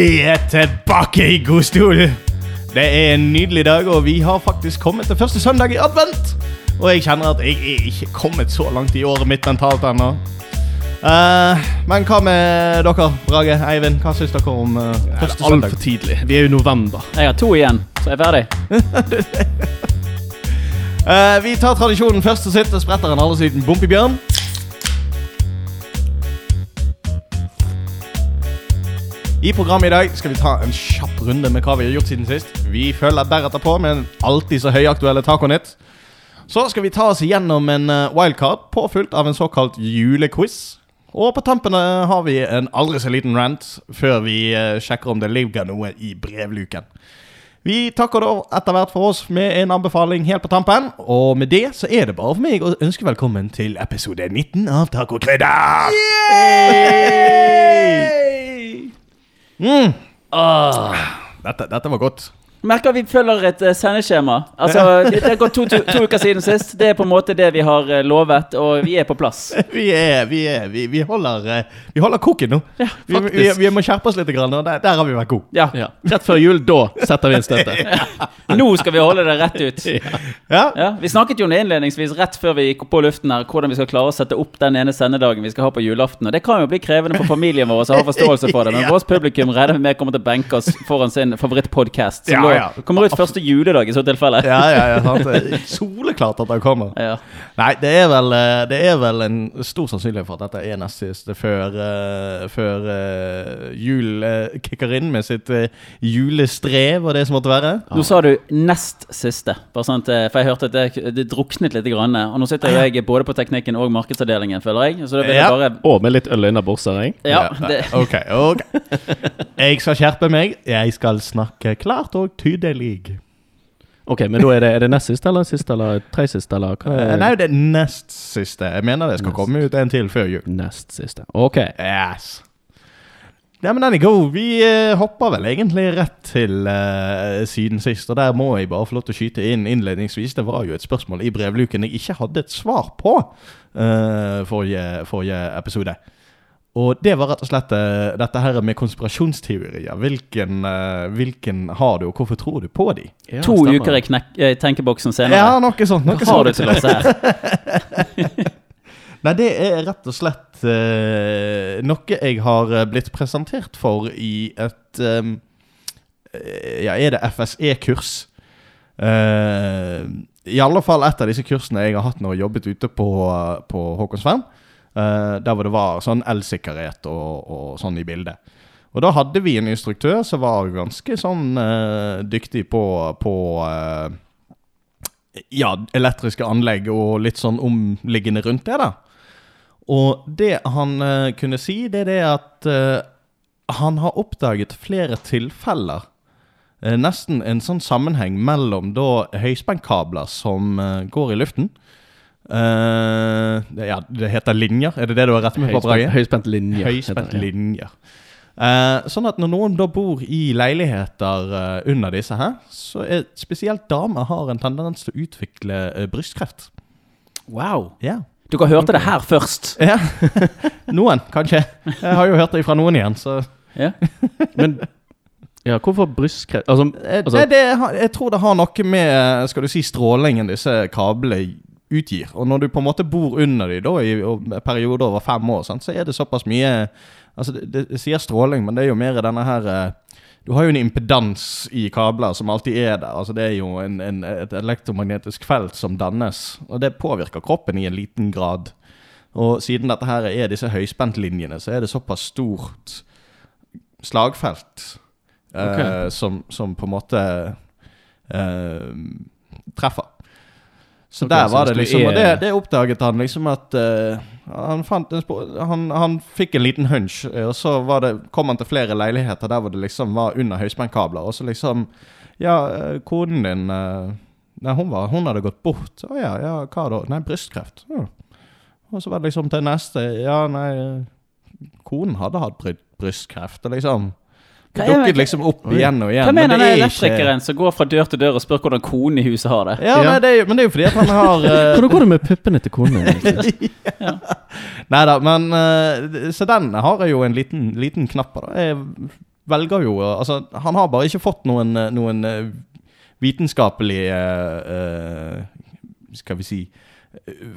vi er tilbake i godstolen. Det er en nydelig dag, og vi har faktisk kommet til første søndag i advent. Og jeg kjenner at jeg er ikke kommet så langt i året mitt mentalt ennå. Uh, men hva med dere, Brage, Eivind? Hva syns dere om uh, første søndag? Altfor tidlig. Vi er jo i november. Jeg har to igjen, så jeg er ferdig. uh, vi tar tradisjonen først og sitter spretter en aldri liten Bompibjørn. I programmet i dag skal vi ta en kjapp runde med hva vi har gjort siden sist. Vi følger deretter på med en alltid så høyaktuelle Taconytt. Så skal vi ta oss igjennom en eh, wildcard påfylt av en såkalt julequiz. Og på tampen eh, har vi en aldri så liten rant før vi eh, sjekker om det ligger noe i brevluken. Vi takker da etter hvert for oss med en anbefaling helt på tampen. Og med det så er det bare for meg å ønske velkommen til episode 19 av Tacokrydder. Mm. Dette, dette var godt. Merker vi følger et eh, sendeskjema. Altså, det har gått to, to, to uker siden sist. Det er på en måte det vi har eh, lovet, og vi er på plass. Vi er, vi er, vi, vi holder eh, Vi holder koken nå. vi, vi, vi må skjerpe oss litt, grann, og der, der har vi vært gode. Ja. Ja. Rett før jul, da setter vi inn støtet. Nå skal vi holde det rett ut. Ja. Ja, Vi snakket jo innledningsvis rett før vi gikk på luften her, hvordan vi skal klare å sette opp den ene sendedagen vi skal ha på julaften. Og Det kan jo bli krevende for familien vår som ha forståelse for det, men vårt publikum regner vi med kommer til å benke oss foran sin favorittpodkast. Ja, lå- ja. kommer ut første juledag i så tilfelle. Ja, ja, ja, sant. Soleklart at den kommer. Ja. Nei, det er, vel, eh, det er vel en stor sannsynlighet for at dette er nest siste før, uh, før uh, jul uh, kicker inn med sitt uh, julestrev og det som måtte være. Nå sa du nest siste, bare sånn for jeg hørte at det, det druknet litt. Grann, og nå sitter jeg både på teknikken og markedsavdelingen, føler jeg. Så da vil jeg bare Og med litt øl innabords her, jeg. Ja, det, Ok, ok. Jeg skal skjerpe meg. Jeg skal snakke klart og tydelig. Ok, men da er det, er det nest siste eller siste eller tre siste, eller hva Eh, er Nei, det er nest siste. Jeg mener det skal Nest. komme ut en til før jul. nest siste? Ok. Yes. Ja, men den er god. Vi eh, hopper vel egentlig rett til eh, siden sist. Og der må jeg bare få lov til å skyte inn innledningsvis. Det var jo et spørsmål i brevluken jeg ikke hadde et svar på uh, forrige, forrige episode. Og det var rett og slett eh, dette her med konspirasjonsteorier. Hvilken, eh, hvilken har du, og hvorfor tror du på de? Ja, to stemmer. uker i knek tenkeboksen senere. Ja, noe sånt. Noe Hva har du sånt. til oss her? Nei, det er rett og slett uh, noe jeg har eh, blitt presentert for i et eh, Ja, er det FSE-kurs? Uh, I alle fall et av disse kursene jeg har hatt når jeg jobbet ute på, på Håkonsvern. Eh, der hvor det var sånn elsikkerhet og, og sånn i bildet. Og da hadde vi en instruktør som var ganske sånn eh, dyktig på, på eh, ja, elektriske anlegg og litt sånn omliggende rundt det, da. Og det han uh, kunne si, det er det at uh, han har oppdaget flere tilfeller. Uh, nesten en sånn sammenheng mellom da høyspentkabler som går i luften. Eh, det, ja, det heter linjer. Er det det du har rett med på? Høyspent, høyspent linje. Høyspent linjer. Uh, sånn at når noen da bor i leiligheter uh, under disse her, så er spesielt damer har en tendens til å utvikle eh, brystkreft. Wow. Yeah. Dere hørte det her først. ja. noen, kanskje. Jeg har jo hørt det fra noen igjen, så Ja. Men ja, hvorfor brystkreft? Altså, Eh, altså Det, det, Jeg tror det har noe med skal du si, strålingen disse kablene utgir. Og når du på en måte bor under de da, i perioder over fem år, sant, så er det såpass mye Altså, det, det sier stråling, men det er jo mer denne her eh, Du har jo en impedans i kabler som alltid er der. Altså, det er jo en, en, et elektromagnetisk felt som dannes, og det påvirker kroppen i en liten grad. Og siden dette her er disse høyspentlinjene, så er det såpass stort slagfelt eh, Ok. som, som på en måte eh, treffer. Så okay, der var det liksom Og det, det oppdaget han liksom at uh, han, fant en han, han fikk en liten hunch, eh, og så var det, kom han til flere leiligheter der hvor det liksom var under høyspentkabler. Og så liksom Ja, eh, konen din uh, Nei, hun, var, hun hadde gått bort. Å ja, ja, hva da? Nei, brystkreft. Ja. Og så var det liksom til neste Ja, nei Konen hadde hatt brystkreft. Og liksom Hva dukket liksom opp igjen og igjen. Hva men mener det den elektrikeren ikke- som går fra dør til dør og spør hvordan konen i huset har det? Ja, Ja. Nei, det er, jo- men det er jo fordi at han har uh... Hvordan går det med puppene til konen? ja. Nei da, men uh, Så den har jeg jo en liten, liten knapp på. Jeg velger jo uh, Altså, han har bare ikke fått noen, eh, noen eh, vitenskapelig Skal vi si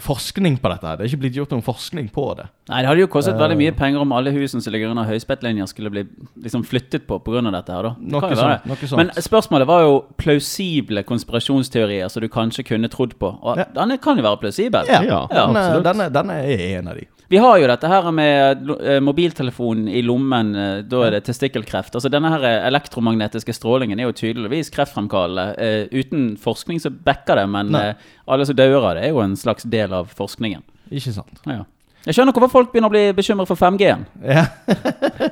Forskning på dette. her Det er ikke blitt gjort noen forskning på det. Nei, Det hadde jo kostet Eh. veldig mye penger om alle husene som ligger under høyspettlinjer skulle bli liksom flyttet på pga. dette her, da. Det Noe sånt. Noe sånt. Men spørsmålet var jo plausible konspirasjonsteorier som du kanskje kunne trodd på. Og Ja. denne kan jo være plausibel. ja, Ja, denne, absolutt. denne, denne er en av de. Vi har jo dette her med eh, mobiltelefonen i lommen, eh, da er det testikkelkreft. Altså Denne her elektromagnetiske strålingen er jo tydeligvis kreftfremkallende. Eh, uten forskning så backer det, men Nei. eh, alle som dør av det, er jo en slags del av forskningen. Ikke sant? Ja. Jeg skjønner hvorfor folk begynner å bli bekymret for 5G-en. Ja,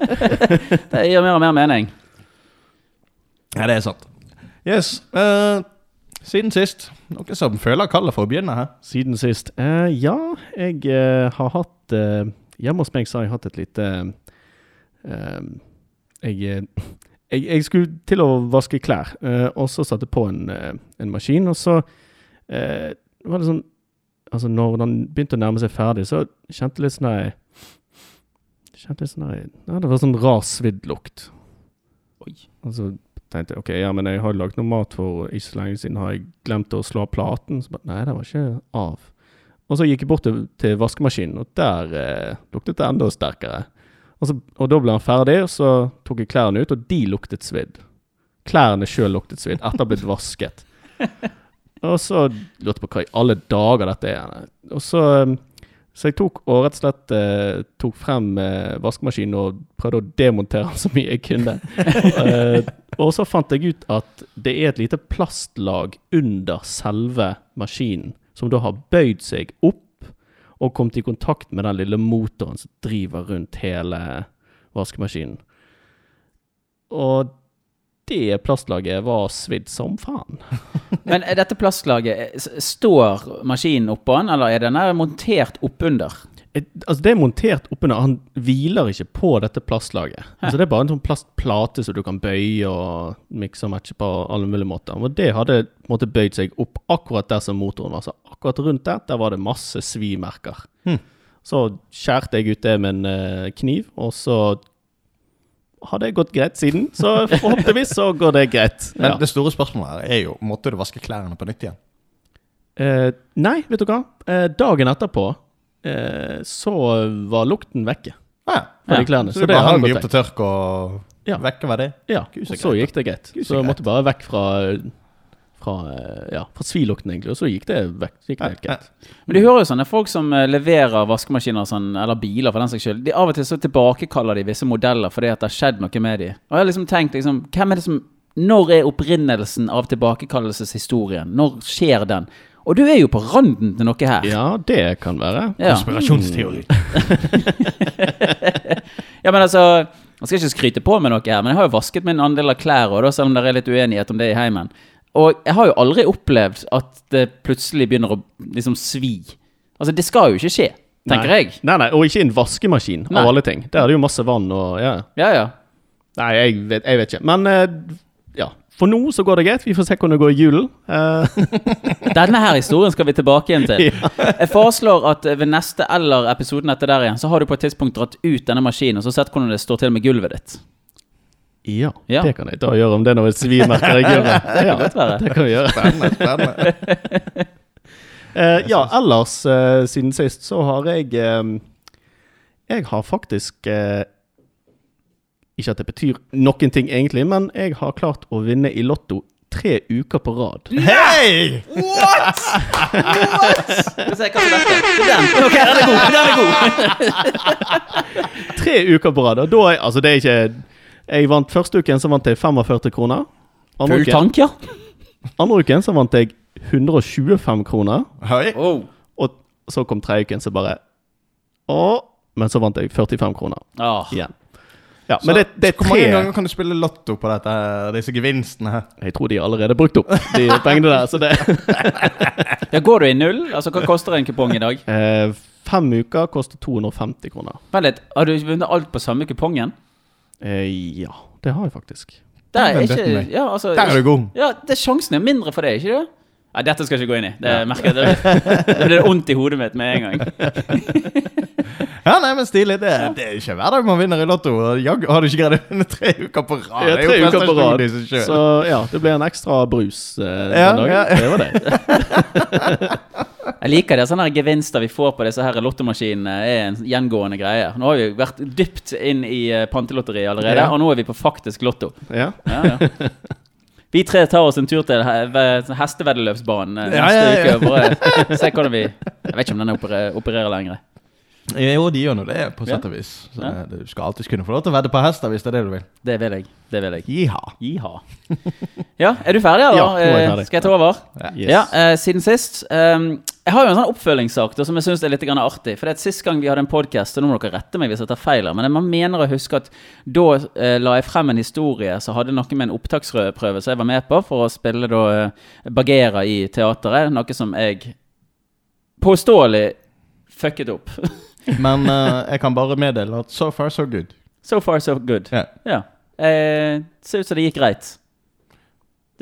Det gir mer og mer mening. ja det er sant. Yes. Uh, siden sist, noen som føler kallet for å begynne her? Siden sist? Uh, ja, jeg uh, har hatt eh, Hjemme hos meg så har jeg hatt et lite uh, jeg, jeg, jeg skulle til å vaske klær, uh, og så satte jeg på en, en maskin, og så var det sånn Altså, når den begynte å nærme seg ferdig, så kjente jeg litt sånn der Kjente litt sånn der Ja, det var sånn rar svidd lukt. Oi. Og så tenkte jeg ok, ja, men jeg har lagd noe mat for ikke så lenge siden. Har jeg glemt å slå av platen? Så bare, Nei, det var ikke av. Og så gikk jeg bort til, til vaskemaskinen, og der eh, luktet det enda sterkere. Og, så, og da ble han ferdig, og så tok jeg klærne ut, og de luktet svidd. Klærne sjøl luktet svidd etter å ha blitt vasket. Og så lurte jeg på hva i alle dager dette er. Og så, eh, så jeg tok og rett og slett eh, tok frem eh, vaskemaskinen og prøvde å demontere den så mye jeg kunne. Eh, og så fant jeg ut at det er et lite plastlag under selve maskinen, som da har bøyd seg opp og kommet i kontakt med den lille motoren som driver rundt hele vaskemaskinen. Og det plastlaget var svidd som faen. Men dette plastlaget eh, Står maskinen oppå den, eller er den montert oppunder? Altså Det er montert oppunder. Han hviler ikke på dette plastlaget. Altså Det er bare en sånn plastplate som du kan bøye og mikse og matche på alle mulige måter. Og det hadde på en måte bøyd seg opp akkurat der som motoren var. Så akkurat rundt der, der var det masse svimerker. Hm. Så skjærte jeg ut det med en eh, kniv, og så har det gått greit siden. Så forhåpentligvis så går det greit. Men Ja. det store spørsmålet her er jo Måtte du vaske klærne på nytt igjen? Eh, nei, vet du hva? Eh, dagen etterpå eh, så var lukten vekke Ja, Ja. klærne. Så, Så, det bare har hang de opp til tørk og Ja. vekke var det? Ja, så og så gikk det greit. Så Så jeg måtte bare vekk fra fra, eh, ja, fra svilukten, egentlig. Og så gikk det vekk. Så gikk det helt greit. Men du hører jo sånne folk som eh, leverer vaskemaskiner sånn, eller biler for den saks skyld. De Av og til så tilbakekaller de visse modeller fordi at det har skjedd noe med dem. Og jeg har liksom tenkt liksom, hvem er det som Når er opprinnelsen av tilbakekallelseshistorien? Når skjer den? Og du er jo på randen til noe her. Ja, det kan være. Ja. Konspirasjonsteori. Ja, men altså Jeg skal ikke skryte på med noe her, men jeg har jo vasket min andel av klær, selv om det er litt uenighet om det i heimen. Og jeg har jo aldri opplevd at det plutselig begynner å liksom svi. Altså, det skal jo ikke skje, tenker nei. jeg. Nei, nei, og ikke en vaskemaskin, Nei. av alle ting. Der er det jo masse vann og ja. Ja, ja. Nei, jeg vet, jeg vet ikke. Men eh, ja. For nå så går det greit. Vi får se hvordan det går i julen. Uh. Denne her historien skal vi tilbake igjen til. Jeg foreslår at ved neste eller episoden etter der igjen, så har du på et tidspunkt dratt ut denne maskinen og så sett hvordan det står til med gulvet ditt. Ja, Ja. det kan jeg da gjøre om det er noe svimerker jeg gjør. Ja, det kan vi gjøre. Spennende. spennende. uh, ja, ellers uh, siden sist så har jeg um, Jeg har faktisk uh, Ikke at det betyr noen ting egentlig, men jeg har klart å vinne i Lotto tre uker på rad. Hei! What?! What?! se hva er. Den. Ok, den er god. Den er god. Tre uker på rad. Og da er, altså det er ikke Jeg vant første uken, så vant jeg 45 kroner. Andre Full uken, tank, ja. andre uken så vant jeg 125 kroner. Hei. Oh. Og så kom tredje uken, så bare Å! Men så vant jeg 45 kroner Ah. igjen. Ja, men det, det er Hvor mange ganger kan du spille lotto på dette, disse gevinstene her? Jeg tror de er allerede brukt opp, de pengene der. Så det Ja, Går du i null? Altså, Hva koster en kupong i dag? eh, Fem uker koster 250 kroner. Vent litt, Har du vunnet alt på samme kupongen? Eh, ja, det har jeg faktisk. Der er ikke ja, altså, Der er du god. Ja, det er Sjansen er mindre for det, ikke det? Nei, dette skal jeg ikke gå inn i. Det merker jeg Det, det blir vondt i hodet mitt med en gang. Ja, nei, men stilig. Det, det er ikke hver dag man vinner i Lotto. Jaggu har du ikke greid å vinne tre uker på rad. Ja, tre uker på rad. Så ja, det ble en ekstra brus eh, Ja, dagen. ja. Det var det. Jeg liker det. Sånne her gevinster vi får på disse her lottomaskinene, er en gjengående greie. Nå har vi vært dypt inn i eh, pantelotteriet allerede, Ja. og nå er vi på faktisk lotto. Ja. Ja, ja. Vi tre tar oss en tur til he- hesteveddeløpsbanen neste Ja, ja, ja. uke bare se hvordan vi Jeg vet ikke om den opererer, opererer lenger. Jo, de gjør nå det, på sett og vis. Så Ja. Du skal alltid kunne få lov til å vedde på hester hvis det er det du vil. Det vil jeg. Det vil jeg. Jiha. Jiha. Ja, er du ferdig, eller? Ja, nå er jeg Eh, ferdig. Skal jeg ta over? Yes. Ja, eh, siden sist ehm, Jeg har jo en sånn oppfølgingssak da, som jeg syns er litt grann artig. For det er Sist gang vi hadde en podkast, og nå må dere rette meg hvis jeg tar feil, her, men jeg mener å huske at da eh, la jeg frem en historie som hadde noe med en opptaksprøve som jeg var med på, for å spille da eh, Bagheera i teateret. Noe som jeg påståelig fucket opp. Men uh, jeg kan bare meddele at so far so good. so far, so good. Ja, Ja. Eh, ser ut som det gikk greit.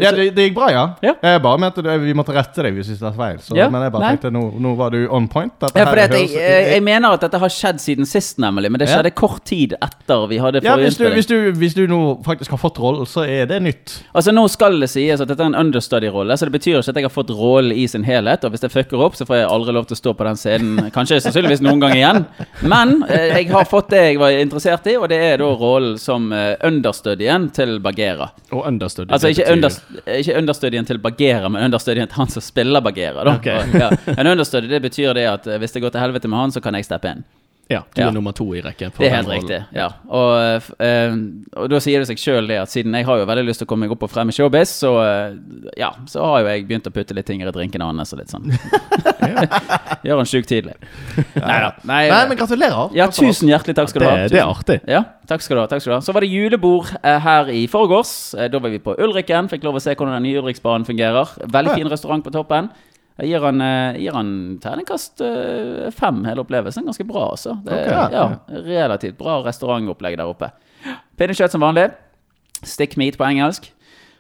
Ja det, det gikk bra, ja. Ja. Jeg bare mente det, vi måtte rette deg hvis vi tar feil. Så, Ja, Men jeg bare nei. tenkte nå, nå var du on point. Ja, for jeg, jeg, jeg mener at dette har skjedd siden sist, nemlig. Men det Ja. skjedde kort tid etter vi hadde ja, hvis, du, hvis, du, hvis du nå faktisk har fått rollen, så er det nytt. Altså Nå skal det sies at dette er en understudy-rolle, så det betyr ikke at jeg har fått rollen i sin helhet. Og hvis jeg fucker opp, så får jeg aldri lov til å stå på den scenen. Kanskje sannsynligvis noen gang igjen. Men eh, jeg har fått det jeg var interessert i, og det er da rollen som eh, understudyen til Bagheera. Og understudy. Altså ikke, betyr- under, ikke understudien til Bagheera, men understudien til han som spiller Bagheera. Okay. Ja. En understudy det betyr det at eh, hvis det går til helvete med han, så kan jeg steppe inn. Ja, du Ja. er nummer to i rekken. Det er helt riktig. ja og, uh, eh, og da sier det seg sjøl det at siden jeg har jo veldig lyst til å komme meg opp og frem i showbiz, så uh, ja, så har jo jeg begynt å putte litt ting i drinkene hans og litt sånn. Gjør han sjukt tidlig. Nei da. Nei, Nei, men gratulerer. ja, tusen hjertelig takk skal du Det, ha. det er artig. Ja, takk skal du ha. takk skal du ha Så var det julebord uh, her i forgårs. Da var vi på Ulriken. Fikk lov å se hvordan den nye Ulriksbanen fungerer. Veldig fin restaurant på toppen. Jeg gir han, eh, gir han terningkast eh, fem, hele opplevelsen. Ganske bra, altså. Det, Ok. ja, relativt bra restaurantopplegg der oppe. Pinnekjøtt som vanlig. Stick meat på engelsk.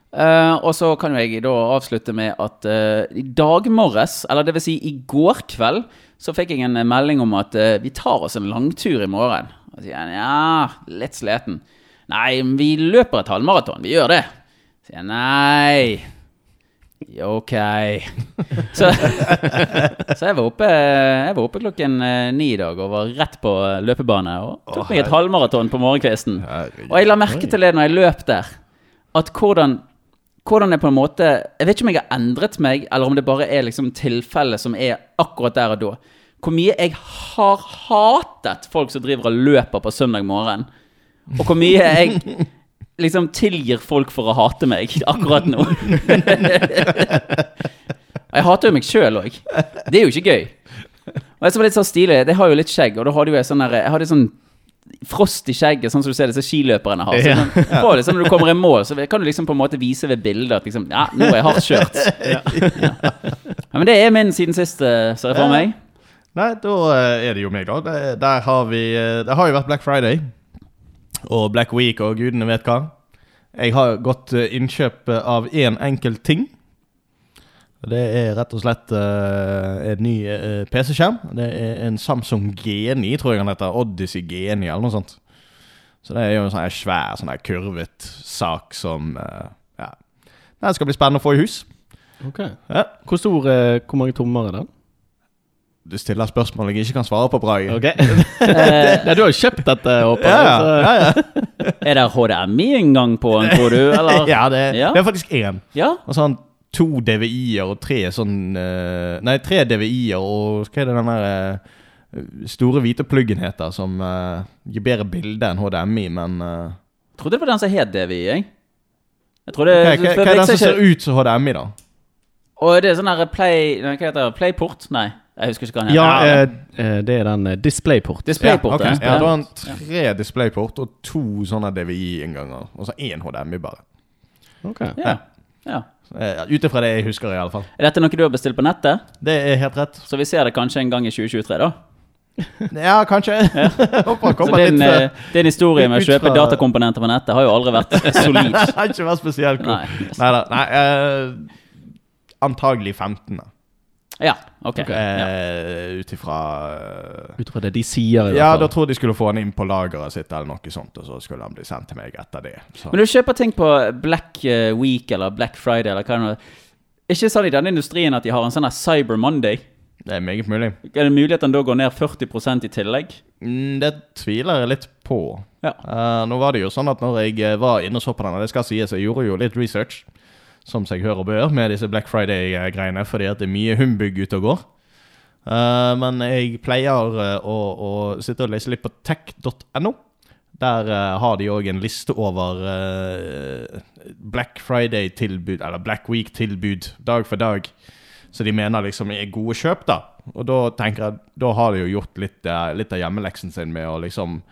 Uh, og så kan jeg da avslutte med at uh, i dag morges, eller det vil si i går kveld, så fikk jeg en melding om at uh, vi tar oss en langtur i morgen. Og sier han ja, litt sliten. Nei, vi løper et halvmaraton. Vi gjør det. Sier jeg nei. Ok. Så, så jeg var oppe Jeg var oppe klokken eh, ni i dag og var rett på eh, løpebane. Og tok meg et halvmaraton på morgenkvisten. Og jeg la merke til det når jeg løp der, at hvordan hvordan jeg på en måte Jeg vet ikke om jeg har endret meg, eller om det bare er liksom tilfellet som er akkurat der og da. Hvor mye jeg har hatet folk som driver og løper på søndag morgen. Og hvor mye jeg liksom tilgir folk for å hate meg akkurat nå. jeg hater jo meg sjøl òg. Det er jo ikke gøy. Og jeg som var litt sånn stilig, det har jo litt skjegg, og da hadde jo jeg sånn der Jeg hadde sånn frost i skjegget, sånn som du ser disse skiløperne har. Så Ja. sånn, på liksom, når du kommer i mål, så kan du liksom på en måte vise ved bildet at liksom Ja, nå er jeg hardt kjørt. Ja. Ja, men det er min siden sist, eh, ser jeg for meg. Nei, da eh, er det jo meg, da. Der har vi eh, Det har jo vært Black Friday. Og Black Week og gudene vet hva. Jeg har gått eh, innkjøp av én enkelt ting. Og Det er rett og slett uh, en ny uh, PC-skjerm. Det er en Samsung Geni, tror jeg han heter. Odyssey Geni, eller noe sånt. Så det er jo en sånn svær, sånn kurvet sak som uh, Ja. Den skal bli spennende å få i hus. Ok. Ja. Hvor stor eh, Hvor mange tommer er den? Du stiller spørsmål jeg ikke kan svare på, Brage. Ok. ja, du har jo kjøpt dette, håper Ja, jeg. ja, ja, ja. Er det HDMI-inngang på en, tror du? Eller? ja, det, Ja. det er faktisk én. Ja? Og sånn to DVI-er og tre sånn eh, Nei, tre DVI-er og hva er det den der eh, store hvite pluggen heter, som uh, gir bedre bilde enn HDMI, men uh, Trodde det var den som het DVI, jeg. Jeg tror det hva, hva, hva er den som ser ut som HDMI, da? Og det er sånn der Play Nei, hva heter det? Playport? Nei. Jeg husker ikke hva den Ja, heter. eh, eh, det er den eh, DisplayPort. Displayport. ja, okay. ja. ja, da har han tre DisplayPort og to sånne DVI-innganger. Og så én HDMI bare. Ok. Ja. ja. Eh, Ut ifra det jeg husker, i alle fall. Er dette noe du har bestilt på nettet? Det er helt rett. Så vi ser det kanskje en gang i 2023, da? Ja, kanskje. Håper Så din, litt eh, din historie med å kjøpe fra- datakomponenter på nettet har jo aldri vært solid. Det har ikke vært spesielt Nei. kult. Neida, Nei, uh, antagelig 15. da. Ja, ok. Ja. Eh, Ut ifra eh, det de sier, Ja, da tror jeg de skulle få han inn på lageret sitt, eller noe sånt, og så skulle han bli sendt til meg etter det. Så. Men du kjøper ting på Black eh, Week eller Black Friday eller hva det nå er. Ikke sånn i denne industrien at de har en sånn Cyber Monday. Det er meget mulig. Er det mulig at den da går ned 40% i tillegg? Mm, det tviler jeg litt på. Ja. Uh, nå var det jo sånn at når jeg var inne og så på den, og det skal sies, jeg gjorde jo litt research, som seg hør og bør, med disse Black Friday-greiene, fordi at det er mye humbug ute og går. Uh, men jeg pleier eh, å, å sitte og lese litt på tech.no. Der uh, har de òg en liste over uh, Black Friday-tilbud, eller Black Week-tilbud, dag for dag. Så de mener liksom er gode kjøp, da. Og da tenker jeg, da har de jo gjort litt, litt av hjemmeleksen sin med å liksom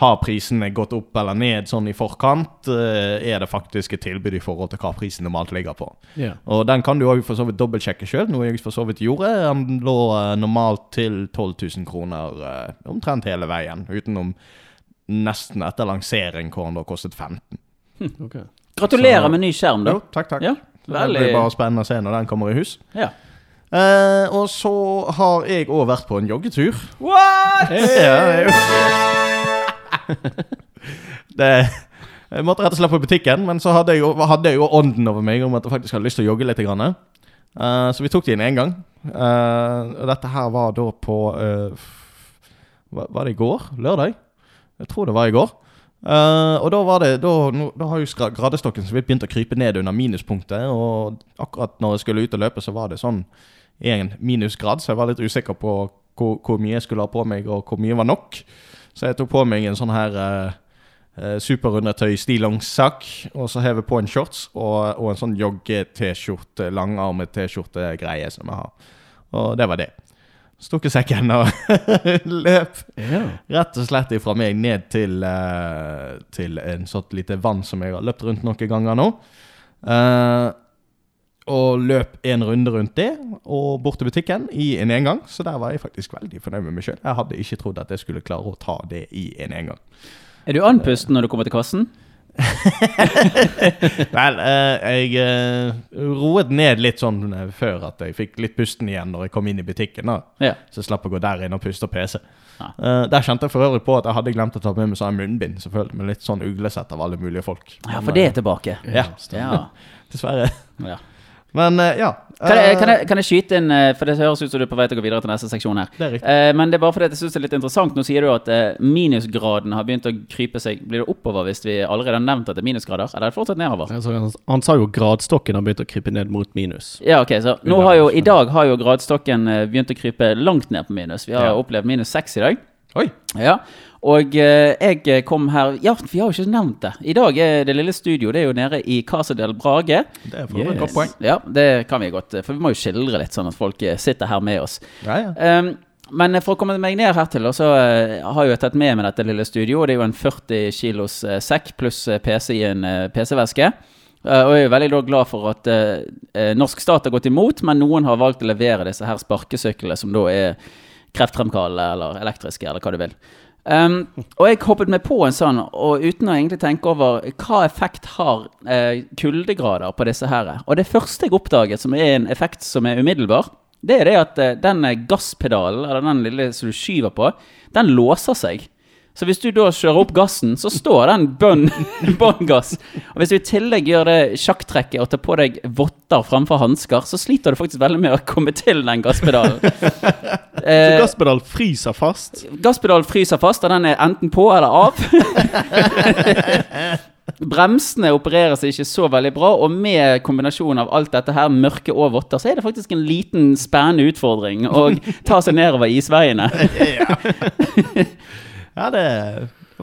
Har prisene gått opp eller ned sånn i forkant? Eh, Er det faktisk et tilbud i forhold til hva prisen normalt ligger på? Yeah. Og den kan du òg for så vidt dobbeltsjekke sjøl, noe jeg for så vidt gjorde. Den lå eh, normalt til 12 000 kroner eh, omtrent hele veien, utenom nesten etter lansering, hvor den da kostet 15 Ok. Gratulerer Så- med ny skjerm, da. Jo, takk, takk. Ja, Det blir bare spennende å se når den kommer i hus. ja. Eh, og så har jeg òg vært på en joggetur. What?! Ja, det er jo det, Jeg måtte rett og slett på butikken, men så hadde jeg, jo, hadde jeg jo ånden over meg om at jeg faktisk hadde lyst til å jogge litt. Grann. Uh, så vi tok det inn én gang. Uh, dette her var da på uh, Var det i går? Lørdag? Jeg tror det var i går. Og da var det Da, da har jo gradestokken så vidt begynt å krype ned under minuspunktet. Og akkurat når jeg skulle ut og løpe, så var det sånn én minusgrad, så jeg var litt usikker på hvor, hvor mye jeg skulle ha på meg, og hvor mye var nok. Så jeg tok på meg en sånn her uh, superundertøy stillongssakk, og så hever på en shorts og, og en sånn jogge-T-skjorte, langarmet T-skjorte-greie som jeg har. Og det var det. Stukket sekken og løp Ja. rett og slett ifra meg ned til, eh, til en sånt lite vann som jeg har løpt rundt noen ganger nå. Eh, og løp en runde rundt det, og bort til butikken i en engang. Så der var jeg faktisk veldig fornøyd med meg sjøl. Jeg hadde ikke trodd at jeg skulle klare å ta det i en engang. Er du andpusten når du kommer til kassen? Vel, eh, jeg eh, roet ned litt sånn før at jeg fikk litt pusten igjen når jeg kom inn i butikken. da Ja. Så jeg slapp å gå der inn og puste og pese. Ja. Eh, der kjente jeg for øvrig på at jeg hadde glemt å ta med meg sånn munnbind. Selvfølgelig Med litt sånn uglesett av alle mulige folk. ja, for det er tilbake. Ja, Ja. dessverre. ja. Men eh, ja. Kan, jeg, kan, Eh, jeg, kan jeg skyte inn, eh, for det høres ut som du er på vei til å gå videre til neste seksjon her. Det er riktig. Men det er bare fordi jeg synes det er litt interessant. Nå sier du at minusgraden har begynt å krype seg. Blir det oppover hvis vi allerede har nevnt at det er minusgrader? Eller er det fortsatt nedover? Han, sa jo gradstokken har begynt å krype ned mot minus. Ja, ok, så nå har jo, I dag har jo gradstokken begynt å krype langt ned på minus. Vi har Ja. opplevd minus seks i dag. Oi. Ja, og eh, jeg kom her Ja, vi har jo ikke nevnt det. I dag er det lille studio det er jo nede i Casa del Brage. Det er for øvrig et Yes. godt poeng. Ja, det kan vi godt, eh, for vi må jo skildre litt, sånn at folk eh, sitter her med oss. Ja, ja. Um, men for å komme meg ned hertil, så har har jo jeg tatt med meg dette lille studio. Det er jo en 40 kilos eh, sekk pluss eh, PC i en eh, PC-veske. Eh, og jeg er veldig glad for at eh, eh, norsk stat har gått imot, men noen har valgt å levere disse her sparkesyklene, som da er kreftfremkallende eller elektriske, eller hva du vil. Um, og jeg hoppet meg på en sånn, og uten å egentlig tenke over hva effekt har eh, kuldegrader på disse her. Og det første jeg oppdaget, som er en effekt som er umiddelbar, det er det at eh, den eh, gasspedalen, eller den lille som du skyver på, den låser seg. Så hvis du da kjører opp gassen, så står den bånn bånn gass. Og hvis du i tillegg gjør det sjakktrekket og tar på deg votter framfor hansker, så sliter du faktisk veldig med å komme til den gasspedalen. Så Eh, gasspedal fryser fast. Gasspedalen fryser fast, og den er enten på eller av. Bremsene opererer seg ikke så veldig bra, og med kombinasjonen av alt dette her, mørke og votter, så er det faktisk en liten spennende utfordring å ta seg nedover isveiene. Ja, det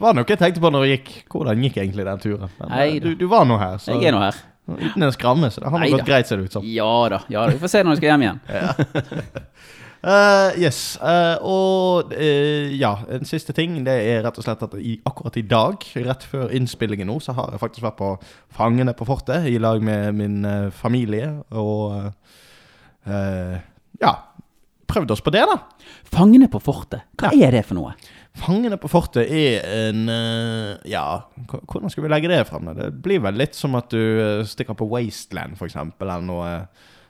var noe jeg tenkte på når jeg gikk. Hvordan gikk egentlig den turen? Men, eh, Nei du, du var nå her, så Jeg er nå her. uten en skramme, så det har nå gått greit, ser det ut som. Ja da, ja da. Vi får se når vi skal hjem igjen. uh, yes. Uh, og uh, ja, en siste ting. Det er rett og slett at i, akkurat i dag, rett før innspillingen nå, så har jeg faktisk vært på Fangene på fortet i lag med min familie. Og ja, prøvd oss på det, da. Fangene på fortet, hva er det for noe? Fangene på fortet er en eh, Ja, hvordan skal vi legge det frem? Det blir vel litt som at du eh, stikker på Wasteland, for eksempel, eller noe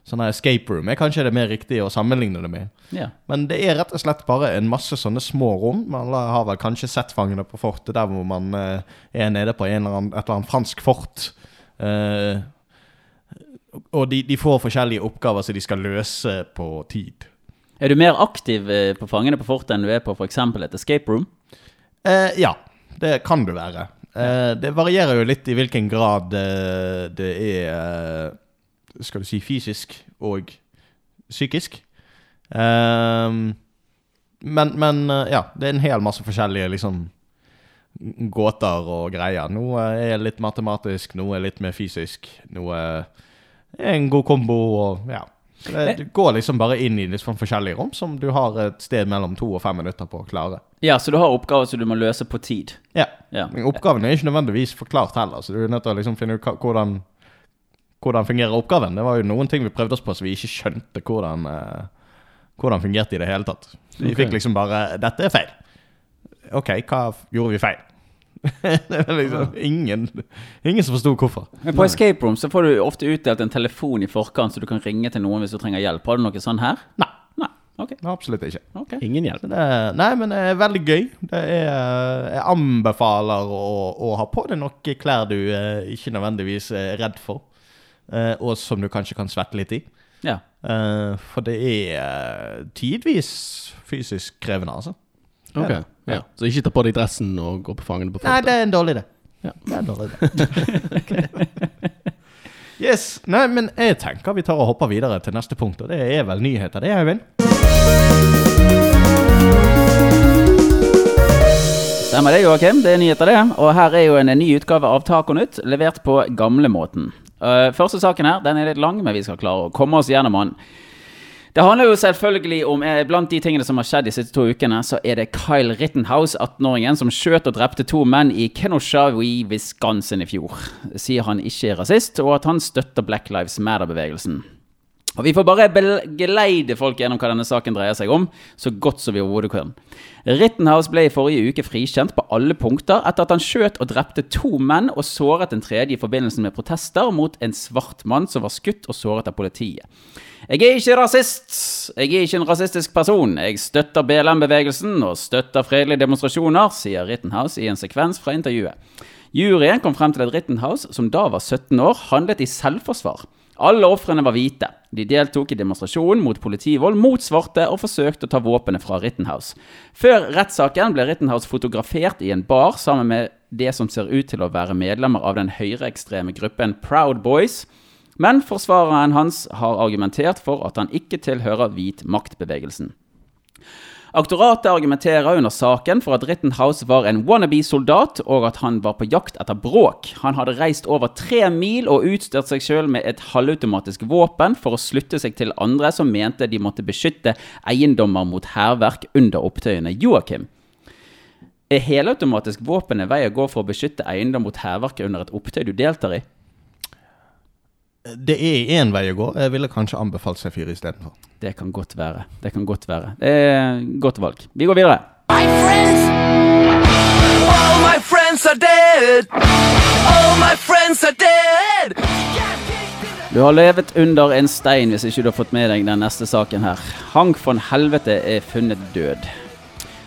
sånn escape room. Er kanskje det mer riktig å sammenligne det med. Ja. Men det er rett og slett bare en masse sånne små rom. Man har vel kanskje sett Fangene på fortet, der hvor man eh, er nede på en eller annen, et eller annet fransk fort. Eh, og de, de får forskjellige oppgaver som de skal løse på tid. Er du mer aktiv eh, på Fangene på fortet enn du er på f.eks. et escape room? Eh, ja, det kan du være. Eh, det varierer jo litt i hvilken grad eh, det er eh, Skal du si fysisk og psykisk. Men, men ja, det er en hel masse forskjellige liksom gåter og greier. Noe er litt matematisk, noe er litt mer fysisk. Noe er en god kombo og ja. Du går liksom bare inn i liksom forskjellige rom som du har et sted mellom to og fem minutter på å klare. Ja, så du har oppgaver som du må løse på tid. Ja. Ja. Men oppgaven er ikke nødvendigvis forklart heller, så du er nødt til å liksom finne ut hvordan, hvordan fungerer oppgaven. Det var jo noen ting vi prøvde oss på som vi ikke skjønte hvordan, eh, hvordan fungerte i det hele tatt. Vi okay. fikk liksom bare 'Dette er feil'. OK, hva gjorde vi feil? det var liksom ingen, ingen som forsto hvorfor. Men på escape room så får du ofte utdelt en telefon i forkant, så du kan ringe til noen hvis du trenger hjelp. Har du noe sånn her? Nei. Nei. Okay. Absolutt ikke. Okay. Ingen hjelp. Det, nei, men det er veldig gøy. Det er, jeg anbefaler å, å ha på deg noen klær du eh, ikke nødvendigvis er redd for, eh, og som du kanskje kan svette litt i. Ja. Eh, for det er eh, tidvis fysisk krevende, altså. Ok, Ja. ja. Så ikke ta på deg dressen og gå på Fangene på Nei, det er en dårlig idé. Ja. Det er en dårlig idé. yes. Nei, men jeg tenker vi tar og hopper videre til neste punkt, og det er vel nyheter, det, Eivind? Stemmer det, Joakim. Det er nyheter, det. Og her er jo en ny utgave av Taconytt, levert på gamlemåten. Uh, første saken her, den er litt lang, men vi skal klare å komme oss gjennom den. Det handler jo selvfølgelig om eh, Blant de tingene som har skjedd de siste to ukene, så er det Kyle Rittenhouse, 18-åringen, som skjøt og drepte to menn i Kenosha i Wisconsin i fjor. Sier han ikke er rasist, og at han støtter Black Lives Matter-bevegelsen. Og Vi får bare geleide folk gjennom hva denne saken dreier seg om, så godt som vi overhodet kan. Rittenhouse ble i forrige uke frikjent på alle punkter etter at han skjøt og drepte to menn og såret en tredje i forbindelse med protester mot en svart mann som var skutt og såret av politiet. Jeg er ikke rasist. Jeg er ikke en rasistisk person. Jeg støtter BLM-bevegelsen og støtter fredelige demonstrasjoner, sier Rittenhouse i en sekvens fra intervjuet. Juryen kom frem til at Rittenhouse, som da var 17 år, handlet i selvforsvar. Alle ofrene var hvite. De deltok i demonstrasjonen mot politivold mot svarte og forsøkte å ta våpenet fra Rittenhouse. Før rettssaken ble Rittenhouse fotografert i en bar sammen med det som ser ut til å være medlemmer av den høyreekstreme gruppen Proud Boys. Men forsvareren hans har argumentert for at han ikke tilhører hvit maktbevegelsen. Aktoratet argumenterer under saken for at Rittenhouse var en wannabe-soldat, og at han var på jakt etter bråk. Han hadde reist over tre mil og utstyrt seg selv med et halvautomatisk våpen for å slutte seg til andre som mente de måtte beskytte eiendommer mot hærverk under opptøyene. Joakim, er helautomatisk våpen en vei å gå for å beskytte eiendom mot hærverk under et opptøy du deltar i? Det er én vei å gå. Jeg ville kanskje anbefalt C4 istedenfor. Det kan godt være. Det kan godt være. Det er godt valg. Vi går videre. My friends, all my friends are dead. All my friends are dead. Du har levet under en stein hvis ikke du har fått med deg den neste saken her. Hank von Helvete er funnet død.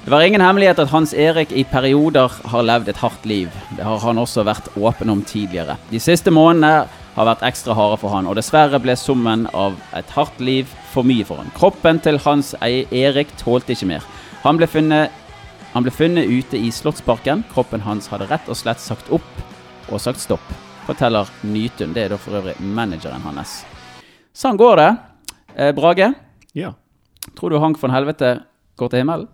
Det var ingen hemmelighet at Hans Erik i perioder har levd et hardt liv. Det har han også vært åpen om tidligere. De siste månedene har vært ekstra harde for han, og dessverre ble summen av et hardt liv for mye for han. Kroppen til Hans E- Erik tålte ikke mer. Han ble funnet, han ble funnet ute i Slottsparken. Kroppen hans hadde rett og slett sagt opp og sagt stopp, forteller Nytun. Det er da for øvrig manageren hans. Sånn går det. Eh, Brage, Ja. tror du Hank von Helvete går til himmelen?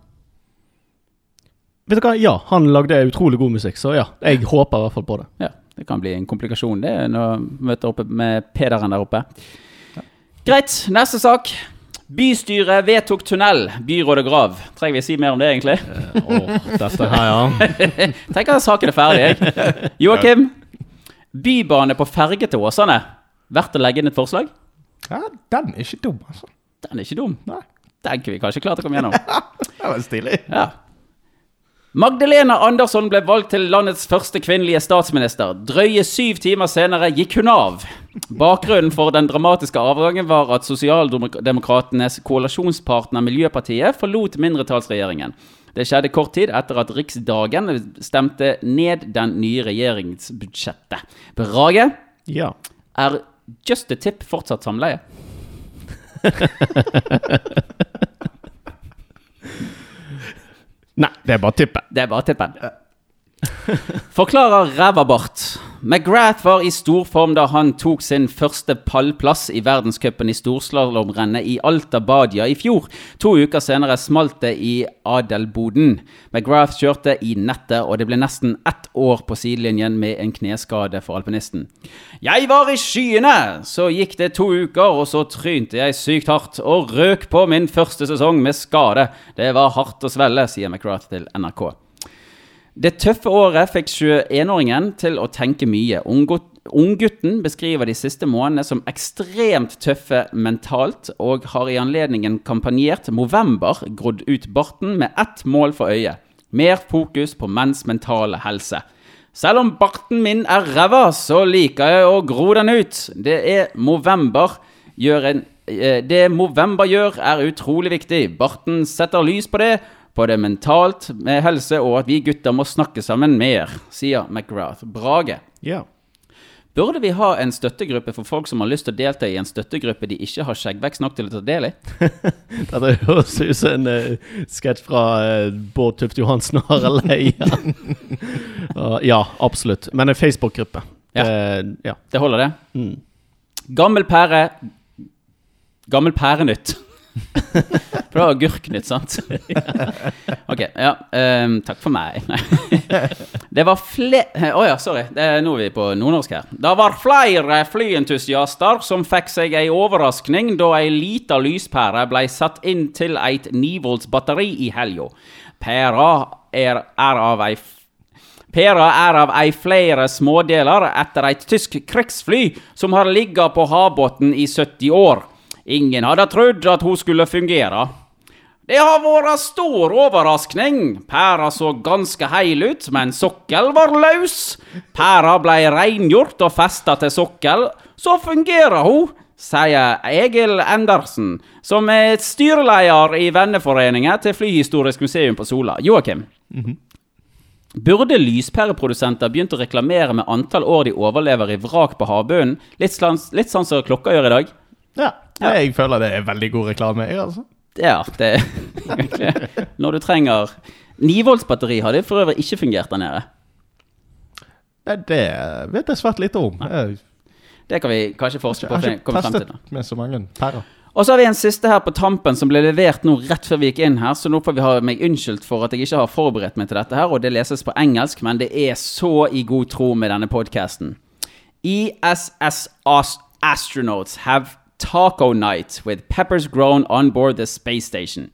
Vet du hva? Ja, han lagde utrolig god musikk, så ja. Jeg håper i hvert fall på det. Ja, det kan bli en komplikasjon det når vi møter oppe med Pederen der oppe. Greit, neste sak. Bystyret vedtok tunnel. Byrådet grav. Trenger vi å si mer om det, egentlig? Åh, dette her, ja. Tenker at saken er ferdig, jeg. Joakim. Bybane på ferge til Åsane. Verdt å legge inn et forslag? Ja, den er ikke dum, altså. Den er ikke dum. Nei, Den kunne vi kanskje klart å komme gjennom. det var stilig. Ja. Magdalena Andersson ble valgt til landets første kvinnelige statsminister. Drøye syv timer senere gikk hun av. Bakgrunnen for den dramatiske avgangen var at sosialdemokratenes koalisjonspartner Miljøpartiet forlot mindretallsregjeringen. Det skjedde kort tid etter at Riksdagen stemte ned den nye regjeringsbudsjettet. Brage, Ja. er Just a Tip fortsatt samleie? Nei, det er bare tippet. Det er bare tippen. Forklarer ræva-Bart. McGrath var i stor form da han tok sin første pallplass i verdenscupen i storslalåmrennet i Alta Badia i fjor. To uker senere smalt det i Adelboden. McGrath kjørte i nettet, og det ble nesten ett år på sidelinjen med en kneskade for alpinisten. Jeg var i skyene! Så gikk det to uker, og så trynte jeg sykt hardt og røk på min første sesong med skade. Det var hardt å svelle, sier McGrath til NRK. Det tøffe året fikk 21-åringen til å tenke mye. Unggutten beskriver de siste månedene som ekstremt tøffe mentalt, og har i anledningen kampanjert Movember grodd ut barten med ett mål for øyet. Mer fokus på menns mentale helse. Selv om barten min er ræva, så liker jeg å gro den ut. Det er Movember gjør en eh, Det Movember gjør, er utrolig viktig. Barten setter lys på det, på det mentalt med helse, og at vi gutter må snakke sammen mer, sier McGrath. Brage. Ja. Burde vi ha en støttegruppe for folk som har lyst til å delta i en støttegruppe de ikke har skjeggvekst nok til å ta del i? Dette høres ut som en uh, sketsj fra uh, Bård Tufte Johansen og Harald Eia. Uh, ja, absolutt. Men en Facebook-gruppe. Ja. Det- ja. Det holder, det. Mm. Gammel pære Gammel pærenytt. For det var agurknytt, sant? ok, ja. Um, takk for meg. Det var flere Å ja, sorry. Det er nå er vi på nordnorsk her. Det var flere flyentusiaster som fikk seg ei overraskning da ei lita lyspære ble satt inn til et 9 volts batteri i helga. Pæra er, er av ei Pæra er av ei flere smådeler etter et tysk krigsfly som har ligget på havbunnen i 70 år. Ingen hadde trodd at hun skulle fungere. Det har vært stor overraskning. Pæra så ganske heil ut, men sokkel var løs. Pæra ble rengjort og festa til sokkel. Så fungerer hun, sier Egil Endersen, som er styreleder i venneforeningen til Flyhistorisk museum på Sola. Joakim? Burde lyspæreprodusenter begynt å reklamere med antall år de overlever i vrak på havbunnen? Litt, litt sånn som klokka gjør i dag? Ja, jeg føler det er veldig god reklame. Jeg, altså. Ja, det Når du trenger 9 volts batteri har det for øvrig ikke fungert der nede. Nei, Det vet jeg svært lite om. Jeg Det kan vi kanskje forske på. Jeg har ikke testet med så mange pærer. Og så har vi en siste her på tampen som ble levert nå rett før vi gikk inn her, så nå får vi ha meg unnskyldt for at jeg ikke har forberedt meg til dette her, og det leses på engelsk, men det er så i god tro med denne podcasten. ESS astronauts have taco night with peppers grown on board the space station.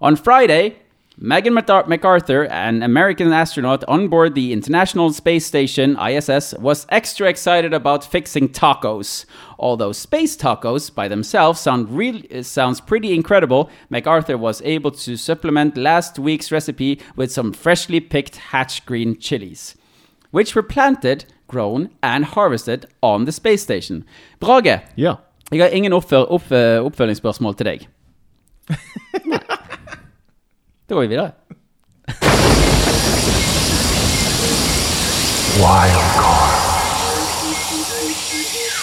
On Friday, Megan MacAr- MacArthur, an American astronaut on board the International Space Station ISS, was extra excited about fixing tacos. Although space tacos by themselves sound real uh, sounds pretty incredible, MacArthur was able to supplement last week's recipe with some freshly picked hatch green chilies, which were planted, grown, and harvested on the space station. Brage, ja. Jeg har ingen oppfør, opp, oppfølgingsspørsmål til deg. Nei. Da går vi videre.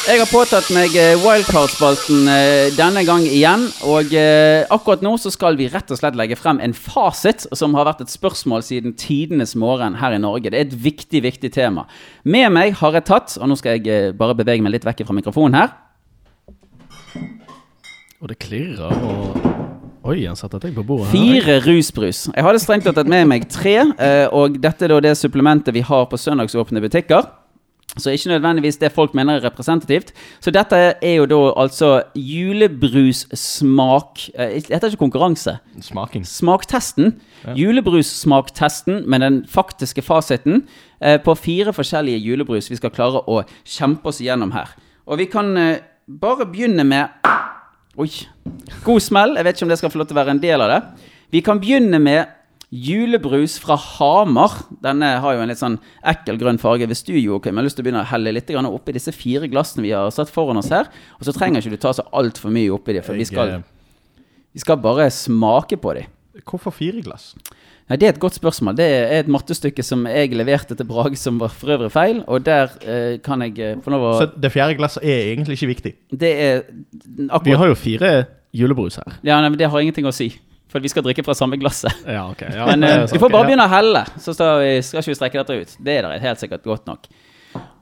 Jeg har påtatt meg eh, wildcard-spalten eh, denne gang igjen. Og eh, akkurat nå så skal vi rett og slett legge frem en fasit som har vært et spørsmål siden tidenes morgen her i Norge. Det er et viktig, viktig tema. Med meg har jeg tatt, og nå skal jeg bare bevege meg litt vekk fra mikrofonen her. Og det klirrer, og Oi, han satte deg på bordet her. Fire rusbrus. Jeg hadde strengt tatt med meg tre, eh, og dette er da det supplementet vi har på søndagsåpne butikker. Så ikke nødvendigvis det folk mener er representativt. Så dette er jo da altså julebrussmak eh, Det heter ikke konkurranse. Smaking. Smaktesten. Julebrussmaktesten med den faktiske fasiten eh, på fire forskjellige julebrus vi skal klare å kjempe oss igjennom her. Og vi kan eh, bare begynne med Oi. God smell. Jeg vet ikke om det skal få lov til å være en del av det. Vi kan begynne med julebrus fra Hamar. Denne har jo en litt sånn ekkel grønn farge. Hvis du Joakim, har lyst til å begynne å helle litt oppi disse fire glassene vi har satt foran oss her, og så trenger ikke du ta så altfor mye oppi dem, for vi skal, vi skal bare smake på dem. eh, Hvorfor fire glass? Nei, Det er et godt spørsmål. Det er et mattestykke som jeg leverte til Brage, som var for øvrig feil. Og der eh, kan jeg eh, få lov å Så det fjerde glasset er egentlig ikke viktig. Det er akkurat Vi har jo fire julebrus her. Ja, nei, men Det har ingenting å si. For vi skal drikke fra samme glasset. Ja, ok. Ja, Men men eh, vi får bare begynne å helle, så skal, vi, skal ikke vi strekke dette ut. Det er det helt sikkert godt nok.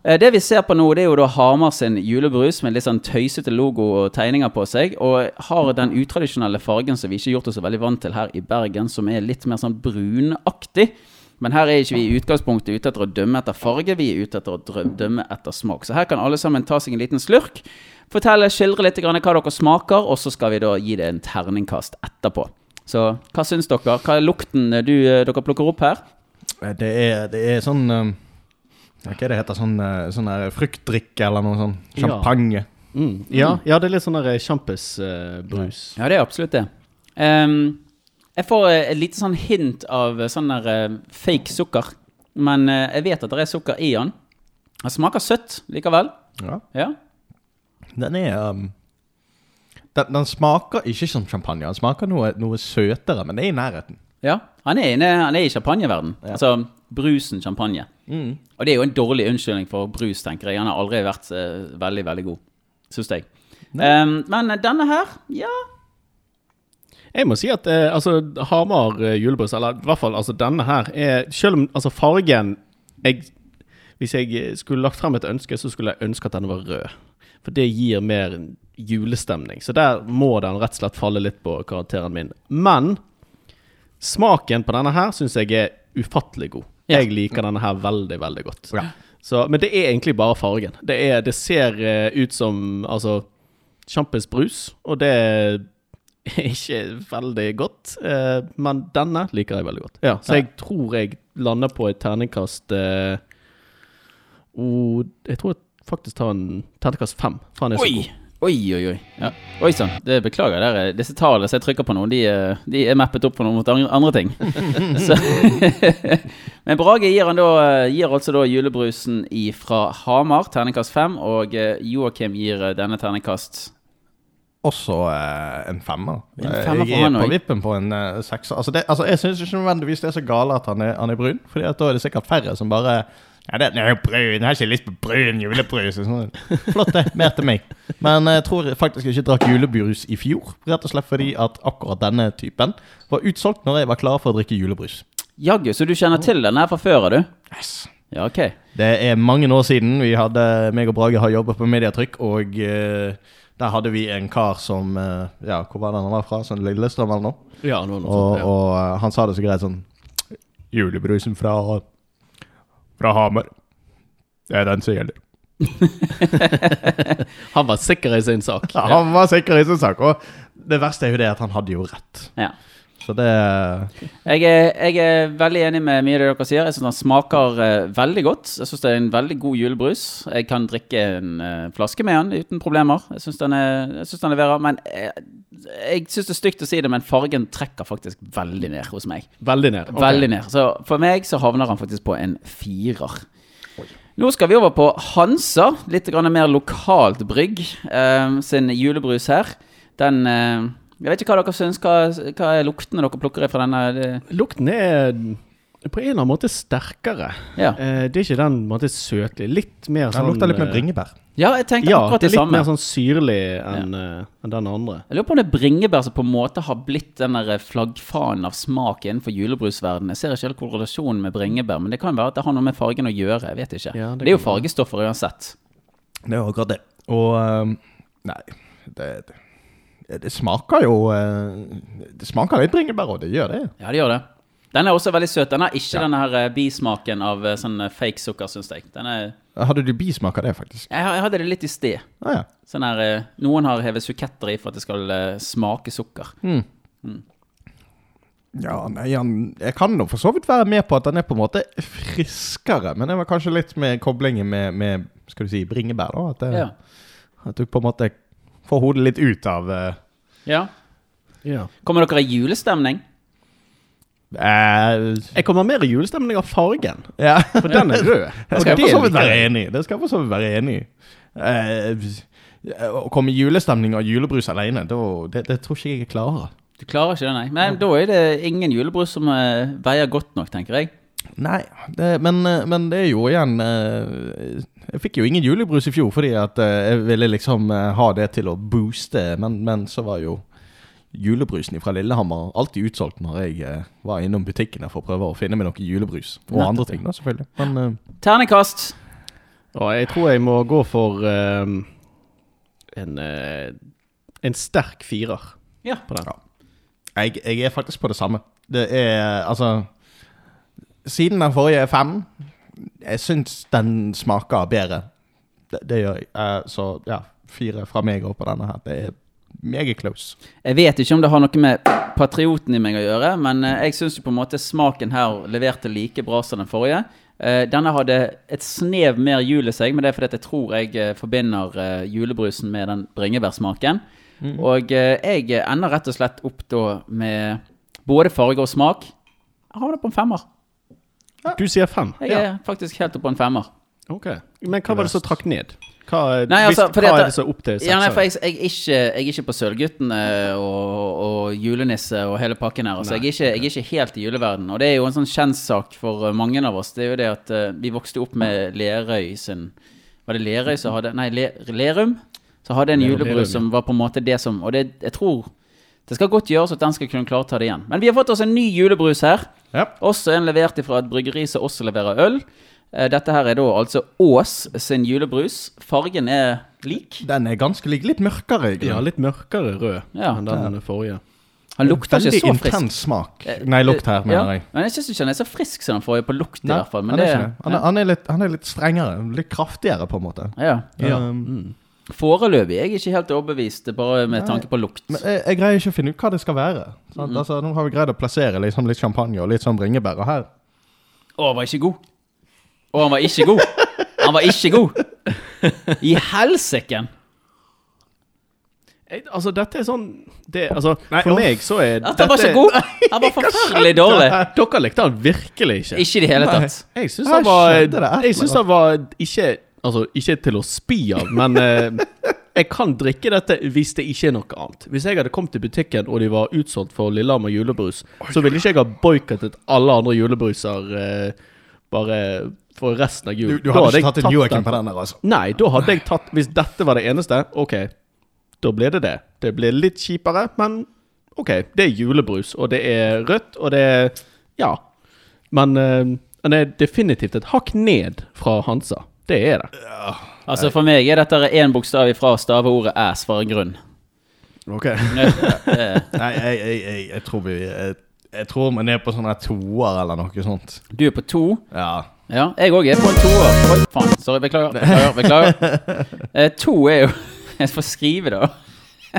Eh, Det vi ser på nå, det er jo da Hamar sin julebrus med litt sånn tøysete logo og tegninger på seg. Og har den utradisjonelle fargen som vi ikke har gjort oss veldig vant til her i Bergen, som er litt mer sånn brunaktig. Men her er ikke vi i utgangspunktet ute etter å dømme etter farge, vi er ute etter å dømme etter smak. Så her kan alle sammen ta seg en liten slurk, fortelle, skildre litt hva dere smaker, og så skal vi da gi det en terningkast etterpå. Så hva syns dere? Hva er lukten du, eh, dere plukker opp her? Eh, Det er, det er sånn eh, Hva er det heter? Sånn, eh, sånn fruktdrikke eller noe. Ja. Champagne. Mm. Ja, ja, det er litt sånn der kjampis-brus. Ja, det er absolutt det. Um, jeg får eh, et lite sånn hint av eh, sånn der uh, fake sukker. Men uh, jeg vet at det er sukker i den. Den smaker søtt likevel. Ja. Ja. Den er um, den, den smaker ikke som champagne. Den smaker noe, noe søtere, men det er i nærheten. Ja. Han, er inne, han er i champagneverden. Altså brusen champagne. Og det er jo en dårlig unnskyldning for brus, tenker jeg. Han har aldri vært uh, veldig, veldig god, syns jeg. Um, men denne her, ja Jeg må si at eh, altså, Hamar eh, julebrus, eller i hvert fall altså, denne her, er Selv om altså, fargen jeg, Hvis jeg eh, skulle lagt frem et ønske, så skulle jeg ønske at denne var rød. For det gir mer julestemning. Så der må den rett og slett falle litt på karakteren min. Men smaken på denne her syns jeg er ufattelig god. Jeg liker denne her veldig, veldig godt. Ja. Så, men det er egentlig bare fargen. Det, er, det ser eh, ut som altså sjampisbrus, og det er ikke veldig godt. eh, men denne liker jeg veldig godt. Ja, så jeg tror jeg lander på et terningkast eh, og Jeg tror jeg faktisk tar en terningkast fem. For han er så god. Oi, oi, oi. Ja. Oi sann. Det beklager. Der, er- disse tallene som jeg trykker på nå, de, er- de er mappet opp på noe mot andre, ting. Så. Men Brage gir, han da, gir altså da julebrusen fra Hamar, terningkast fem, og eh, Joakim gir eh, denne terningkast Også eh, en femmer. En Eh, femmer jeg er på vippen på en eh, sekser. Altså, altså, jeg syns ikke nødvendigvis det er så gale at han er, han er brun, at da er det sikkert færre som bare ja, det, er jo brun, jeg har ikke lyst på brun julebrus. Sånn. Flott, det. Mer til meg. Men jeg tror faktisk jeg ikke drakk julebrus i fjor. Rett og slett fordi at akkurat denne typen var utsolgt når jeg var klar for å drikke julebrus. Jaggu, så du kjenner til den her fra før av, du? Yes. Ja, ok. Det er mange år siden vi hadde meg og Brage har jobbet på Mediatrykk, og uh, der hadde vi en kar som uh, Ja, hvor var det han var fra? Sånn Lillestrøm eller noe? Ja, noe, noe Og, sånt, ja. og uh, han sa det så greit sånn Julebrusen fra Fra Hamar. Det er den som gjelder. Han var sikker i sin sak. Ja, han var sikker i sin sak, og det verste er jo det at han hadde jo rett. Ja. Så det Jeg er, jeg er veldig enig med mye av det dere sier. Jeg syns den smaker uh, veldig godt. Jeg syns det er en veldig god julebrus. Jeg kan drikke en uh, flaske med den uten problemer. Jeg syns den, er- jeg synes den leverer. Men jeg, jeg syns det er stygt å si det, men fargen trekker faktisk veldig ned hos meg. Veldig ned. Okay. Veldig ned. Så for meg så havner han faktisk på en firer. Nå skal vi over på Hansa, litt grann mer lokalt brygg. uh, sin julebrus her. Den eh, Jeg vet ikke hva dere syns. Hva, hva er luktene dere plukker fra denne? Lukten er på en eller annen måte sterkere. Ja. Eh, det er ikke den på måte søtlig. Litt mer sånn Den sånn lukter litt mer eh, bringebær. Ja, jeg tenkte Ja, akkurat det det, er litt mer sånn syrlig enn eh, en den andre. Jeg lurer på om det er bringebær som på en måte har blitt den der flaggfanen av smak innenfor julebrusverdenen. Jeg ser ikke helt korrelasjonen med bringebær, men det kan være at det har noe med fargen å gjøre. Jeg vet ikke. Ja, det det, er jo fargestoffer uansett. Det er akkurat det. Og ehm, Nei, det, det, det smaker jo eh, Det smaker litt bringebær, og det gjør det. Ja, det gjør det. Den er også veldig søt. Den har ikke Ja. denne her eh, bismaken av eh, sånn fake sukker, syns jeg. Den er, Hadde du bismak av det, faktisk? jeg, jeg hadde det litt i sted. Ah, ja. Sånn her, noen har hevet suketter i for at det skal smake sukker. Ja, nei, han, jeg kan nå for så vidt være med på at den er på en måte friskere, men det var kanskje litt med koblingen med, med skal du si, bringebær. da, At, det, Ja. at du på en måte får hodet litt ut av eh, ja. Ja. Kommer dere i julestemning? eh, Jeg kommer mer i julestemning av fargen, Ja. for den er rød. Det skal jeg for så vidt være enig i. Det skal jeg for så vidt være enig i. Eh, å komme i julestemning av julebrus alene, da- det, det tror ikke jeg jeg klarer. Du klarer ikke det, nei. Men da er det ingen julebrus som eh, veier godt nok, tenker jeg. Nei, det, men, eh, men det er jo igjen eh, Jeg fikk jo ingen julebrus i fjor fordi at eh, jeg ville liksom ha det til å booste, men, men så var jo julebrusen fra Lillehammer alltid utsolgt når jeg var innom butikkene for å prøve å finne meg noe julebrus. Og Nettopp, andre ting, da, selvfølgelig. Men Terningkast. Og jeg tror jeg må gå for um, en, en sterk firer Ja. på den. jeg, jeg er faktisk på det samme. Det er altså Siden den forrige er fem, jeg syns den smaker bedre. Det, det gjør jeg. Uh, så ja, fire fra meg òg på denne her. Det er meget close. Jeg vet ikke om det har noe med patrioten i meg å gjøre, men eh, jeg syns på en måte smaken her leverte like bra som den forrige. Eh, Denne hadde et snev mer jul i seg, men det er fordi at jeg tror jeg forbinder julebrusen med den bringebærsmaken. Og eh, jeg ender rett og slett opp da med både farge og smak. Jeg havner på en femmer. Du sier fem. Jeg er faktisk helt oppe på en femmer. Ok. Men hva var det som trakk ned? Hva, Nei, altså, hvis, hva at- er det som opp til Ja, nei, for jeg, jeg, ikke, jeg er ikke på Sølvguttene og, og julenisse og hele pakken her. Altså, jeg, er ikke, jeg er ikke helt i juleverden. Og det er jo en sånn kjentsak for uh, mange av oss. Det er jo det at uh, vi vokste opp med Lerøy sin Var det Lerøy som hadde Nei, Le, Lerum? Som hadde en julebrus som var på en måte det som Og det, jeg tror det skal godt gjøres at den skal kunne klare å ta det igjen. Men vi har fått oss en ny julebrus her. Ja. Også en levert fra et bryggeri som også leverer øl. Eh, Dette her er da altså Ås sin julebrus. Fargen er lik. Den er ganske lik. Litt mørkere. egentlig. Ja, litt mørkere rød Ja. enn den forrige. Han lukter ikke så frisk. Veldig intens smak. Eh, Nei, lukt her, ja, mener jeg. Men jeg syns ikke han er så frisk som den forrige på lukt, i hvert fall. Men han, er det, ikke. Han, er, han, er litt, han er litt strengere. Litt kraftigere, på en måte. ja. Ja. Um, Mm. Foreløpig er jeg ikke helt overbevist, bare med tanke på lukt. Men jeg, jeg greier ikke å finne ut hva det skal være. Sant? Mhm. Altså, nå har vi greid å plassere liksom litt champagne og litt sånn bringebær. Og her Å, han var ikke god. Å, han var ikke god. Han var ikke god. I helsiken! Altså, dette er sånn det, altså, Nei, For meg så er At han var så god! Han var forferdelig dårlig. Dere likte han virkelig ikke. Ikke i det hele tatt. Jeg syns han var Jeg synes han var ikke Altså, ikke til å spy av, men eh, jeg kan drikke dette hvis det ikke er noe annet. Hvis jeg hadde kommet til butikken og de var utsolgt for Lillehammer julebrus, så ville ikke jeg ha boikottet alle andre julebruser eh, bare for resten av Du, julen. du Da hadde jeg ikke tatt en Joakim på den der, altså. Nei, da hadde jeg tatt Hvis dette var det eneste, ok, da ble det det. Det ble litt kjipere, men ok. Det er julebrus, og det er rødt, og det er Ja. Men eh, det er definitivt et hakk ned fra Hansa. Det er det. Altså For meg er dette én bokstav ifra staveordet ass for en grunn. Ok. Nei, jeg, jeg, jeg, jeg tror vi jeg, jeg tror man er på sånne toer eller noe sånt. Du er på to. Ja. Ja, jeg òg er på en toer. Oi, faen. Sorry, beklager. Beklager. beklager. Eh, to er jo Jeg får skrive, da.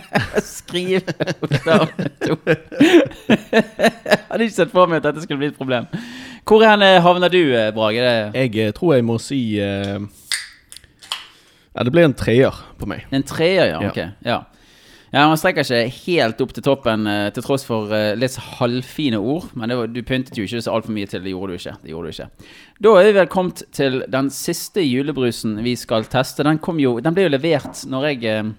Skrive bokstav to. Hadde ikke sett for meg at dette skulle bli et problem. Hvor hen eh, havner du, eh, Brage? Jeg eh, tror jeg må si eh, Ja, det ble en treer på meg. en treer, ja. Ja. Ok. Ja. Ja, Man strekker ikke helt opp til toppen eh, til tross for eh, litt halvfine ord. Men det var, du pyntet jo ikke så altfor mye til. Det gjorde du ikke. Det gjorde du ikke. Da er vi vel kommet til den siste julebrusen vi skal teste. Den, kom jo, den ble jo levert når jeg eh,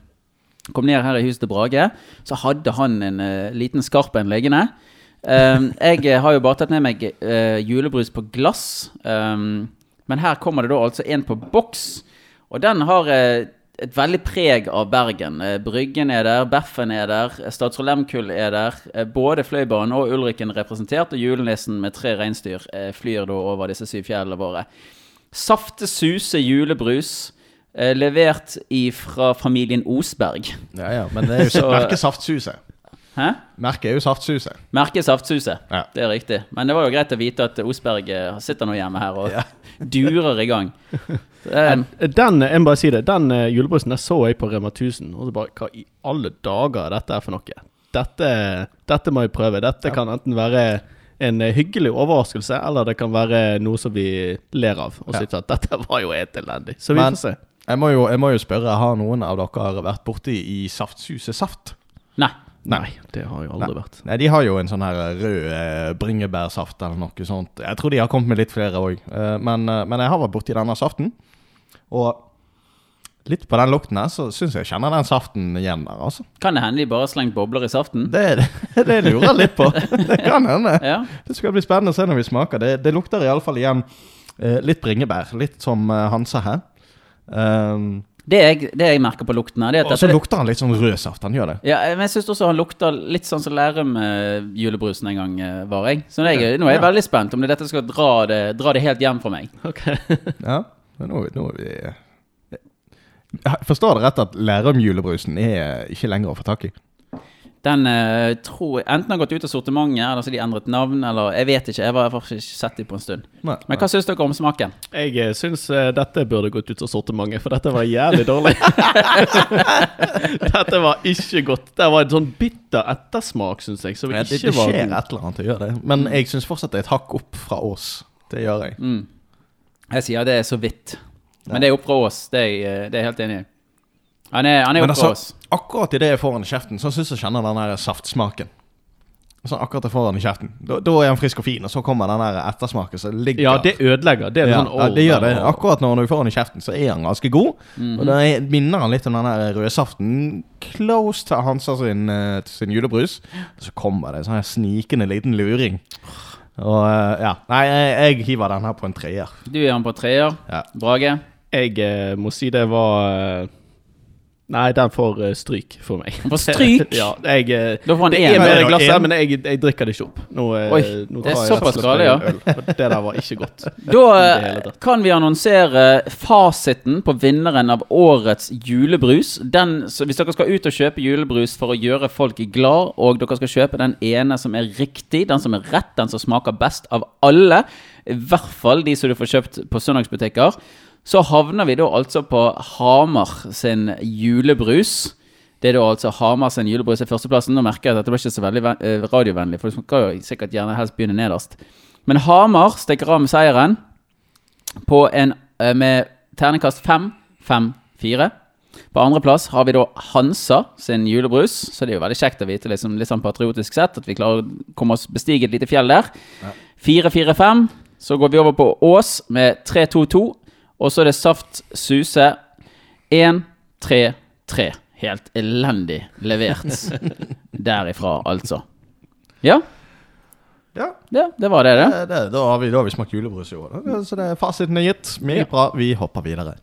kom ned her i huset til Brage. Så hadde han en uh, liten skarp en liggende. Um, jeg eh, har jo bare tatt med meg uh, julebrus på glass. Um, men her kommer det da altså en på boks. Og den har uh, et veldig preg av Bergen. Bryggen er der, Beffen er der, Statsråd Lehmkuhl er der. Både Fløibanen og Ulriken representert, og julenissen med tre reinsdyr flyr da over disse syv fjellene våre. Safte Suse julebrus, eh, levert fra familien Osberg. ja, ja. Men det er jo Så- merkesaftsuset. Hæ? Merket er jo Saftsuset. Merket Saftsuset. Ja. Det er riktig. Men det var jo greit å vite at Osberg eh, sitter nå hjemme her og durer i gang. Eh, Den, jeg må bare si det, den julebrusen der så jeg på Rema 1000, og så bare Hva i alle dager er dette for noe? Dette, dette må jeg prøve. Dette kan enten være en hyggelig overraskelse, eller det kan være noe som vi ler av. Og Ja. at dette var jo helt elendig. Så vi Men- får se. Jeg må, jo, jeg må jo spørre, har noen av dere vært borti i Saftsuset Saft? nei. Nei, det har jo aldri Nei. vært. Nei, De har jo en sånn her rød eh, bringebærsaft eller noe sånt. Jeg tror de har kommet med litt flere òg. Men, eh, men jeg har vært borti denne saften. Og litt på den lukten her, så syns jeg jeg kjenner den saften igjen der, altså. Kan det hende de bare har slengt bobler i saften? Det, det lurer jeg litt på. Det kan hende. Ja. Det skal bli spennende å se når vi smaker. Det, det lukter iallfall igjen eh, litt bringebær. Litt som eh, Hansa her. Um, Det, jeg, det jeg merker på lukten her, er og så lukter han litt sånn rød saft. Han gjør det. ja, men jeg syns også han lukter litt sånn som Lærum-julebrusen en gang eh, var. jeg Så jeg, nå er jeg veldig spent om det dette skal dra det, dra det helt hjem for meg. Ok. Ja, men nå, nå er vi Jeg Forstår det rett at Lærum-julebrusen er ikke lenger å få tak i? Den uh, tror jeg enten har gått ut av sortimentet, eller så har de endret navn, eller jeg vet ikke. Jeg har faktisk ikke sett dem på en stund. Nei. Men hva syns dere om smaken? Jeg eh, syns uh, dette burde gått ut av sortimentet, for dette var jævlig dårlig. dette var ikke godt. Det var en sånn bitter ettersmak, syns jeg, som Ja, det, ikke det var skjer god. et eller annet å gjøre det. Men jeg syns fortsatt det er et hakk opp fra Ås. Det gjør jeg. Mm. Jeg sier det er så vidt. Men det er opp fra Ås. Det er jeg, eh, det er jeg helt enig i. Han er, han er Men altså, oss. akkurat idet jeg får han i kjeften, så syns jeg kjenner den der saftsmaken. Sånn akkurat jeg får han i kjeften. Da, da er han frisk og fin, og så kommer den der ettersmaken som ligger Ja, det ødelegger. Det er ja, sånn ja, det gjør det. Akkurat når du får han i kjeften, så er han ganske god. Mhm. Og da er- minner han litt om den der rødsaften. Close til Hansa sin, eh, sin julebrus. Så kommer det en sånn snikende liten luring. Og eh, ja. Nei, jeg, jeg hiver den her på en treer. Du gir den på treer. Ja. Brage? Jeg eh, må si det var Nei, den får eh, stryk for meg. Den får stryk? ja, jeg eh, Da får han Det én. er mer i glasset, men jeg, jeg drikker det ikke opp. Nå, eh, Oi, nå det er såpass og ja. øl, Det der var ikke godt. Da kan vi annonsere fasiten på vinneren av årets julebrus. Den, så hvis dere skal ut og kjøpe julebrus for å gjøre folk glad, og dere skal kjøpe den ene som er riktig, den som er rett, den som smaker best av alle, i hvert fall de som du får kjøpt på søndagsbutikker, så havner vi da altså på Hamar sin julebrus. Det er da altså Hamar sin julebrus er førsteplassen. Nå merker jeg at dette var ikke så veldig eh, radiovennlig, for du skal jo sikkert gjerne helst begynne nederst. Men Hamar stikker av med seieren på en, eh, med terningkast 5, 5, 4. På andreplass har vi da Hansa sin julebrus, så det er jo veldig kjekt å vite liksom, litt sånn patriotisk sett at vi klarer å komme oss bestige et lite fjell der. 4, 4, 5. Så går vi over på Ås med 3, 2, 2. Og så er det Saft Suse 1, 3, 3. Helt elendig levert derifra, altså. Ja, Ja, ja det var det, det. det, det, da, har vi, da har vi smakt julebrus i år. da. Så det, er fasiten er gitt. Meget bra. Vi hopper videre.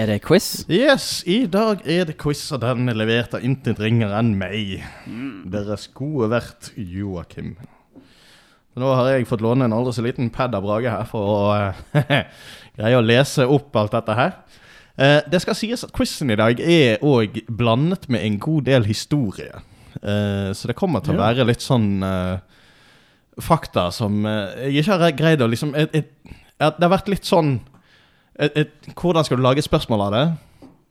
Er det quiz? Yes, i dag er det quiz, og den er levert av intet ringere enn meg. Deres gode vert Joakim. Nå har jeg fått låne en aldri så liten pad av Brage her for å eh, greie å lese opp alt dette her. Eh, det skal sies at quizen i dag er òg blandet med en god del historie. Eh, så det kommer til å være litt sånn eh, fakta som eh, jeg ikke har greid å liksom jeg, jeg, jeg, Det har vært litt sånn et, et, Hvordan skal du lage spørsmål av det?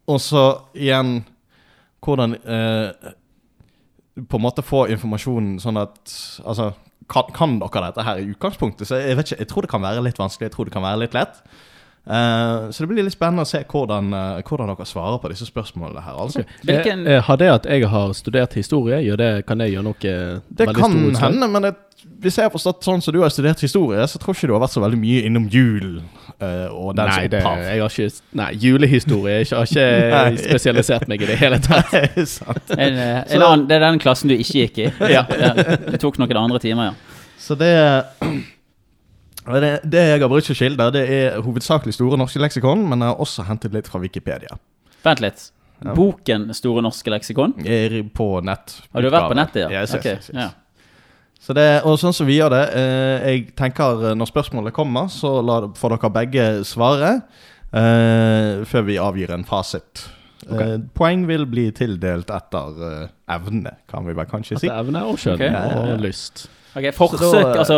Og så igjen Hvordan eh, på en måte få informasjonen sånn at Altså, kan, kan dere dette her i utgangspunktet? Så jeg vet ikke, jeg tror det kan være litt vanskelig, jeg tror det kan være litt lett. Eh, så det blir litt spennende å se hvordan, eh, hvordan dere svarer på disse spørsmålene her. altså. Hvilken Jeg, eh, Har det at jeg har studert historie, gjør det, kan det gjøre noe Det kan hende, men det, hvis jeg har forstått sånn som du har studert historie, så tror ikke du har vært så veldig mye innom jul eh, og den Nei, det, jeg har ikke Nei, julehistorie. Jeg har ikke, Nei. spesialisert meg i det hele tatt. Er sant. en, eh, en annen, Det er den klassen du ikke gikk i? Ja. Du tok noen andre timer, ja. Så det det, det jeg har brukt som kilder, det er hovedsakelig Store norske leksikon, men jeg har også hentet litt fra Wikipedia. Vent litt. Ja. Boken Store norske leksikon? Jeg er på nett. Har du vært på nettet, ja? Yes, yes, Ok, yes, yes. ja. Så det, og sånn som vi gjør det eh, Jeg tenker eh, når spørsmålet kommer, så la, får dere begge svare eh, før vi avgir en fasit. Eh, poeng vil bli tildelt etter eh, evne, kan vi vel kanskje si. Etter evne og kjønn Ok. Ja, ja, ja. og lyst. Ok, Forsøk, Så eh, altså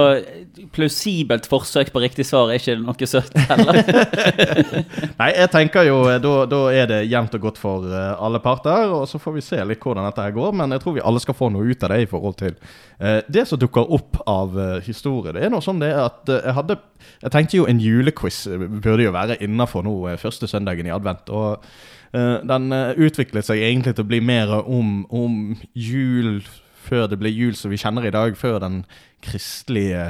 Plausibelt forsøk på riktig svar er ikke noe søtt heller. Nei, jeg tenker jo eh, da, da er det jevnt og godt for eh, alle parter. Og så får vi se litt hvordan dette her går, men jeg tror vi alle skal få noe ut av det i forhold til eh, det som dukker opp av eh, historie. Det er noe sånn det at jeg hadde Jeg tenkte jo en julequiz burde jo være innafor nå første søndagen i advent. og eh, den eh, utviklet seg egentlig til å bli mer om, om jul før det ble jul som vi kjenner i dag, før den kristelige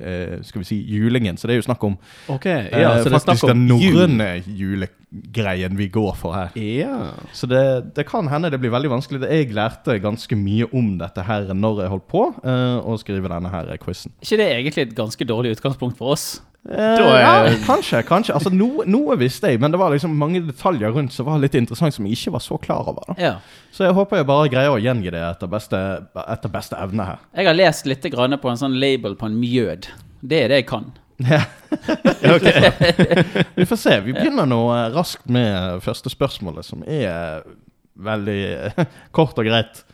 eh, skal vi si julingen. Så det er jo snakk om Ok, Eh, ja, så det er faktisk den jul. norrøne julegreien vi går for her. Ja. Så det, det kan hende det blir veldig vanskelig. Jeg lærte ganske mye om dette her når jeg holdt på eh, å skrive denne her quizen. ikke det egentlig et ganske dårlig utgangspunkt for oss? Eh, er- ja, kanskje. kanskje. Altså, noe, noe visste jeg, men det var liksom mange detaljer rundt som var litt interessant som jeg ikke var så klar over. Ja. Så jeg håper jeg bare greier å gjengi det etter beste, etter beste evne her. Jeg har lest litt grann på en sånn label på en mjød. Det er det jeg kan. Ja. okay. Vi får se. Vi begynner nå eh, raskt med første spørsmålet, som er veldig eh, kort og greit.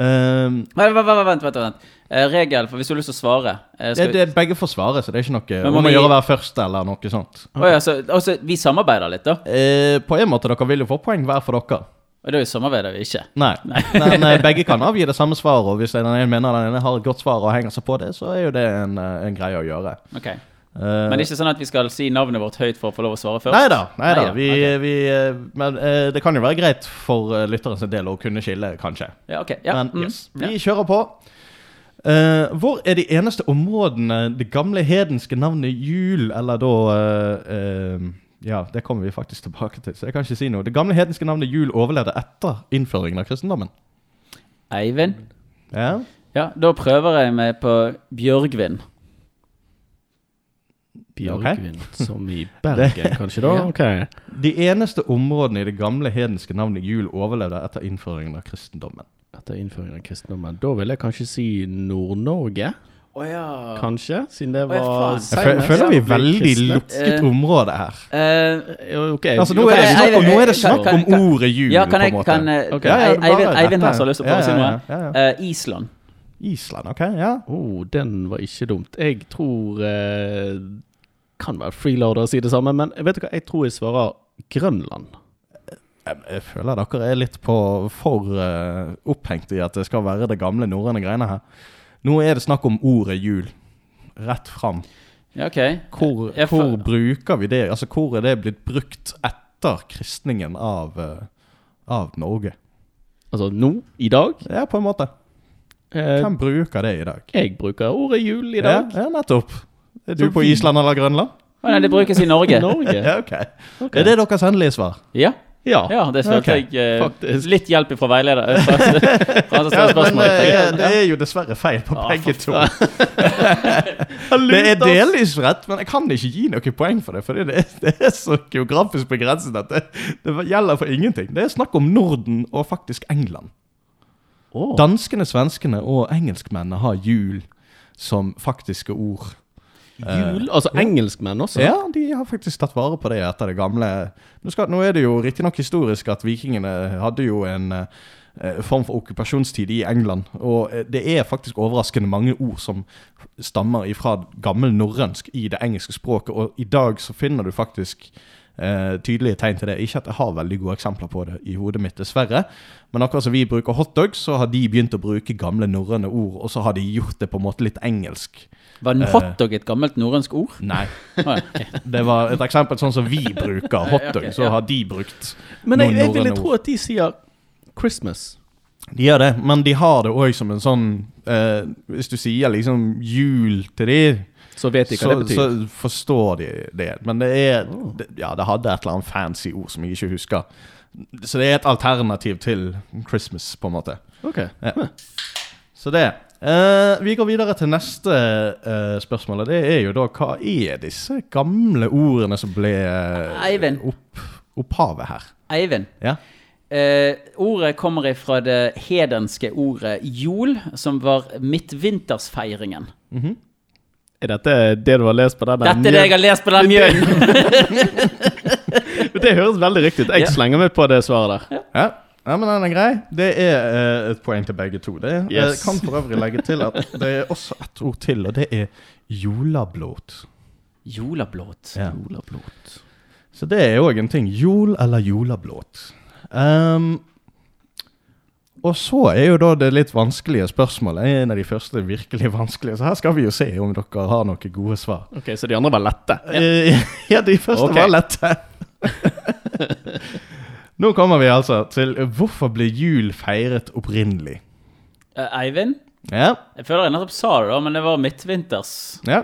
Um, Vent, vent, vent. vent. Eh, regel, for hvis du har lyst til å svare eh, det, vi- det, begge får svare, så det er ikke noe Men må om å vi- gjøre å være først eller noe sånt. Oh, ja, så, altså, Vi samarbeider litt, da. Eh, på en måte dere vil jo få poeng hver for dere. Og da samarbeider vi ikke. Nei. Men eh, begge kan avgi det samme svaret, og hvis den ene mener den ene har et godt svar og henger seg på det, så er jo det en, eh, en greie å gjøre. Ok Eh, Men det er ikke sånn at vi skal si navnet vårt høyt for å få lov å svare først? Nei da. Nei da. Neida, Vi, okay. vi, eh, men eh, det kan jo være greit for lytterens del å kunne skille, kanskje. Ja, okay. Ja. Men mm, yes, vi kjører på. Eh, hvor er de eneste områdene det gamle hedenske navnet jul, eller da uh, uh, Ja, det kommer vi faktisk tilbake til, så jeg kan ikke si noe. Det gamle hedenske navnet jul overlevde etter innføringen av kristendommen. Eivind? Ja. Ja, da prøver jeg meg på Bjørgvin. Bjørgvin, som i Bergen, kanskje da? Ja. Ok. De eneste områdene i det gamle hedenske navnet jul overlevde etter innføringen av kristendommen. Etter innføringen av kristendommen. Da vil jeg kanskje si Nord-Norge, Oh, ja. kanskje? Siden det Å, ja, var. Jeg føler vi er veldig lukket Eh, område her. Uh, okay. Altså, nå er det snakk om, nå er det snakk om ordet jul, ja, kan på jeg en måte. kan, eh. Ja, ja, Eivind, Eivind her har lyst til å prøve å si noe. ja, ja. Eh, Island. Island, ok, ja. Oh, den var ikke dumt. Jeg tror uh, Kan være freeloader å si det samme, men vet du hva? Jeg tror jeg svarer Grønland. Jeg, jeg føler dere er litt på for uh, opphengt i at det skal være det gamle norrøne greiene her. Nå er det snakk om ordet jul. Rett fram. Ja, okay. Hvor, Jeg hvor bruker vi det? Altså, hvor er det blitt brukt etter kristningen av, uh, av Norge? Altså nå, i dag. Ja, på en måte. Eh, Hvem bruker det i dag? jeg bruker ordet jul i dag. Ja, ja nettopp. Er du Så på Island eller Grønland? Nei, det brukes i Norge. Norge. Ja, okay. Ok. Er det deres endelige svar? Ja, Ja. ja det følte okay, jeg eh, faktisk. Litt hjelp fra veileder. eh, Ja, men eh, det er jo dessverre feil på Ja, begge to. Det er delvis rett, men jeg kan ikke gi noe poeng for det. For det, er- det er så geografisk begrenset at det, det gjelder for ingenting. Det er snakk om Norden og faktisk England. Oh. Danskene, svenskene og engelskmennene har jul som faktiske ord. Jul? Altså engelskmenn også? Ja, de har faktisk tatt vare på det etter det gamle skal, nå er det jo riktignok historisk at vikingene hadde jo en eh, form for okkupasjonstid i England. Og eh, det er faktisk overraskende mange ord som stammer ifra gammel norrønsk i det engelske språket. Og i dag så finner du faktisk eh, tydelige tegn til det. Ikke at jeg har veldig gode eksempler på det i hodet mitt, dessverre. Men akkurat som vi bruker hotdog, så har de begynt å bruke gamle norrøne ord, og så har de gjort det på en måte litt engelsk. Var en hotdog et gammelt norrønsk ord? Nei. Ja. Det var et eksempel sånn som vi bruker hotdog, så har de brukt Men jeg, noen jeg ville tro at de sier Christmas. De gjør det, men de har det òg som en sånn eh, Hvis du sier liksom jul til de, Så vet de hva så, det betyr. så forstår de det. Men det er Oh. det, Ja, det hadde et eller annet fancy ord som jeg ikke husker. Så det er et alternativ til Christmas, på en måte. Ok. Ja. Så det. Uh, vi går videre til neste uh, spørsmål. og Det er jo da hva er disse gamle ordene som ble uh, opp, opphavet her? Eivind, Ja. Uh, ordet kommer fra det hedenske ordet jol, som var midtvintersfeiringen. Er dette det du har lest på den? der Dette er det jeg har lest på den mjølen! Det høres veldig riktig ut. Jeg Ja. slenger meg på det svaret der. Ja. ja, men den er grei. Det er uh, et poeng til begge to. Det er, Yes. Jeg kan for øvrig legge til at det er også et ord til, og det er jolablåt. Jolablåt. Ja. Jolablåt. Så det er òg en ting. Jol eller jolablåt. Ehm, og så er jo da det litt vanskelige spørsmålet en av de første virkelig vanskelige. Så her skal vi jo se om dere har noen gode svar. Ok, Så de andre var lette? Ja, Ja, de første okay. var lette. Nå kommer vi altså til hvorfor ble jul feiret opprinnelig? Eh, Eivind? Ja, Jeg føler jeg nettopp sa det, da, men det var midtvinters. ja,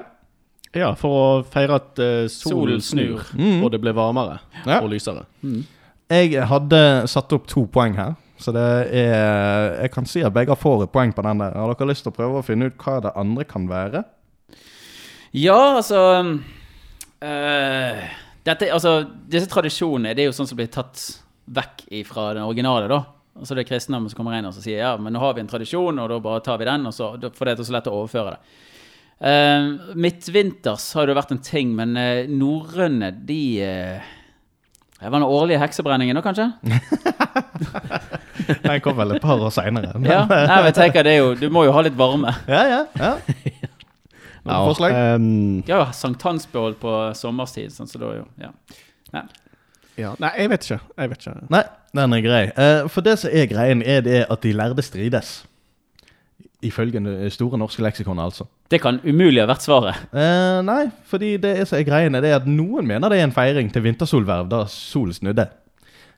Ja, for å feire at uh, solen Solen snur. Mm. og det ble varmere Ja. og lysere. Jeg hadde satt opp to poeng her. Så det er Jeg kan si at begge får et poeng på den der. Har dere lyst til å prøve å finne ut hva det andre kan være? Ja, altså øh, dette, altså, Disse tradisjonene det er jo sånn som blir tatt vekk fra den originale. da Altså Det er kristendommen som kommer inn og så sier ja, men nå har vi en tradisjon, og da bare tar vi den. og så, For det er så lett å overføre det. Uh, midtvinters har jo vært en ting, men uh, norrøne, de uh, Det var den årlige heksebrenningen da, kanskje? Den kom vel et par år seinere. Ja, Nei, men jeg tenker det er jo Du må jo ha litt varme. ja, ja, ja. Noen forslag? Um, ja, har sankthansbål på sommerstid, sånn, så da jo ja. Nei. ja. Nei, jeg vet ikke. Jeg vet ikke. Nei, den er grei. Uh, for det som er greien, er det at de lærde strides. Ifølge det store norske leksikon, altså. Det kan umulig ha vært svaret. Uh, nei, fordi det er som er greien, er at noen mener det er en feiring til vintersolverv da solen snudde.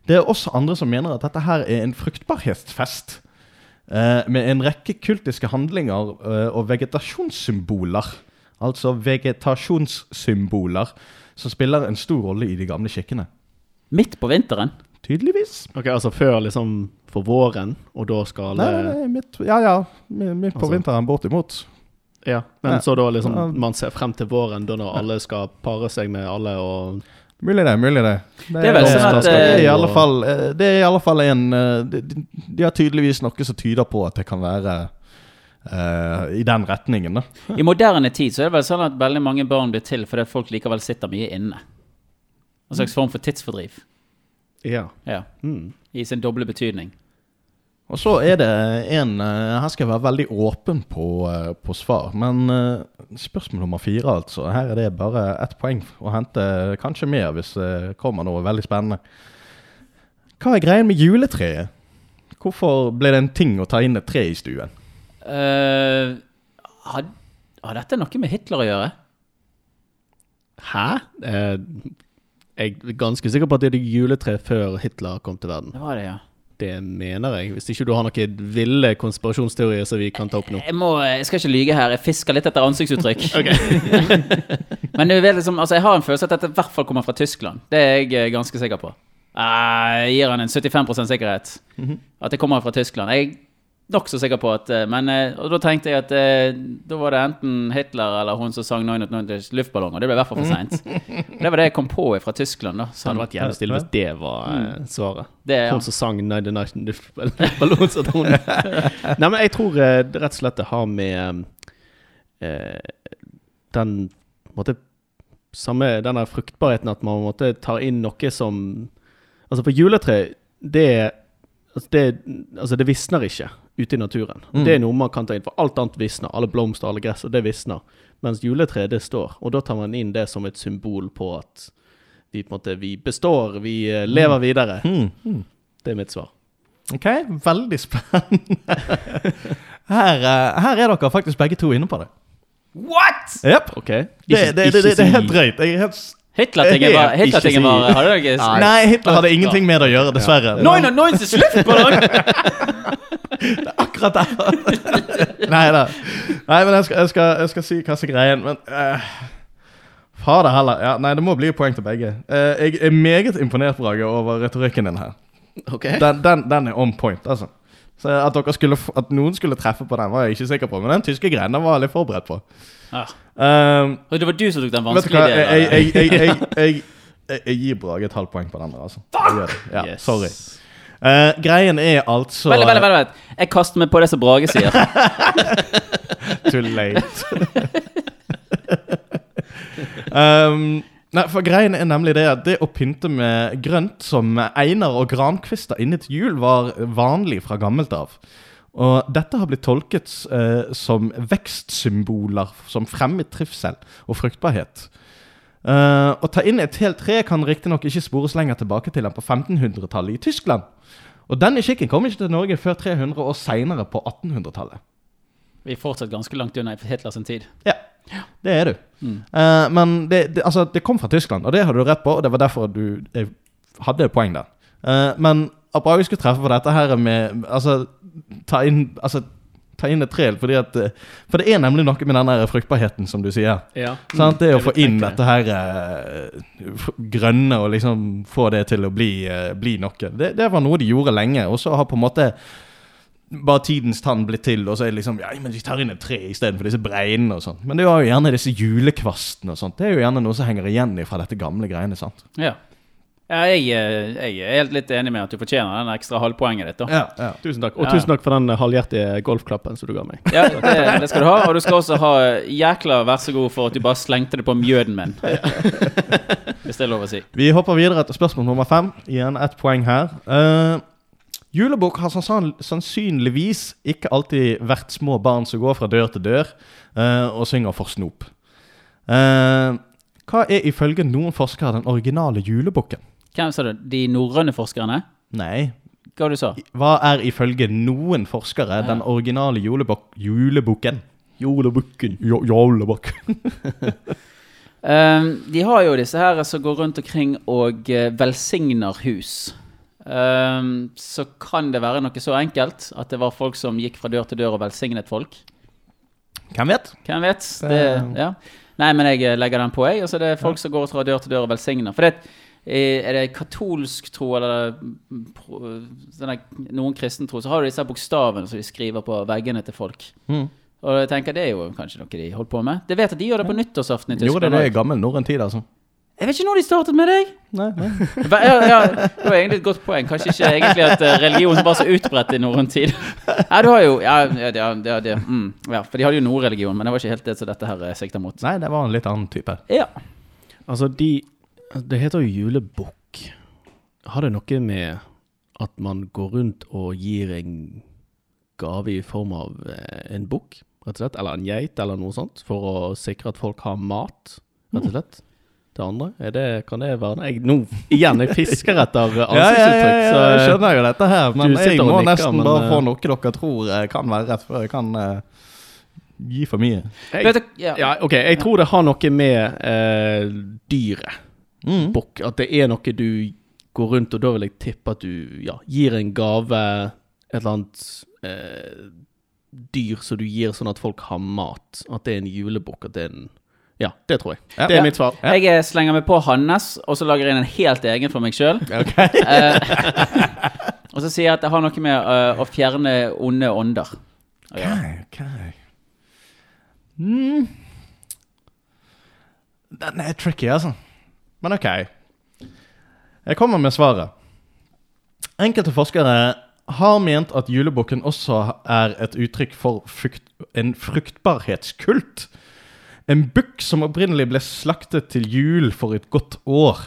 Det er også andre som mener at dette her er en fruktbarhetsfest. eh, med en rekke kultiske handlinger eh, og vegetasjonssymboler. Altså vegetasjonssymboler som spiller en stor rolle i de gamle skikkene. Midt på vinteren. Tydeligvis. Ok, Altså før liksom for våren, og da skal Nei, nei, nei, midt, ja, ja. Midt på Altså- vinteren, bortimot. Ja, men nei, så da liksom man ser frem til våren, da når alle skal pare seg med alle og Mulig det, mulig det. Det er vel sånn at, det er i eh, alle fall eh, Det er i alle fall en eh, de har tydeligvis noe som tyder på at det kan være uh, i den retningen, da. I moderne tid så er det vel sånn at veldig mange barn blir til fordi folk likevel sitter mye inne. En slags form for tidsfordriv. Ja. Ja, Mm. I sin doble betydning. Og så er det en eh, Her skal jeg være veldig åpen på, eh, på svar. Men eh, spørsmål nummer fire, altså. Her er det bare ett poeng å hente. Kanskje mer hvis det kommer noe veldig spennende. Hva er greien med juletreet? Hvorfor ble det en ting å ta inn et tre i stuen? Uh, har, har dette noe med Hitler å gjøre? Hæ? Uh, jeg er ganske sikker på at det er juletre før Hitler kom til verden. Det var det, ja. Det mener jeg. Hvis ikke du har noen ville konspirasjonsteorier som vi kan ta opp nå. Jeg, må, jeg skal ikke lyge her. Jeg fisker litt etter ansiktsuttrykk. Men liksom, altså, jeg har en følelse at dette i hvert fall kommer fra Tyskland. Det er jeg eh, ganske sikker på. Eh, Jeg gir han en 75 sikkerhet. At det kommer fra Tyskland. Jeg nokså sikker på at eh, Men eh, og da tenkte jeg at eh, da var det enten Hitler eller hun som sang 990 luftballong, og det ble i hvert fall for seint. Det var det jeg kom på fra Tyskland. da Det så, hadde vært jævlig stille hvis det var mm. svaret. det, ja. Hun som sang 99 Luftballons at hun Nei, men jeg tror det rett og slett det har med eh, den måtte, samme denne fruktbarheten at man måtte ta inn noe som Altså, for juletre, det Altså, det, altså det visner ikke ute i naturen. Mm. Det er noe man kan ta inn, for alt annet visner. Alle blomster, alle gress, og det visner. Mens juletreet, det står. Og da tar man inn det som et symbol på at vi på en måte, vi består, vi eh, lever videre. Mm. hmm. Det er mitt svar. Ok, veldig spennende. Her, eh, her er dere faktisk begge to inne på det. What?! Yep. Ok? Det, det, det, det, det er helt drøyt. Jeg er helt Hitler-tingen var, Hitler var Hadde dere Nei, Nei, Hitler hadde ingenting med det å gjøre, dessverre. 990 luftballong! Akkurat derfor. Nei da. Nei, men jeg skal, jeg skal, jeg skal si hva som er greien. Men uh, Fader heller. Ja, nei, det må bli poeng til begge. Uh, jeg er meget imponert, Brage, over retorikken din her. Ok. Den, den, den er on point, altså. Så at, dere skulle, at noen skulle treffe på den, var jeg ikke sikker på. Men den tyske greien den var jeg litt forberedt på. Ah. Um, det var du som tok den vanskelige delen. jeg, jeg, gir Brage et halvt poeng på den altså. Fuck! Ja, Yes. Sorry. Uh, greien er altså vent, vent, vent. Jeg kaster meg på det som Brage sier. Too late. um, nei, for greien er nemlig det at det å pynte med grønt som einer og grankvister inne til jul var vanlig fra gammelt av. Og dette har blitt tolket eh, som vekstsymboler som fremmer trivsel og fruktbarhet. Eh, å ta inn et helt tre kan riktignok ikke spores lenger tilbake til enn på 1500-tallet i Tyskland. Og denne skikken kom ikke til Norge før 300 år seinere, på 1800-tallet. Vi er fortsatt ganske langt unna Hitlers tid. Ja, det er du. Eh, men det, det, altså, det kom fra Tyskland, og det hadde du rett på. Og det var derfor du hadde et poeng der. Eh, men at Brage skulle treffe på dette her med Altså, ta inn, altså, ta inn et tre. Fordi at, eh, for det er nemlig noe med den der fruktbarheten, som du sier. Ja. Sant? Det å få inn dette her eh, grønne og liksom få det til å bli, eh, bli noe. Det, det var noe de gjorde lenge, og så har på en måte bare tidens tann blitt til, og så er det liksom Ja, men vi tar inn et tre istedenfor disse breinene og sånn. Men det var jo gjerne disse julekvastene og sånt. Det er jo gjerne noe som henger igjen fra dette gamle greiene, sant. Ja. Ja jeg, eh, jeg er helt litt enig med at du fortjener den ekstra halvpoenget ditt. da. Ja, ja. Tusen takk. Og Ja. tusen takk for den halvhjertige golfklappen som du ga meg. Ja, det, det skal du ha. Og du skal også ha jækla vær så god for at du bare slengte det på mjøden min. Hvis det er lov å si. Vi hopper videre til spørsmål nummer fem. Igjen ett poeng her. Uh, julebukk har sannsynligvis ikke alltid vært små barn som går fra dør til dør uh, og synger for snop. Uh, hva er ifølge noen forskere den originale julebukken? Hvem sa du? De norrøne forskerne? Nei. Hva du sa? Hva er ifølge noen forskere den originale julebok julebukken? Julebukken. Jo, julebukken. um, de har jo disse her som går rundt omkring og eh, velsigner hus. Um, så kan det være noe så enkelt at det var folk som gikk fra dør til dør og velsignet folk. Hvem vet? Hvem vet? Det, ja. Nei, men jeg eh, legger den på, jeg. Altså, det er folk som går fra dør til dør og velsigner. For det, eh, er det katolsk tro eller mm, der, noen kristen tro, så har du disse bokstavene som de skriver på veggene til folk. Mm. Og jeg tenker det er jo kanskje noe de holdt på med. Jeg vet at de gjør det på nyttårsaften i Gjorde det det i gammel norrøn tid, altså? Jeg vet ikke når de startet med deg. Nei, nei. Ja, ja, det var egentlig et godt poeng. Kanskje ikke egentlig at eh, religion var så utbredt i norrøn tid. Ja, du har jo Ja, ja, ja, ja, mm, ja for de hadde jo nordreligion, men det var ikke helt det som dette her sikta mot. nei, det var en litt annen type. Ja. Altså, de Det heter jo julebukk. Har det noe med at man går rundt og gir en gave i form av eh, en bukk, rett og slett? Eller en geit, eller noe sånt? For å sikre at folk har mat, rett og slett? Det andre? Er det, kan det være jeg, Nå, igjen, jeg fisker etter Ja, ja, ja, ansiktsuttrykk. ja, jeg skjønner jo dette her, men jeg må nikker, nesten men, bare eh, få noe dere tror eh, kan være rett, før jeg kan uh, gi for mye. jeg, ja. ja, ok, jeg tror det har noe med uh, dyret. Mm. bok, At det er noe du går rundt, og da vil jeg tippe at du ja, gir en gave, et eller annet eh, dyr som du gir sånn at folk har mat. At det er en julebukk. At det er en Ja, det tror jeg. Ja. Det er Ja. mitt svar. Jeg eh, slenger meg på Hannes, og så lager jeg inn en helt egen for meg sjøl. Ok. og så sier jeg at det har noe med uh, å fjerne onde ånder å gjøre. Ok, mm. Den er tricky, altså. Men ok. Jeg kommer med svaret. Enkelte forskere har ment at julebukken også er et uttrykk for frukt, en fruktbarhetskult. En bukk som opprinnelig ble slaktet til jul for et godt år.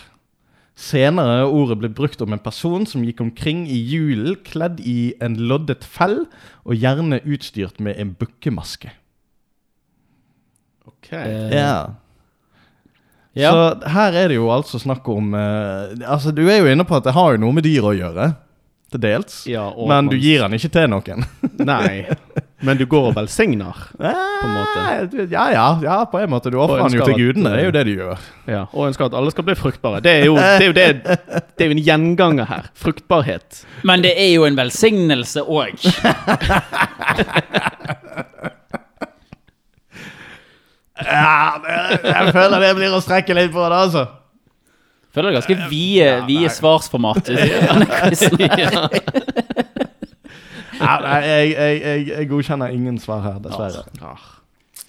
Senere er ordet ble brukt om en person som gikk omkring i julen kledd i en loddet fell, og gjerne utstyrt med en bukkemaske. Ok. Eh, Ja. Så her er det jo altså snakk om eh, Altså, du er jo inne på at det har jo noe med dyr å gjøre. Til dels. Ja, og Men du man- gir den ikke til noen. Nei. Men du går og velsigner. på en måte. Ja, ja, ja, på en måte. Du ofrer den jo ønsker til at, gudene. Det er jo eh, det du gjør. Ja, og ønsker at alle skal bli fruktbare. Det er jo, det er jo, det, det er jo en gjenganger her. Fruktbarhet. Men det er jo en velsignelse òg. Ja, jeg føler det blir å strekke litt på det, altså. Føler det er ganske vide, vide svarsformat. Ja, nei, jeg, jeg, jeg, jeg godkjenner ingen svar her, dessverre. Ah.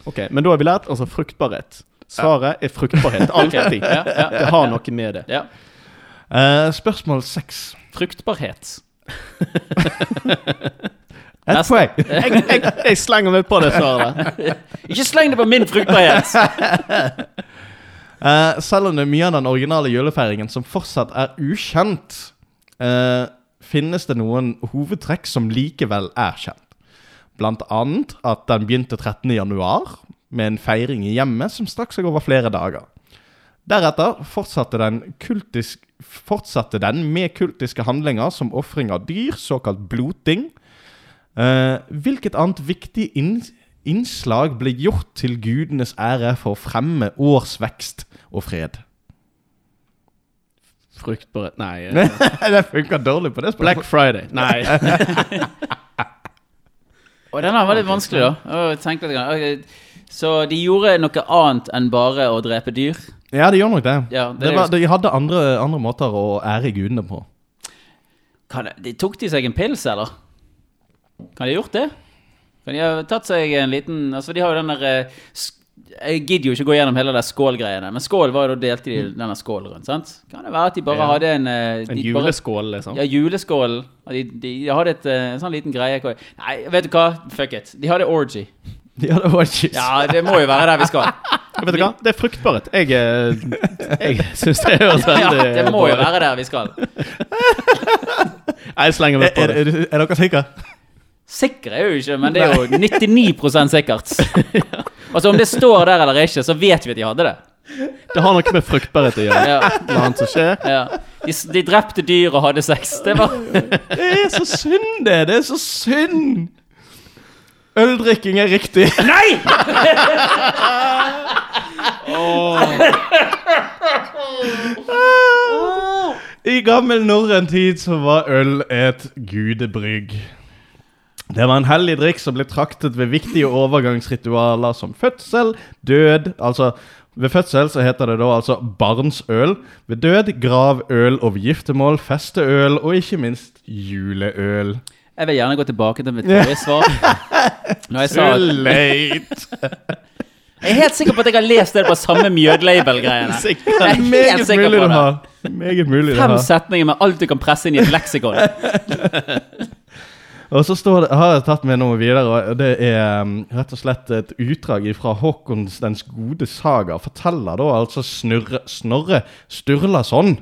Ok, Men da har vi lært altså fruktbarhet. Svaret er fruktbarhet. Alltid. Ja, ja, Det har noe med det. ja. Uh, spørsmål seks. Fruktbarhet. Ett Neste. poeng. Jeg, jeg, jeg slenger meg på det svaret. Ikke sleng det på min fruktbarhet! uh, selv om det er mye av den originale julefeiringen som fortsatt er ukjent, uh, finnes det noen hovedtrekk som likevel er kjent. Blant annet at den begynte 13. januar med en feiring i hjemmet som straks seg over flere dager. Deretter fortsatte den, kultisk, fortsatte den med kultiske handlinger som ofring av dyr, såkalt bloting. Eh, hvilket annet viktig innslag ble gjort til gudenes ære for å fremme årsvekst og fred? Fruktbarhet Nei. eh, det funka dårlig på det Black Friday. Nei. Og den her var litt vanskelig, da. Å, tenke litt Okay. Så de gjorde noe annet enn bare å drepe dyr? Ja, de gjør nok det. Ja, det det var, de hadde andre, andre måter å ære gudene på. Kan det, de tok de seg en pils, eller? Kan de ha gjort det? Kan de ha tatt seg en liten Altså, de har jo den der eh, Jeg gidder jo ikke gå gjennom hele det skålgreiene, men skål var jo da delte de denne skålen rundt, sant? Kan det være at de bare Ja. hadde en eh, En juleskål, liksom. Ja, juleskål. De, de, de hadde et, eh, en sånn liten greie hvor- Nei, vet du hva? Fuck it. De hadde orgy. De hadde orgies. Ja, det må jo være der vi skal. Vet du hva? Det er fruktbarhet. Jeg, jeg syns det høres veldig Ja, det må jo være der vi skal. Jeg slenger meg på på er, det. er, er dere sikre? Sikker er jo ikke, men det er jo 99% sikkert. Altså Om det står der eller ikke, så vet vi at de hadde det. Det har noe med fruktbarhet å gjøre. Ja, Hva annet som skjer. ja. De, de drepte dyr og hadde sex. Det var Det er så synd, det! Det er så synd! Øldrikking er riktig. Nei! I gammel norrøn tid så var øl et gudebrygg. Det var en hellig drikk som ble traktet ved viktige overgangsritualer som fødsel, død Altså, ved fødsel så heter det da altså barnsøl. Ved død gravøl og ved giftermål festeøl, og ikke minst juleøl. Jeg vil gjerne gå tilbake til mitt forrige svar. Når jeg sa Too at late! Jeg er helt sikker på at jeg har lest det på samme Mjødlabel-greiene. Jeg er helt Meget sikker mulig på det. ha. Meget mulig å Fem setninger med alt du kan presse inn i et leksikon. Og så det, har jeg tatt med noe videre, og det er um, rett og slett et utdrag fra Håkons dens gode saga. Forteller da altså Snurre, Snorre Sturlason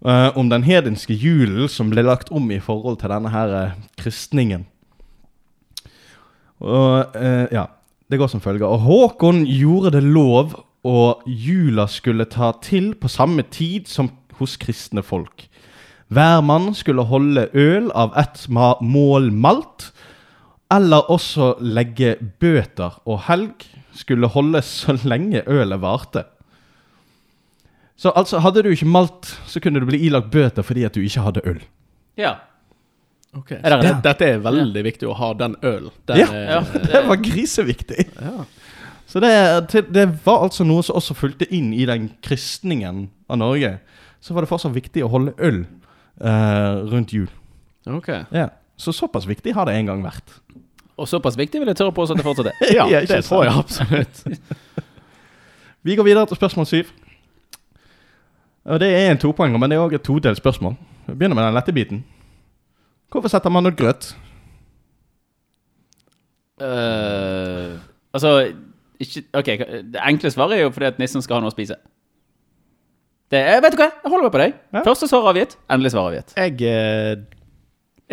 uh, om den hedenske julen som ble lagt om i forhold til denne her uh, kristningen. Og uh, ja, det går som følger. Og Håkon gjorde det lov, og jula skulle ta til på samme tid som hos kristne folk. Hver mann skulle holde øl av ett mål malt, eller også legge bøter, og helg skulle holde så lenge ølet varte. Så altså, hadde du ikke malt, så kunne du bli ilagt bøter fordi at du ikke hadde øl. Ja. Okay. Er det? Dette er veldig viktig å ha den ølen. Ja. er- Ja. Det var griseviktig. ja. Så det, det var altså noe som også fulgte inn i den kristningen av Norge. Så var det fortsatt viktig å holde øl rundt jul. Ok. Ja. Så såpass viktig har det en gang vært. Og såpass viktig vil jeg tørre påstå at det fortsatt er. Ja, det tror jeg absolutt. Vi går videre til spørsmål syv. Det er en topoenger, men det er òg et todelt spørsmål. Vi begynner med den lette biten. Hvorfor setter man ut grøt? Uh, altså ikke, Ok, det enkle svaret er jo fordi at nissen skal ha noe å spise. Det, er- vet du hva, jeg holder meg på deg. Ja. Første svar avgitt, endelig svar avgitt. Jeg eh,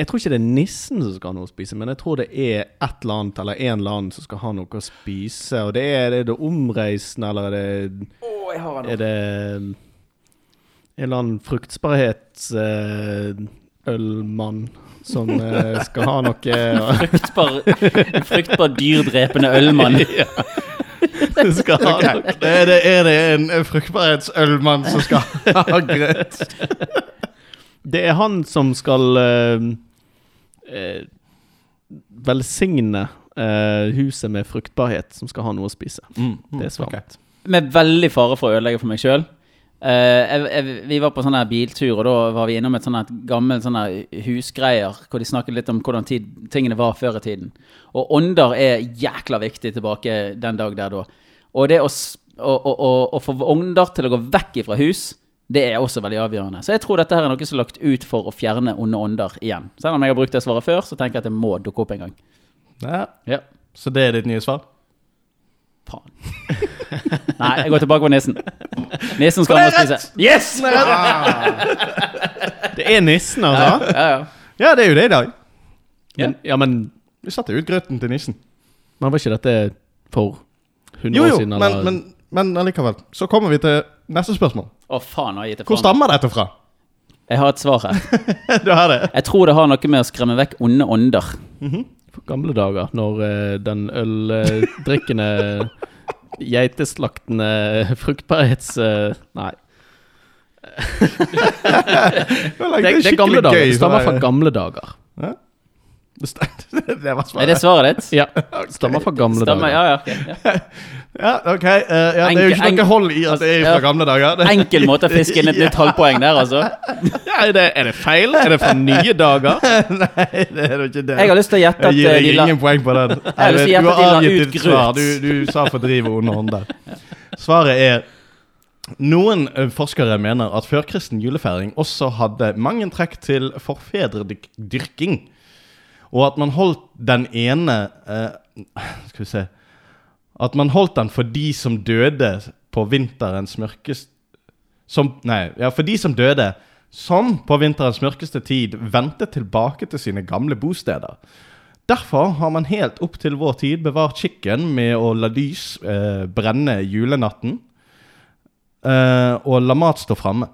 Jeg tror ikke det er nissen som skal ha noe å spise, men jeg tror det er et eller annet eller en eller annen som skal ha noe å spise. Og det er, er det omreisende, eller er det Oh, jeg har Er det en eller annen fruktbarhetsølmann som eh, skal ha noe Fruktbar, fruktbar dyrdrepende ølmann. skal ha Ok, Er det, er det en, en fruktbarhetsølmann som skal ha grøt? Det er han som skal uh, uh, velsigne uh, huset med fruktbarhet, som skal ha noe å spise. Det er svaret. Med veldig fare for å ødelegge for meg sjøl. Vi var på sånn biltur, og da var vi innom et sånn gammelt sånn husgreier, hvor de snakket litt om hvordan tid, tingene var før i tiden. Og ånder er jækla viktig tilbake den dag der da. Og det å, å, å, å, få ånder til å gå vekk ifra hus, Det er også veldig avgjørende. Så jeg tror dette her er noe som er lagt ut for å fjerne onde ånder igjen. Selv om jeg har brukt det svaret før, så tenker jeg at det må dukke opp en gang. Ja. Ja, Så det er ditt nye svar? Faen. Nei, jeg går tilbake på nissen. Nissen skal han spise. Yes! Det er nissen, altså. Ja, ja. Ja, det er jo det i dag. Men, ja, men, Vi satte ut grøten til nissen. men var ikke dette for 100 Jo, år jo, siden? men, eller? men, men allikevel. Så kommer vi til neste spørsmål. Å, faen, har jeg gitt det Hvor stammer dette fra? Jeg har et svar her. du har det? Jeg tror det har noe med å skremme vekk onde ånder. For gamle dager, når eh, den øldrikkende, geiteslaktende fruktbarhets... eh, nei. Det, det er gamle dager. Det stammer fra gamle dager. St- det var Er det svaret ditt? Ja, stammer fra gamle Stemmer, dager. ja, ja, ok, ja. Ok. Uh, ja, det er jo ikke Enkel- noe hold i at det er fra gamle dager. Enkel måte å fiske inn et nytt halvpoeng der, altså. Ja, er, det, er det feil? Er det fra nye dager? nei, det er jo ikke det. Jeg har lyst til å gjette Jeg at gir eh, deg ingen poeng på den. har lyst til å gjette du at de har la ut ditt svar. Du, du sa fordrive onde ånder. Svaret er Noen eh, forskere mener at førkristen julefeiring også hadde mange trekk til forfedredyrking. Og at man holdt den ene eh, Skal vi se At man holdt den for de som døde på vinterens mørkeste som, Nei, ja, for de som døde som på vinterens mørkeste tid vendte tilbake til sine gamle bosteder. Derfor har man helt opp til vår tid bevart skikken med å la lys eh, brenne julenatten eh, og la mat stå framme.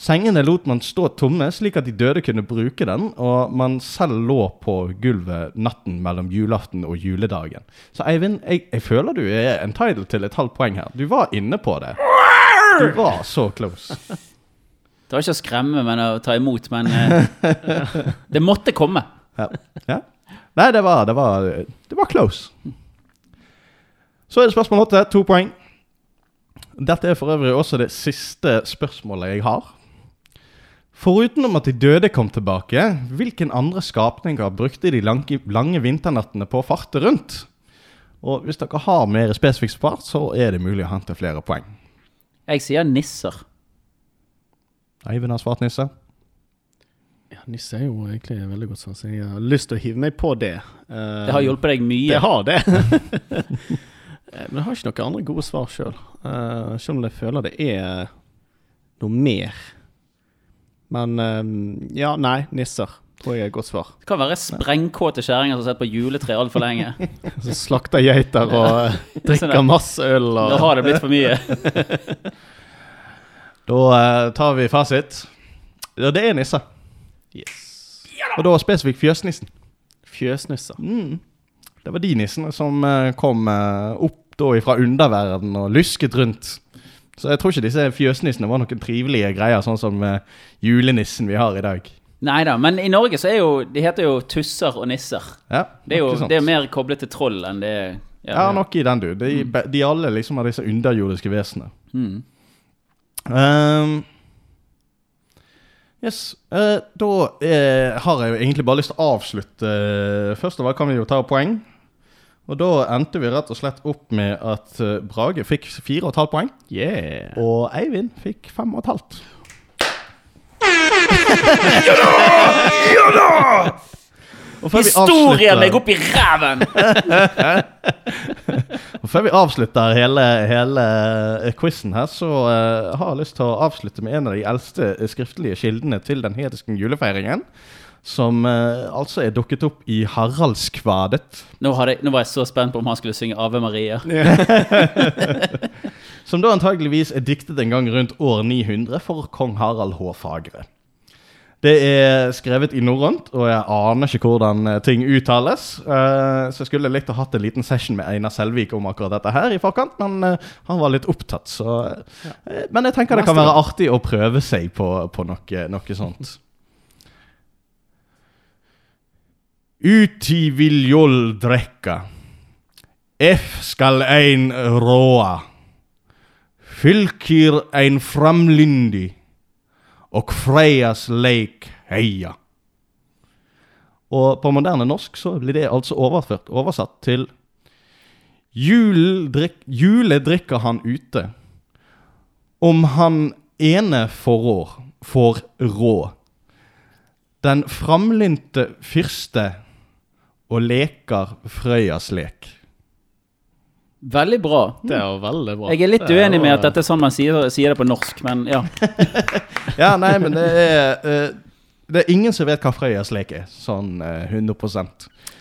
Sengene lot man stå tomme, slik at de døde kunne bruke den, og man selv lå på gulvet natten mellom julaften og juledagen. Så Eivind, jeg, jeg føler du er entitled til et halvt poeng her. Du var inne på det. Du var så close. Det var ikke å skremme, men å ta imot. Men eh, det måtte komme. Ja. ja. Nei, det var, det var Det var close. Så er det spørsmål åtte. To poeng. Dette er for øvrig også det siste spørsmålet jeg har. Foruten om at de døde kom tilbake, hvilken andre skapninger brukte de lange, lange vinternattene på å farte rundt? Og hvis dere har mer spesifikt svar, så er det mulig å hente flere poeng. Jeg sier nisser. Eivind har svart nisse. Ja, Nisse er jo egentlig veldig godt svar, så jeg har lyst til å hive meg på det. Uh, Det har hjulpet deg mye. Det har det. Eh, Men jeg har ikke noen andre gode svar sjøl. Uh, selv om jeg føler det er noe mer. Men eh, ja, nei, nisser tror jeg er et godt svar. Det kan være sprengkåte kjerringer som har sett på juletre altfor lenge. Så slakter geiter og eh, drikker masse øl og Da har det blitt for mye. Da eh, tar vi fasit. Ja, det er nisser. yes. Og da spesifikt fjøsnissen. Fjøsnisser. Mm. Det var de nissene som eh, kom opp da fra underverden og lysket rundt. Så jeg tror ikke disse fjøsnissene var noen trivelige greier, sånn som eh, julenissen vi har i dag. Nei da, men i Norge så er jo De heter jo tusser og nisser. Ja, Det er jo det er mer koblet til troll enn det Ja, nok i den, du. De, mm. de alle liksom har disse underjordiske vesenene. Mm. Um, yes. Uh, da uh, har jeg jo egentlig bare lyst til å avslutte. Først av alt kan vi jo ta poeng. Og da endte vi rett og slett opp med at eh, Brage fikk fire og et halvt poeng. Yeah. Og Eivind fikk fem og et halvt. da! før vi Historien legger opp i ræven! Og før vi avslutter hele, hele eh, quizen her, så uh, har jeg lyst til å avslutte med en av de eldste skriftlige kildene til den hediske julefeiringen. Som eh, altså er dukket opp i Haraldskvadet. Nå, hadde, nå var jeg så spent på om han skulle synge Ave Maria. Som da antageligvis er diktet en gang rundt år 900 for kong Harald Hårfagre. Det er skrevet i norrønt, og jeg aner ikke hvordan eh, ting uttales. Eh, så jeg skulle likt å hatt en liten session med Einar Selvik om akkurat dette her i forkant, men eh, han var litt opptatt, så eh, Men jeg tenker det kan være artig å prøve seg på, på noe, noe sånt. Uti viljol drekka, F skal ein råa. Fylkir ein framlyndi, og Freias leik heia. Og på moderne norsk så blir det altså overført, oversatt til Juledrikk, Jule drikker han ute. Om han ene forår får rå. Den framlynte fyrste og leker Frøyas lek. Veldig bra. Det er jo veldig bra. Jeg er litt uenig med at dette er sånn man sier, sier det på norsk, men ja. Ja, nei, men det er eh, Det er ingen som vet hva Frøyas lek er, sånn eh, 100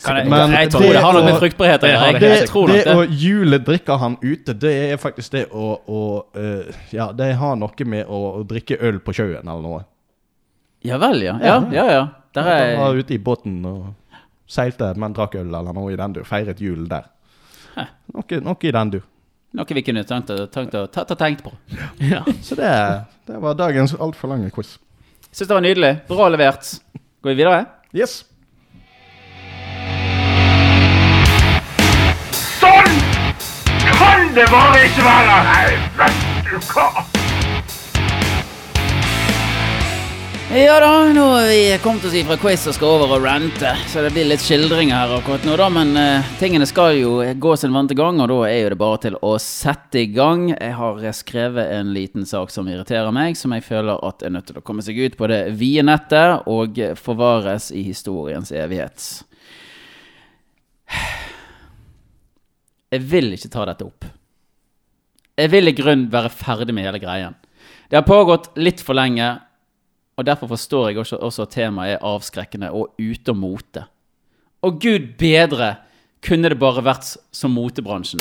Kan jeg, Men jeg tror det det har noe med fruktbarhet å gjøre. det Det, det å det. jule drikker han ute, det er faktisk det å, å uh, Ja, det har noe med å, å drikke øl på sjøen eller noe. Ja vel, ja. Ja, ja. ja. Der Han var er ute i båten og seilte, men drakk øl eller noe i den du. Feiret jul der. Noe, noe i den du. noe vi kunne tenkt, tenkt, tenkt, tenkt på. Ja. Så det, det var dagens altfor lange quiz. Syns det var nydelig. Bra levert. Går vi videre? Yes. Sånn kan det bare ikke være! Nei, vet du hva? Ja da, nå har vi kommet oss ifra quiz og skal over og rante, så det blir litt skildringer her akkurat nå, da. Men uh, tingene skal jo gå sin vante gang, og da er jo det bare til å sette i gang. Jeg har skrevet en liten sak som irriterer meg, som jeg føler at er nødt til å komme seg ut på det vide nettet og forvares i historiens evighet. Jeg vil ikke ta dette opp. Jeg vil i grunn være ferdig med hele greien. Det har pågått litt for lenge, og derfor forstår jeg også, også at temaet er avskrekkende og ute av mote. Og gud bedre kunne det bare vært som motebransjen.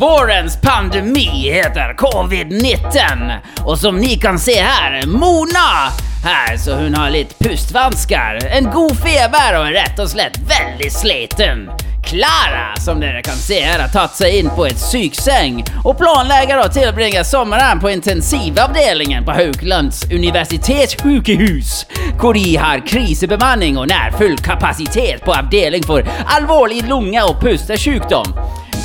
Vårens pandemi heter covid-19, og som ni kan se her, Mona her, så hun har litt pustvansker, en god feber og rett og slett veldig sliten. Klara, som dere kan se her, har tatt seg inn på et sykseng, og planlegger å tilbringe sommeren på intensivavdelingen på Haukelands universitetssykehus, hvor de har krisebemanning og nær full kapasitet på avdeling for alvorlig lunge- og pustesykdom.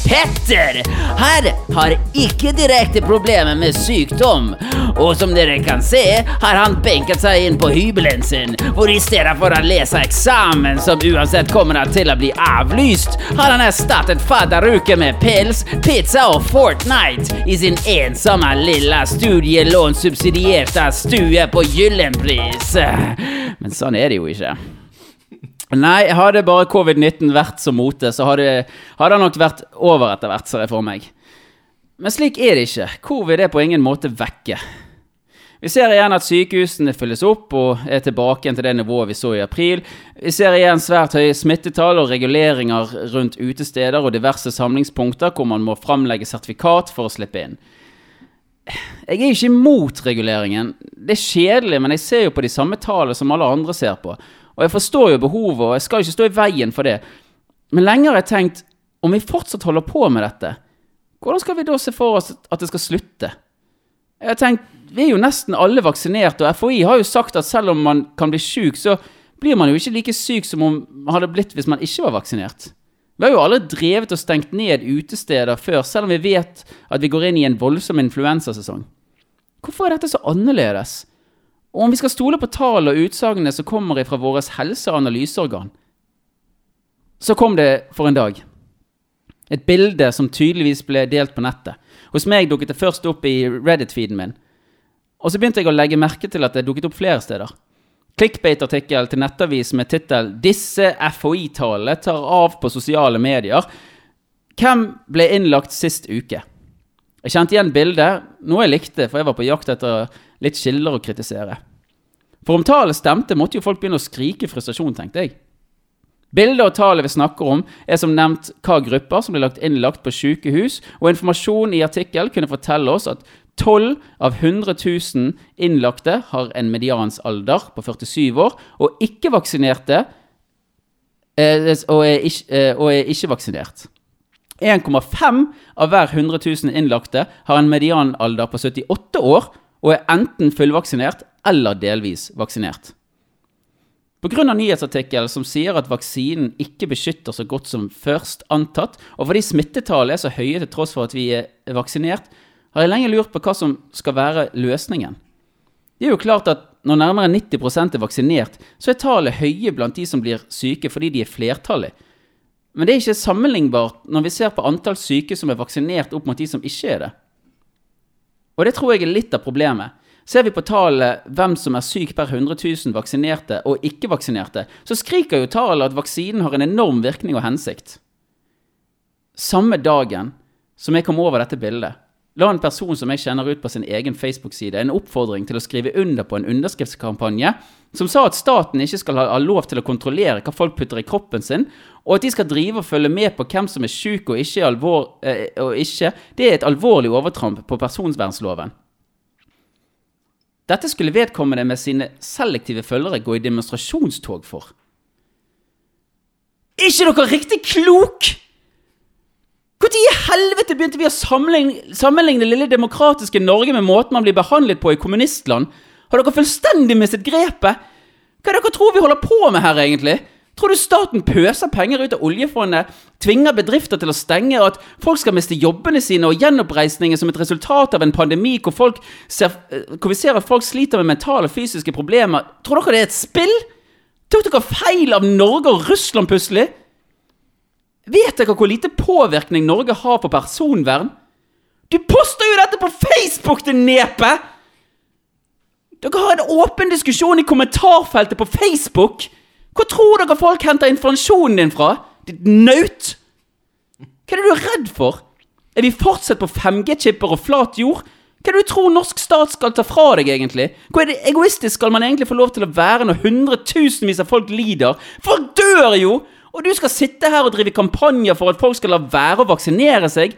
Petter her har ikke direkte problemer med sykdom, og som dere kan se, har han benket seg inn på hybelen sin, hvor i stedet for å lese eksamen, som uansett kommer til å bli avlyst, har han erstattet fadderuke med pels, pizza og Fortnite i sin ensomme lille studielånsubsidierte stue på Gyllenpris. Men sånn er det jo ikke. Nei, hadde bare covid-19 vært som mote, så hadde, hadde det nok vært over etter hvert, ser jeg for meg. Men slik er det ikke. Covid er på ingen måte vekke. Vi ser igjen at sykehusene fylles opp og er tilbake til det nivået vi så i april. Vi ser igjen svært høye smittetall og reguleringer rundt utesteder og diverse samlingspunkter hvor man må framlegge sertifikat for å slippe inn. Jeg er ikke imot reguleringen. Det er kjedelig, men jeg ser jo på de samme tallene som alle andre ser på. Og jeg forstår jo behovet, og jeg skal ikke stå i veien for det. Men lenge har jeg tenkt, om vi fortsatt holder på med dette, hvordan skal vi da se for oss at det skal slutte? Jeg har tenkt, Vi er jo nesten alle vaksinert, og FHI har jo sagt at selv om man kan bli syk, så blir man jo ikke like syk som om man hadde blitt hvis man ikke var vaksinert. Vi har jo aldri drevet og stengt ned utesteder før, selv om vi vet at vi går inn i en voldsom influensasesong. Hvorfor er dette så annerledes? Og om vi skal stole på tall og utsagnene som kommer fra vårt helseanalyseorgan, så kom det for en dag. Et bilde som tydeligvis ble delt på nettet. Hos meg dukket det først opp i Reddit-feeden min. Og så begynte jeg å legge merke til at det dukket opp flere steder. Clickbait-artikkel til nettavis med tittel 'Disse FHI-tallene tar av på sosiale medier'. Hvem ble innlagt sist uke? Jeg kjente igjen bildet, noe jeg likte, for jeg var på jakt etter litt skiller å kritisere. For om tallet stemte, måtte jo folk begynne å skrike frustrasjon, tenkte jeg. Bildet og tallet vi snakker om, er som nevnt hva grupper som ble lagt innlagt på sykehus, og informasjon i artikkel kunne fortelle oss at 12 av 100 000 innlagte har en mediansalder på 47 år, og ikke-vaksinerte eh, og er ikke, eh, og ikke vaksinert. 1,5 av hver 100 000 innlagte har en medianalder på 78 år og er enten fullvaksinert eller delvis vaksinert. Pga. nyhetsartikkel som sier at vaksinen ikke beskytter så godt som først antatt, og fordi smittetallene er så høye til tross for at vi er vaksinert, har jeg lenge lurt på hva som skal være løsningen. Det er jo klart at når nærmere 90% er vaksinert, så er tallet høye blant de som blir syke fordi de er flertallet. Men det er ikke sammenlignbart når vi ser på antall syke som er vaksinert opp mot de som ikke er det. Og det tror jeg er litt av problemet. Ser vi på tallene hvem som er syk per 100 000 vaksinerte og ikke-vaksinerte, så skriker jo tallene at vaksinen har en enorm virkning og hensikt. Samme dagen som jeg kom over dette bildet, la en person som jeg kjenner ut på sin egen Facebook-side, en oppfordring til å skrive under på en underskriftskampanje som sa at staten ikke skal ha lov til å kontrollere hva folk putter i kroppen sin, og at de skal drive og følge med på hvem som er syk og ikke, alvor, eh, og ikke. Det er et alvorlig overtramp på personvernloven. Dette skulle vedkommende med sine selektive følgere gå i demonstrasjonstog for. Ikke dere riktig klok? Når i helvete begynte vi å sammenligne, sammenligne lille demokratiske Norge med måten man blir behandlet på i kommunistland? Har dere fullstendig mistet grepet? Hva er det dere tror vi holder på med her, egentlig? Tror du staten pøser penger ut av oljefondet, tvinger bedrifter til å stenge, og at folk skal miste jobbene sine og gjenoppreisninger som et resultat av en pandemi hvor, ser, eh, hvor vi ser at folk sliter med mentale og fysiske problemer? Tror dere det er et spill? Tok dere feil av Norge og Russland plutselig? Vet dere hvor lite påvirkning Norge har på personvern? Du poster jo dette på Facebook, din nepe! Dere har en åpen diskusjon i kommentarfeltet på Facebook! Hvor tror dere folk henter informasjonen din fra? Ditt naut! Hva er det du er redd for? Er vi fortsatt på 5G-chipper og flat jord? Hva er det du tror norsk stat skal ta fra deg, egentlig? Hvor er det egoistisk skal man egentlig få lov til å være når hundretusenvis av folk lider? Folk dør jo! Og du skal sitte her og drive kampanjer for at folk skal la være å vaksinere seg?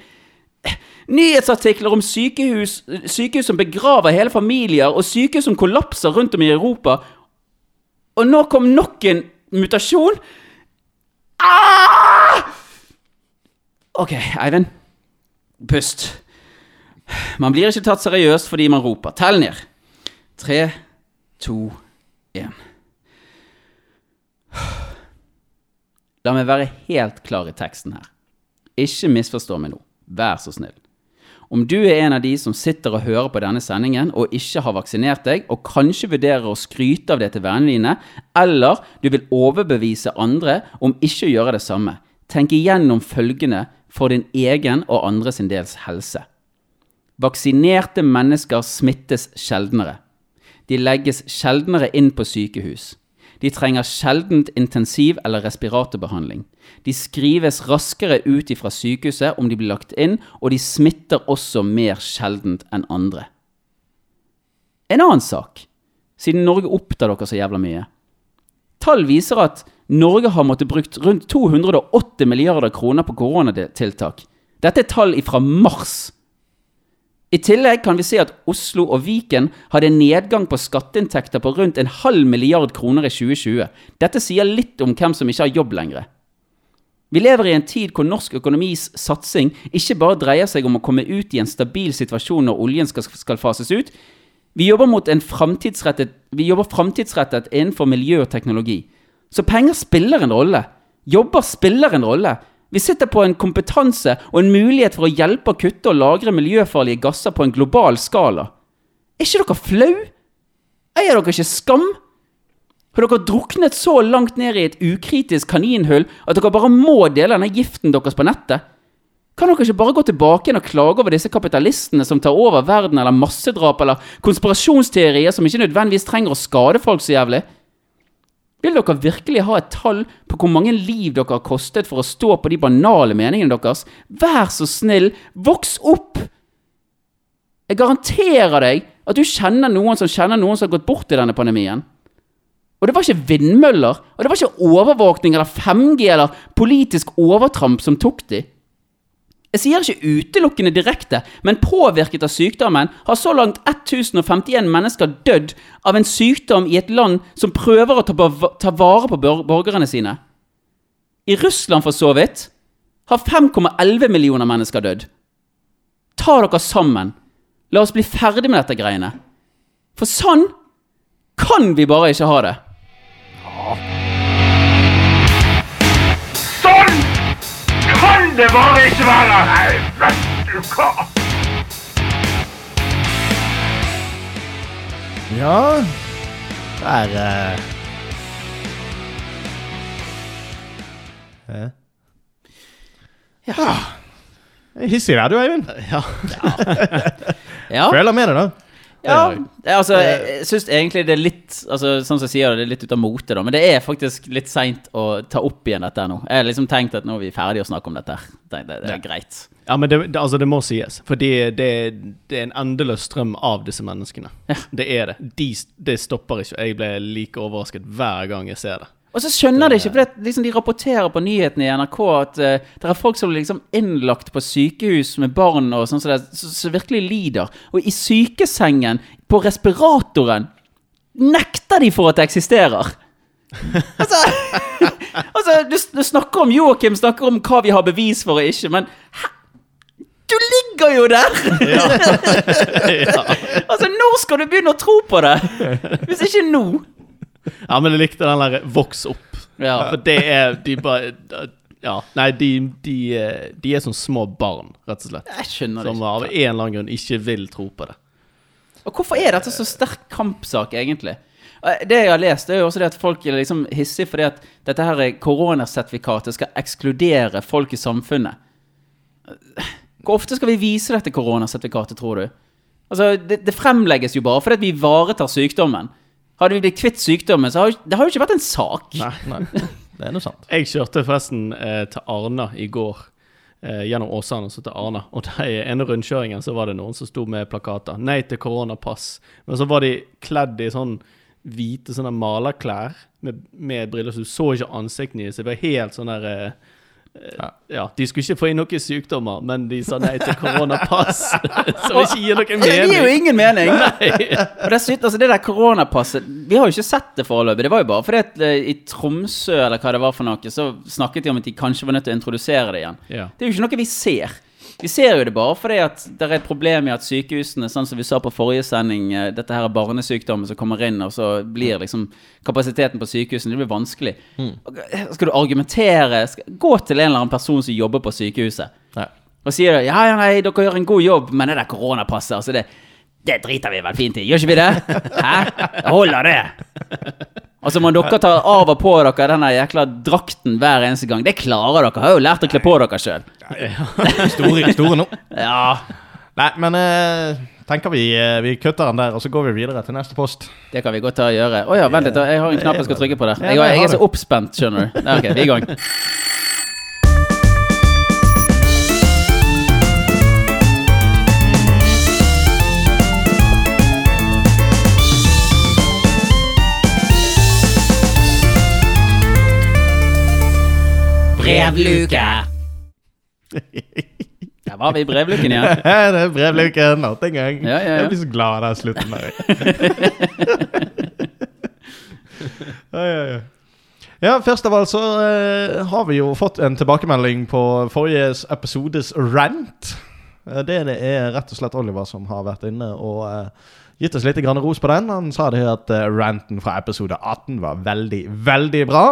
Nyhetsartikler om sykehus, sykehus som begraver hele familier, og sykehus som kollapser rundt om i Europa. Og nå kom nok en mutasjon. Ah! Ok, Eivind. Pust. Man blir ikke tatt seriøst fordi man roper. Tell ned. Tre, to, én. La meg være helt klar i teksten her. Ikke misforstå meg nå. Vær så snill. Om du er en av de som sitter og hører på denne sendingen og ikke har vaksinert deg, og kanskje vurderer å skryte av det til vennene dine, eller du vil overbevise andre om ikke å gjøre det samme, tenk igjennom følgende for din egen og andre sin dels helse. Vaksinerte mennesker smittes sjeldnere. De legges sjeldnere inn på sykehus. De trenger sjeldent intensiv- eller respiratorbehandling. De skrives raskere ut ifra sykehuset om de blir lagt inn, og de smitter også mer sjeldent enn andre. En annen sak, siden Norge opptar dere så jævla mye. Tall viser at Norge har måttet brukt rundt 280 milliarder kroner på koronatiltak. Dette er tall fra mars. I tillegg kan vi se at Oslo og Viken hadde en nedgang på skatteinntekter på rundt en halv milliard kroner i 2020. Dette sier litt om hvem som ikke har jobb lenger. Vi lever i en tid hvor norsk økonomis satsing ikke bare dreier seg om å komme ut i en stabil situasjon når oljen skal, skal fases ut. Vi jobber, mot fremtidsrettet, vi jobber fremtidsrettet innenfor miljø og teknologi. Så penger spiller en rolle. Jobber spiller en rolle. Vi sitter på en kompetanse og en mulighet for å hjelpe å kutte og lagre miljøfarlige gasser på en global skala. Er ikke dere flau? Eier dere ikke skam? Har dere druknet så langt ned i et ukritisk kaninhull at dere bare må dele denne giften deres på nettet? Kan dere ikke bare gå tilbake igjen og klage over disse kapitalistene som tar over verden, eller massedrap, eller konspirasjonsteorier som ikke nødvendigvis trenger å skade folk så jævlig? Vil dere virkelig ha et tall på hvor mange liv dere har kostet for å stå på de banale meningene deres? Vær så snill, voks opp! Jeg garanterer deg at du kjenner noen som kjenner noen som har gått bort i denne pandemien. Og det var ikke vindmøller, og det var ikke overvåkning eller 5G eller politisk overtramp som tok de. Jeg sier ikke utelukkende direkte, men påvirket av sykdommen har så langt 1051 mennesker dødd av en sykdom i et land som prøver å ta, vare på borgerne sine. I Russland, for så vidt, har 5,11 millioner mennesker dødd. Ta dere sammen. La oss bli ferdig med dette greiene. For sånn kan vi bare ikke ha det. Sånn det bare ikke være! Nei, vet du hva? Ja Der er... Eh. Ja. Hissig der, du, Eivind. Ja. Ja. Føler med det, da. Ja, altså, jeg syns egentlig det er litt altså, Sånn som jeg sier, det er litt ut av mote, da. Men det er faktisk litt seint å ta opp igjen dette nå. Jeg har liksom tenkt at nå er vi ferdige å snakke om dette. Det, det, det er greit. Ja, men det, det, altså det må sies. For det, det er en endeløs strøm av disse menneskene. Det er det. De, det stopper ikke. Jeg blir like overrasket hver gang jeg ser det. Og så skjønner de ikke, for det, liksom, de rapporterer på nyhetene i NRK at uh, det er folk som blir liksom innlagt på sykehus med barn og sånn som det, som virkelig lider. Og i sykesengen, på respiratoren, nekter de for at det eksisterer. altså, altså du, du snakker om Joakim, snakker om hva vi har bevis for og ikke, men hæ? Du ligger jo der! altså, når skal du begynne å tro på det? Hvis ikke nå. Ja, men jeg likte den der 'voks opp'. Ja. For det er De bare Ja. Nei, de, de, eh, de er som små barn, rett og slett. Jeg skjønner det Som av en eller annen grunn ikke vil tro på det. Og hvorfor er dette så sterk kampsak, egentlig? Eh, Det jeg har lest, er jo også det at folk er liksom hissige fordi at dette her koronasertifikatet skal ekskludere folk i samfunnet. Hvor ofte skal vi vise dette koronasertifikatet, tror du? Altså, det, det fremlegges jo bare fordi at vi ivaretar sykdommen. Hadde vi blitt kvitt sykdommen, så har det har jo ikke vært en sak. Nei, det er noe sant. Jeg kjørte forresten eh, til Arna i går. Eh, gjennom Åsane og så til Arna. Og der i ene rundkjøringen så var det noen som sto med plakater. 'Nei til koronapass'. Men så var de kledd i sånn hvite sånne malerklær med, med briller, så du så ikke ansiktene deres. Det var helt sånn der eh, eh, ja, De skulle ikke få inn noen sykdommer, men de sa nei til koronapass. Som ikke gir noen mening. det gir jo ingen mening! Og dessuten, altså det der koronapasset Vi har jo ikke sett det foreløpig. Det var jo bare fordi at eh, i Tromsø eller hva det var for noe, så snakket de om at de kanskje var nødt til å introdusere det igjen. Ja. Det er jo ikke noe vi ser. Vi ser jo det bare fordi at det er et problem i at sykehusene, sånn som vi sa på forrige sending, eh, dette her er barnesykdommen som kommer inn, og så blir liksom kapasiteten på sykehusene Det blir vanskelig. Eh, Skal du argumentere skal, Gå til en eller annen person som jobber på sykehuset, Nei. og sier ja, ja, nei, dere gjør en god jobb, men det der koronapasset, altså det det driter vi vel fint i, gjør ikke vi det? Hæ? Holder det. Og så må dere ta av og på dere denne jækla drakten hver eneste gang. Det klarer dere. Har jo lært å kle på dere sjøl. Store, store nå. Ja, Nei, men eh, tenker vi, eh, vi kutter den der, og så går vi videre til neste post. det kan vi godt ta og gjøre. Å ja, vent litt, da. jeg har en knapp jeg skal trykke på der. Jeg, jeg er så oppspent, skjønner du. Ja, ok, vi er i gang. Brevluke! Der var vi i brevluken igjen. Ja, det er brevluken nok en gang. Ja, ja. Jeg blir så glad av slutten der. ja, først av alt så uh, har vi jo fått en tilbakemelding på forrige episodes rant. Uh, det, det er rett og slett Oliver som har vært inne og uh, gitt oss litt ros på den. Han sa det at eh, ranten fra episode 18 var veldig, veldig bra.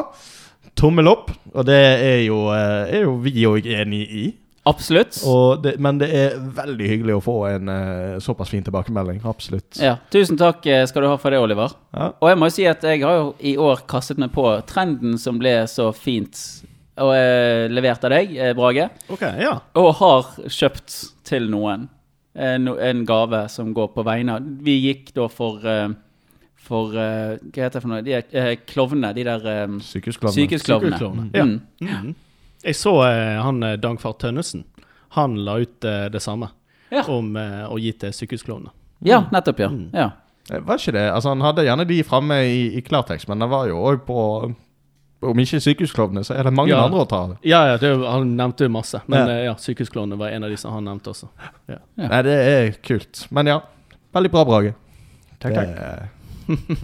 Tommel opp, og det er jo, eh, er jo vi òg enig i. Absolutt. Det, men det er veldig hyggelig å få en uh, såpass fin tilbakemelding. Absolutt. Ja, tusen takk eh, skal du ha for det, Oliver. Ja. Og jeg må jo si at jeg har jo i år kastet meg på trenden som ble så fint og eh, levert av deg, Brage, Ok, ja. og har kjøpt til noen en, en gave som går på vegne av Vi gikk da for eh, For uh, Hva heter det for noe? De er eh, klovnene. De der Sykehusklovne. Sykehusklovnene. sykehusklovnene. Sykehusklovnene, ja. Mm. Mhm. Jeg så eh, han Dagfart Tønnesen. Han la ut det samme Ja. om å gi til sykehusklovnene. ja, nettopp, ja. Mm. ja. Var ikke det? Altså Han hadde gjerne de framme i, i klartekst, men det var jo òg på Om ikke sykehusklovnene, så er det mange Ja. andre å ta av. Ja, ja, det, han nevnte jo masse. Men Ja. ja, ja sykehusklovnene var en av de som han nevnte også. Ja. Ja. Nei, det er kult. Men ja, veldig bra, Brage. Takk, takk. er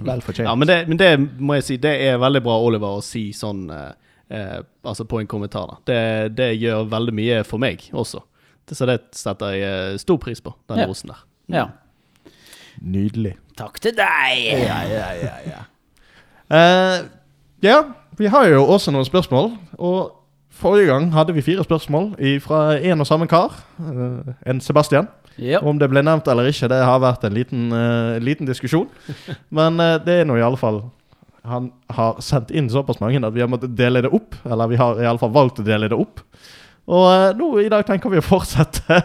Vel fortjent. Ja, men det, men det må jeg si, det er veldig bra, Oliver, å si sånn eh, eh, Altså på en kommentar. da. Det, det gjør veldig mye for meg også. Så det setter jeg eh, stor pris på, den Ja. rosen der. ja. Nydelig. Takk til deg! Ja, ja, ja, ja. uh, ja, vi har jo også noen spørsmål. Og forrige gang hadde vi fire spørsmål fra en og samme kar. Uh, en Sebastian. Ja. Om det ble nevnt eller ikke, det har vært en liten, uh, liten diskusjon. Men uh, det er nå i alle fall Han har sendt inn såpass mange at vi har måttet dele det opp. Eller vi har i alle fall valgt å dele det opp. Og uh, nå i dag tenker vi å fortsette.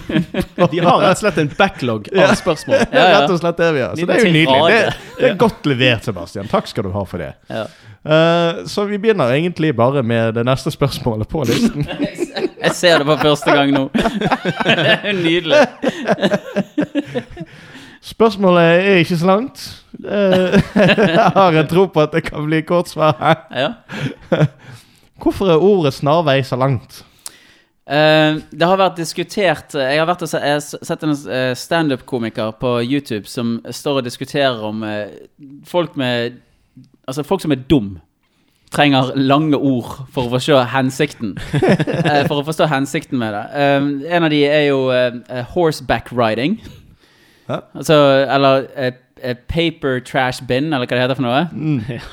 De har rett og slett en backlog av spørsmål. Ja, ja. Rett og slett det vi har. Så det er jo nydelig. Det, det er godt levert, Sebastian. Takk skal du ha for det. Ja. Eh, så vi begynner egentlig bare med det neste spørsmålet på listen. Jeg ser det for første gang nå. Det er nydelig. Spørsmålet er ikke så langt. Eh, jeg har en tro på at det kan bli kort svar her. Ja. Hvorfor er ordet snarvei så langt? Eh, det har vært diskutert Jeg har vært jeg har sett en standup-komiker på YouTube som står og diskuterer om folk med Altså folk som er dum, trenger lange ord for å forstå hensikten. Eh, for å forstå hensikten med det. Um, en av de er jo eh, horseback riding. Hæ? Altså Eller eh, paper trash bin, eller hva det heter for noe.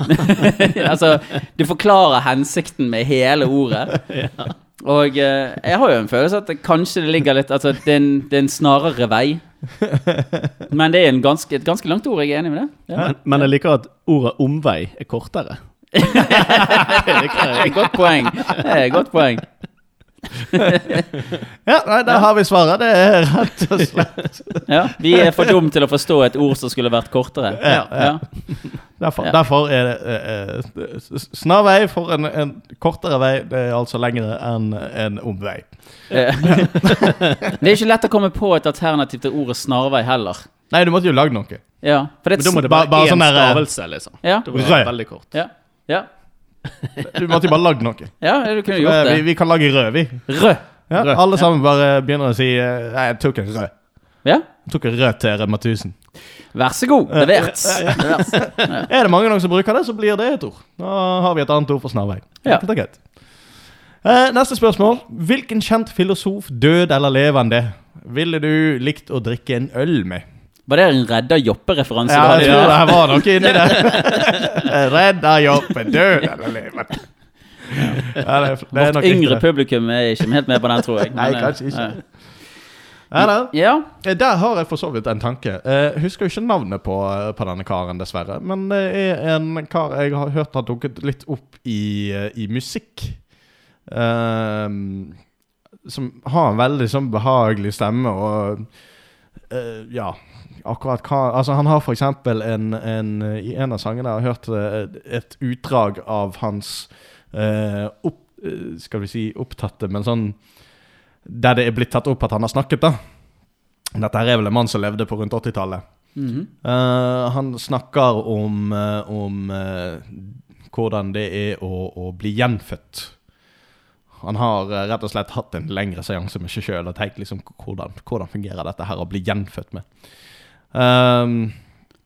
altså, du forklarer hensikten med hele ordet. Og uh, jeg har jo en følelse at det kanskje det ligger litt Altså, det er en, det er en snarere vei. Men det er en ganske, et ganske langt ord, jeg er enig med det. Ja. Men, men jeg liker at ordet omvei er kortere. Det er et godt poeng. Det er et godt poeng. Ja, nei, Der har vi svaret. Det er rett og slett Ja, Vi er for dumme til å forstå et ord som skulle vært kortere. Ja, ja. Ja. Derfor, Ja. derfor er det eh, snar vei snarvei for en, en kortere vei. Det er altså lengre enn en omvei. Eh, Det er ikke lett å komme på et alternativ til ordet snarvei heller. Nei, du måtte jo lage noe. Ja, for det Men da må det Bare- bare bare én sånn eh, stavelse, liksom. Ja, Det var veldig kort. ja, ja. Du måtte jo bare lage noe. ja du kunne Eh, gjort Vi, det. vi kan lage rød, vi. Rød. Ja, Rød. alle sammen bare begynner å si eh, Nei, jeg tok en rød. Ja, Jeg tok en rød til Rema 1000. vær så god. Levert. Levert. Er det mange nok som bruker det, så blir det et ord. Da har vi et annet ord for snarvei. Ja. Eh, neste spørsmål. Hvilken kjent filosof, død eller levende, ville du likt å drikke en øl med? Var det en Redda Joppe-referanse? Ja, jeg tror det var noe inni der. Redda Joppe, død eller levende. Ja, det, er- det er Vårt yngre ikke. publikum er ikke helt med på den, tror jeg. Nei, Men, eh, kanskje ikke. eh, Ja, da. Ja. Eh, Der har jeg for så vidt en tanke. Jeg husker jo ikke navnet på, på denne karen, dessverre. Men det er en kar jeg har hørt har dukket litt opp i, eh, i musikk. Um, som har en veldig sånn behagelig stemme og uh, Ja, akkurat hva Altså, han har eksempel en, en I en av sangene jeg har hørt eh, et utdrag av hans eh, opp, eh, Skal vi si opptatte, men sånn Der det er blitt tatt opp at han har snakket, da. Dette her er vel en mann som levde på rundt 80-tallet. Mm -hmm. uh, han snakker om, om hvordan det er å, å bli gjenfødt. Han har rett og slett hatt en lengre seanse med seg sjøl og tenkt liksom hvordan, hvordan fungerer dette her å bli gjenfødt med. Um,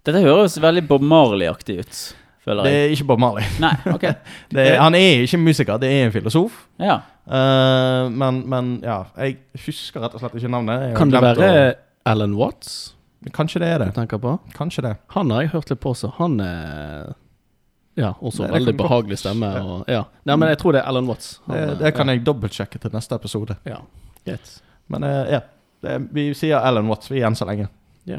Dette høres veldig Bob Marley-aktig ut, føler det jeg. er ikke Bob Marley. Nei, ok. Det er, han er ikke musiker, det er en filosof. Ja. Eh, men, men ja, jeg husker rett og slett ikke navnet. Jeg har Kan det glemt være Alan Watts å, Kanskje det er du det. tenker på? Kanskje det. Han har jeg hørt litt på, så han er Ja, også Det- det veldig kan godt- behagelig stemme. Og, ja. Nei, men jeg tror det er Alan Watts. Han, Det, det kan jeg dobbeltsjekke til neste episode. Ja. Greit. Men eh, ja, det, vi sier Alan Watts, vi enn så lenge. Ja.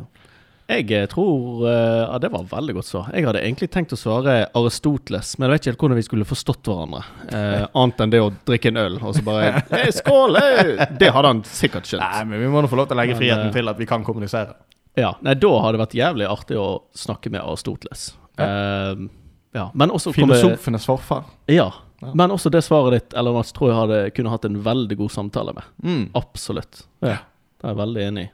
Jeg eh, tror eh, Ja, det var veldig godt svar. Jeg hadde egentlig tenkt å svare Aristoteles, men jeg vet ikke helt hvordan vi skulle forstått hverandre. Eh, annet enn det å drikke en øl, og så bare hey, Skål! Hey! Det hadde han sikkert skjønt. Nei, men vi må nå få lov til å legge friheten eh, til at vi kan kommunisere. Ja, nei, Da hadde det vært jævlig artig å snakke med Aristoteles. Eh, ja, men også Filosofenes forfar. Ja. Ja. Men også det svaret ditt, eller Mats, tror jeg hadde kunne hatt en veldig god samtale med. Mm. Absolutt. Ja. Det er jeg veldig enig i.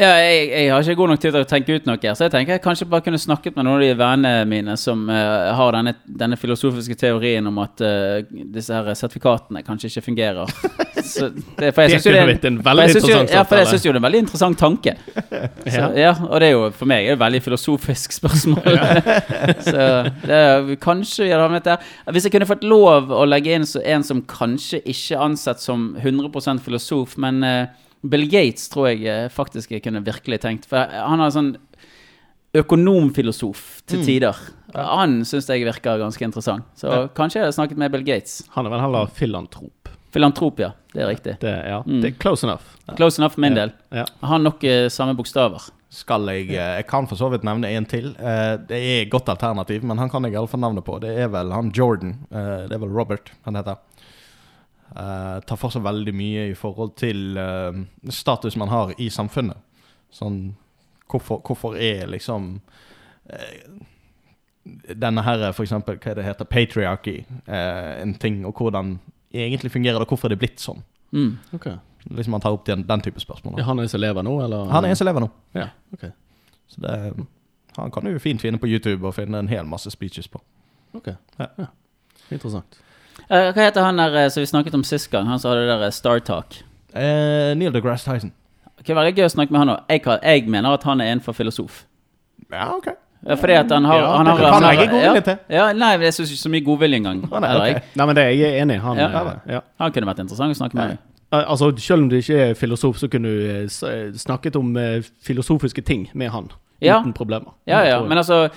Ja, jeg, jeg har ikke god nok tid til å tenke ut noe, så jeg tenker jeg kanskje bare kunne snakket med noen av de vennene mine som uh, har denne, denne filosofiske teorien om at uh, disse her sertifikatene kanskje ikke fungerer. Så det, for jeg syns jo det er- en veldig jo- Ja, for jeg jo det er en veldig interessant tanke. Så, ja, og det er jo for meg er et veldig filosofisk spørsmål. så det er, kanskje vi hadde havnet der. Hvis jeg kunne fått lov å legge inn så en som kanskje ikke er ansett som 100% filosof, men eh, Bill Gates tror jeg eh, faktisk jeg kunne virkelig tenkt. For han har sånn økonomfilosof til tider. Han syns jeg virker ganske interessant. Så kanskje jeg hadde snakket med Bill Gates. Han er vel heller filantrop. Filantrop, ja. Det er riktig. Det, ja, Mm. det er close enough. Close enough for min del. Ja. Jeg har nok eh, samme bokstaver. Skal jeg eh, Jeg kan for så vidt nevne en til. Eh, Det er et godt alternativ, men han kan jeg iallfall navnet på. Det er vel han Jordan. Eh, Det er vel Robert han heter. Eh, tar for seg veldig mye i forhold til uh, status man har i samfunnet. Sånn Hvorfor, hvorfor er liksom eh, denne her, for eksempel, hva det heter, patriarchy, eh, en ting, og hvordan egentlig fungerer det, hvorfor er det blitt sånn? Mm. okay. Hvis man tar opp den, den type spørsmål. Er han er en som lever nå, eller? Han er en som lever nå. Ja, ok. Så det, han kan du fint finne på YouTube og finne en hel masse speeches på. Ok. Ja. Ja. Interessant. Eh, hva heter han der eh, som vi snakket om sist gang? Han som hadde det der Startalk? Star Talk. Eh, Neil deGrasse Tyson. Det kan være gøy å snakke med han òg. Jeg, jeg mener at han er en for filosof. Ja, ok. Ja, Fordi at han har, Ja, han har, han har legge godvilje ja, til. Ja, nei, men jeg syns ikke så mye godvilje engang. Nei, okay. ok. Nei, men det er jeg enig i. Han, Ja. eh, ja. Han kunne vært interessant å snakke med. Eh, Altså, Selv om du ikke er filosof, så kunne du eh, eh, snakket om eh, filosofiske ting med han. Ja. Uten problemer. Ja, ja, men altså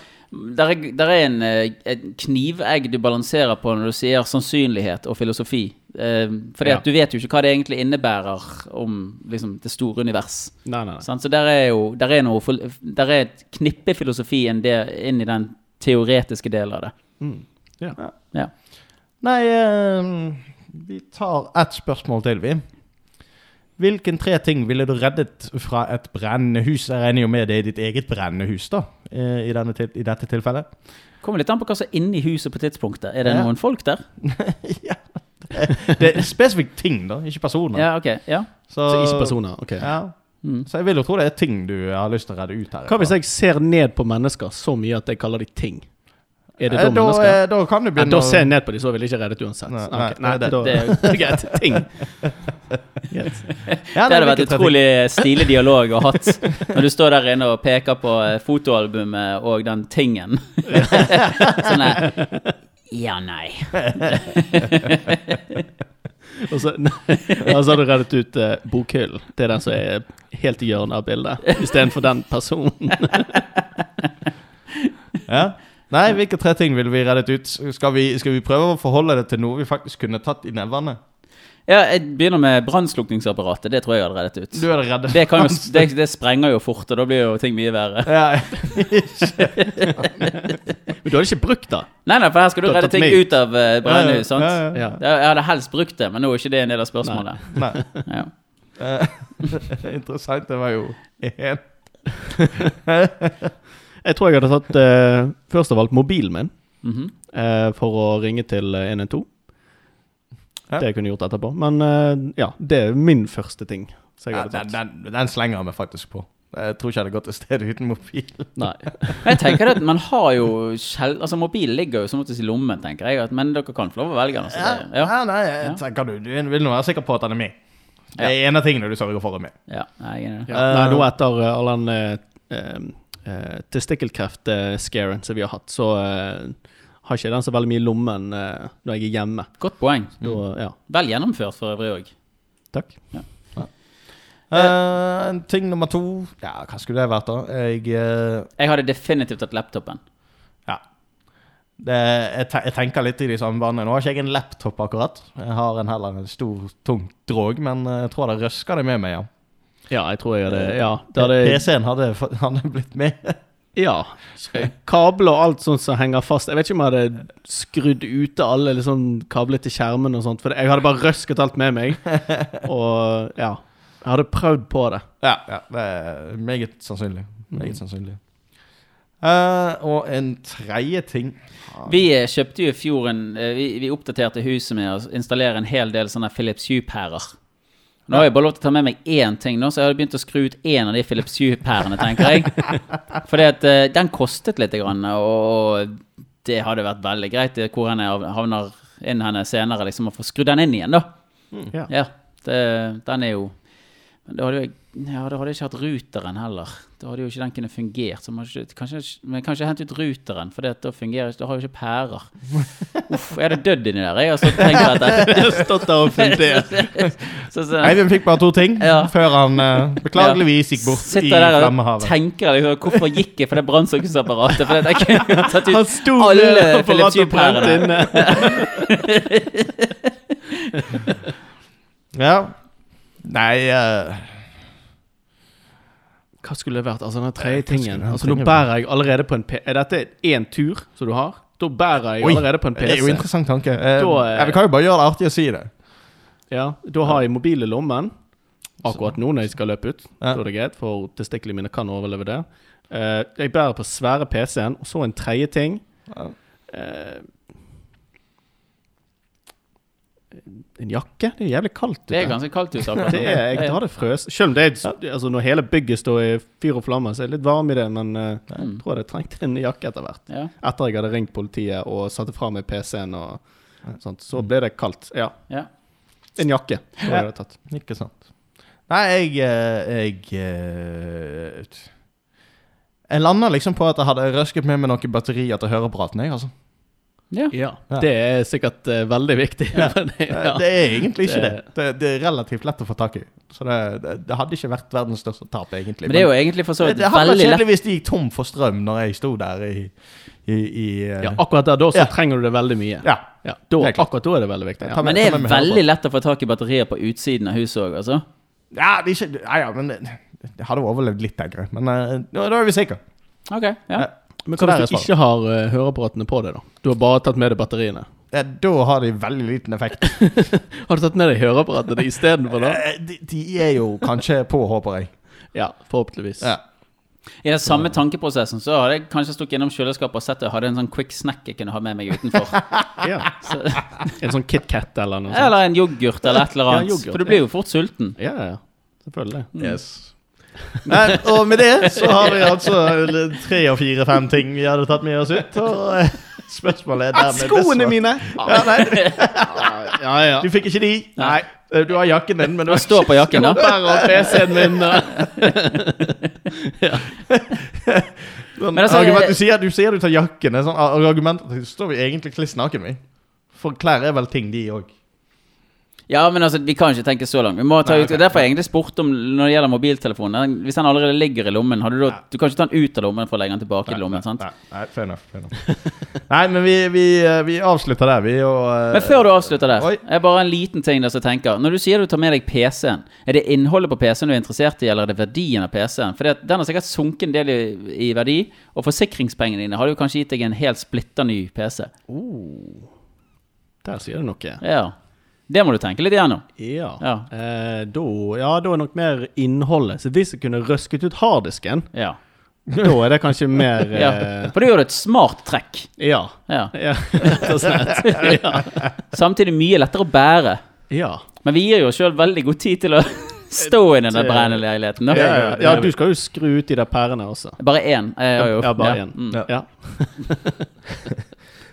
der er, der er en, eh, en knivegg du balanserer på når du sier sannsynlighet og filosofi. Eh, fordi Ja. at du vet jo ikke hva det egentlig innebærer om liksom, det store univers. Nei, nei, nei. Så der er jo der er, noe, der er et knippe filosofi inn, det, inn i den teoretiske delen av det. Mm. Ja. Ja. Nei, eh, vi tar ett spørsmål til, vi. Hvilken tre ting ville du reddet fra et brennende hus? Jeg regner jo med det er ditt eget brennende hus, da, eh, i, denne til, i dette tilfellet. Kommer litt an på hva som er inni huset på tidspunktet. Er det Ja. noen folk der? Det er spesifikt ting, da, ikke personer. Ja, ok. Ja. Så ikke personer. ok. Ja. Mm. Så jeg vil jo tro det er ting du har lyst til å redde ut her. Hva hvis jeg ser ned på mennesker så mye at jeg kaller de ting? Er det da Eh, da, mennesker? eh, da kan du begynne begynne da ser jeg ned på dem, så vil jeg ikke reddet uansett. Nei, Nei, nei, nei, det- det, er greit. Ting. yes. Ja, Det hadde vært utrolig stilig dialog å ha hatt. Når du står der inne og peker på eh, fotoalbumet og den tingen. sånn Ja, nei. Og så, nei, og så har du reddet ut eh, bokhyllen. Det er den som er helt i hjørnet av bildet, istedenfor den personen. Ja. Nei, hvilke tre ting ville vi reddet ut? Skal vi, skal vi prøve å forholde det til noe vi faktisk kunne tatt i nevene? Ja, jeg begynner med brannslukningsapparatet. Det tror jeg hadde reddet ut. Du hadde reddet Det, kan jo, det, det sprenger jo fort, og da blir jo ting mye verre. Ja, Men du hadde ikke brukt det. Nei, nei, for her skal du Du redde ting meg. ut av uh, brennehus, sant? Ja, ja, Jeg hadde helst brukt det, men nå er ikke det en del av spørsmålet. Nei. Ja. Eh, Interessant. Det var jo en Jeg tror jeg hadde tatt eh, først av alt mobilen min Mhm. eh, for å ringe til eh, 112. Ja. Det jeg kunne gjort etterpå. Men eh, ja, det er min første ting. Så jeg ja, hadde den, tatt. den, den slenger vi faktisk på. Jeg tror ikke jeg hadde gått et sted uten mobil. Nei. Men jeg tenker at man har jo sjel... Altså, mobilen ligger jo som oftest i lommen, tenker jeg. Men dere kan få lov å velge den. Ja, Altså, ja. ja, nei, jeg tenker du, du vil nå være sikker på at den er min. Det er en av tingene du sørger for er min. ja. Nei, jeg er enig. Ja. Nei, nå etter eh, all den uh, uh, testikkelkreft-scaren som vi har hatt, så eh, har ikke den så veldig mye i lommen eh, når jeg er hjemme. Godt poeng. Da, ja, Vel gjennomført for øvrig òg. takk. Eh, ting nummer to Ja, hva skulle det vært, da? Jeg uh, Jeg hadde definitivt tatt laptopen. Ja. Det, jeg, te jeg tenker litt i de samme banene. Nå har ikke jeg en laptop akkurat. Jeg har en heller en stor, tung drog, men eh, jeg tror det røsker det med meg, ja. Ja, jeg tror jeg hadde Ja. Hadde, PC-en hadde, hadde blitt med. ja. Kabler og alt sånt som henger fast. Jeg vet ikke om jeg hadde skrudd ute alle liksom, kabler til skjermen og sånt, for jeg hadde bare røsket alt med meg. Og ja. Jeg hadde prøvd på det. Ja, ja det er meget sannsynlig. Meget sannsynlig. Uh, og en tredje ting Vi eh, kjøpte jo i fjor en eh, vi, vi oppdaterte huset med å installere en hel del sånne Philips Hue-pærer. Nå har jeg bare lov til å ta med meg én ting, nå, så jeg hadde begynt å skru ut én av de Philips Hue-pærene, tenker jeg. Fordi at uh, den kostet litt, grann, og det hadde vært veldig greit eh, hvor han havner inn henne senere, liksom, å få skrudd den inn igjen, da. Ja. Ja, det, den er jo Men da hadde jeg ja, da hadde jeg ikke hatt ruteren heller. Da hadde jo ikke den kunne fungert. Så man ikke, kanskje, men kanskje hente ut ruteren, for da fungerer ikke Da har jo ikke pærer. Uff, jeg hadde dødd inni der. Jeg har stått og tenkt dette. Stått der og fundert. Så, så, Eivind fikk bare to ting Ja. før han uh, beklageligvis gikk bort i Sitter der og tenker liksom, hvorfor gikk jeg for det brannslukningsapparatet? For jeg kunne jo tatt Han ut sto alle Philips og brente Hue-pærene. Ja. Nei uh... Hva skulle det vært? Altså den tredje tingen. Altså Nå bærer jeg allerede på en P... Er dette én tur som du har? Da bærer jeg Oi, allerede på en PC. Det er jo interessant tanke. Eh, Da, eh, vi kan jo bare gjøre det artig å si det. Ja, da har jeg mobil i lommen. Akkurat nå når jeg skal løpe ut. Ja. Da er det greit, for testiklene mine kan overleve det. Eh, jeg bærer på svære PC-en, og så en tredje ting. Ja. Eh, en jakke? Det er jævlig kaldt ute. Det er ganske kaldt ute akkurat Det er, jeg har det frøs. Selv om det er, altså når hele bygget står i fyr og flamme, så er det litt varm i det, men uh, jeg tror jeg trengte en jakke etter hvert. Ja. Etter jeg hadde ringt politiet og satte fra meg PC-en og sånt, så ble det kaldt. Ja, ja. en jakke. tror jeg jeg hadde tatt. Ikke sant. Nei, jeg Jeg, eh, jeg landa liksom på at jeg hadde røsket med meg noen batterier til høreapparaten, jeg, altså. Ja. Ja, det er sikkert uh, veldig viktig. Ja. Ja. Det er egentlig ikke det. Det- det. Det er relativt lett å få tak i. Så det, det, det hadde ikke vært verdens største tap, egentlig. Men det er jo egentlig for så det, vidt det hadde vært veldig lett kjedelig hvis de gikk tom for strøm når jeg sto der i, i, i uh... Ja, akkurat der da så Ja. trenger du det veldig mye. ja. Ja, da, Det akkurat da er det veldig viktig. Ja. med- Men det er veldig lett å få tak i batterier på utsiden av huset òg, altså. Ja, det er ikke Ja, ja, men det, det hadde overlevd litt, tenker jeg. Men uh, nå- da er vi sikre. Ok, ja. Ja. Men hva hvis du ikke har uh, høreapparatene på deg, da? Du har bare tatt med deg batteriene. Ja, Da har de veldig liten effekt. Har du tatt med deg høreapparatene istedenfor, da? Eh, De, de er jo kanskje på, håper jeg. Ja, forhåpentligvis. Ja. I den samme tankeprosessen så hadde jeg kanskje stukket innom kjøleskapet og sett det. hadde en sånn quick snack jeg kunne ha med meg utenfor. Ja. Så, En sånn KitKat eller noe sånt. eller en yoghurt eller et eller Ja, annet. yoghurt, For du blir jo fort sulten. Ja, ja. Selvfølgelig. Yes. Nei, og med det så har vi altså tre og fire, fem ting vi hadde tatt med oss ut. Og eh, spørsmålet er dermed Skoene mine! Ja, nei, Ja, ja. du fikk ikke de. Nei. Eh, Du har jakken din, men du står på jakken, da? og PC-en min. sånn, Men altså, argument, du, sier, du sier du tar jakken. Sånn argument at står vi egentlig kliss naken, vi. For klær er vel ting, de òg. Ja, men altså, vi kan ikke tenke så langt. Vi må ta Nei, ut, okay. Derfor har jeg egentlig spurt om når det gjelder mobiltelefonen. Hvis den allerede ligger i lommen, har du da Du kan ikke ta den ut av lommen for å legge den tilbake i lommen, sant? Nei, nei, fair enough. Fair enough. nei, men vi, vi, eh, vi avslutter der, vi. Og, uh, Men før du avslutter der, Oi. er bare en liten ting der som tenker Når du sier du tar med deg PC-en, er det innholdet på PC-en du er interessert i, eller er det verdien av PC-en? For den har sikkert sunket en del i, i verdi, og forsikringspengene dine hadde jo kanskje gitt deg en helt splitter ny PC. Der sier du noe. Ja. Det må du tenke litt igjennom. Ja. Ja. Eh, da, ja, da er nok mer innholdet. Så hvis jeg kunne røsket ut harddisken, Ja. da er det kanskje mer ja. eh, For du gjør et smart trekk. Ja. Ja. ja. Rett og slett. Ja. Samtidig mye lettere å bære. ja. Men vi gir jo sjøl veldig god tid til å stå i denne brennende leiligheten. Ja, ja, du skal jo skru ut de der pærene også. Bare én. Jeg Ja, bare ja. én. Mm. Ja.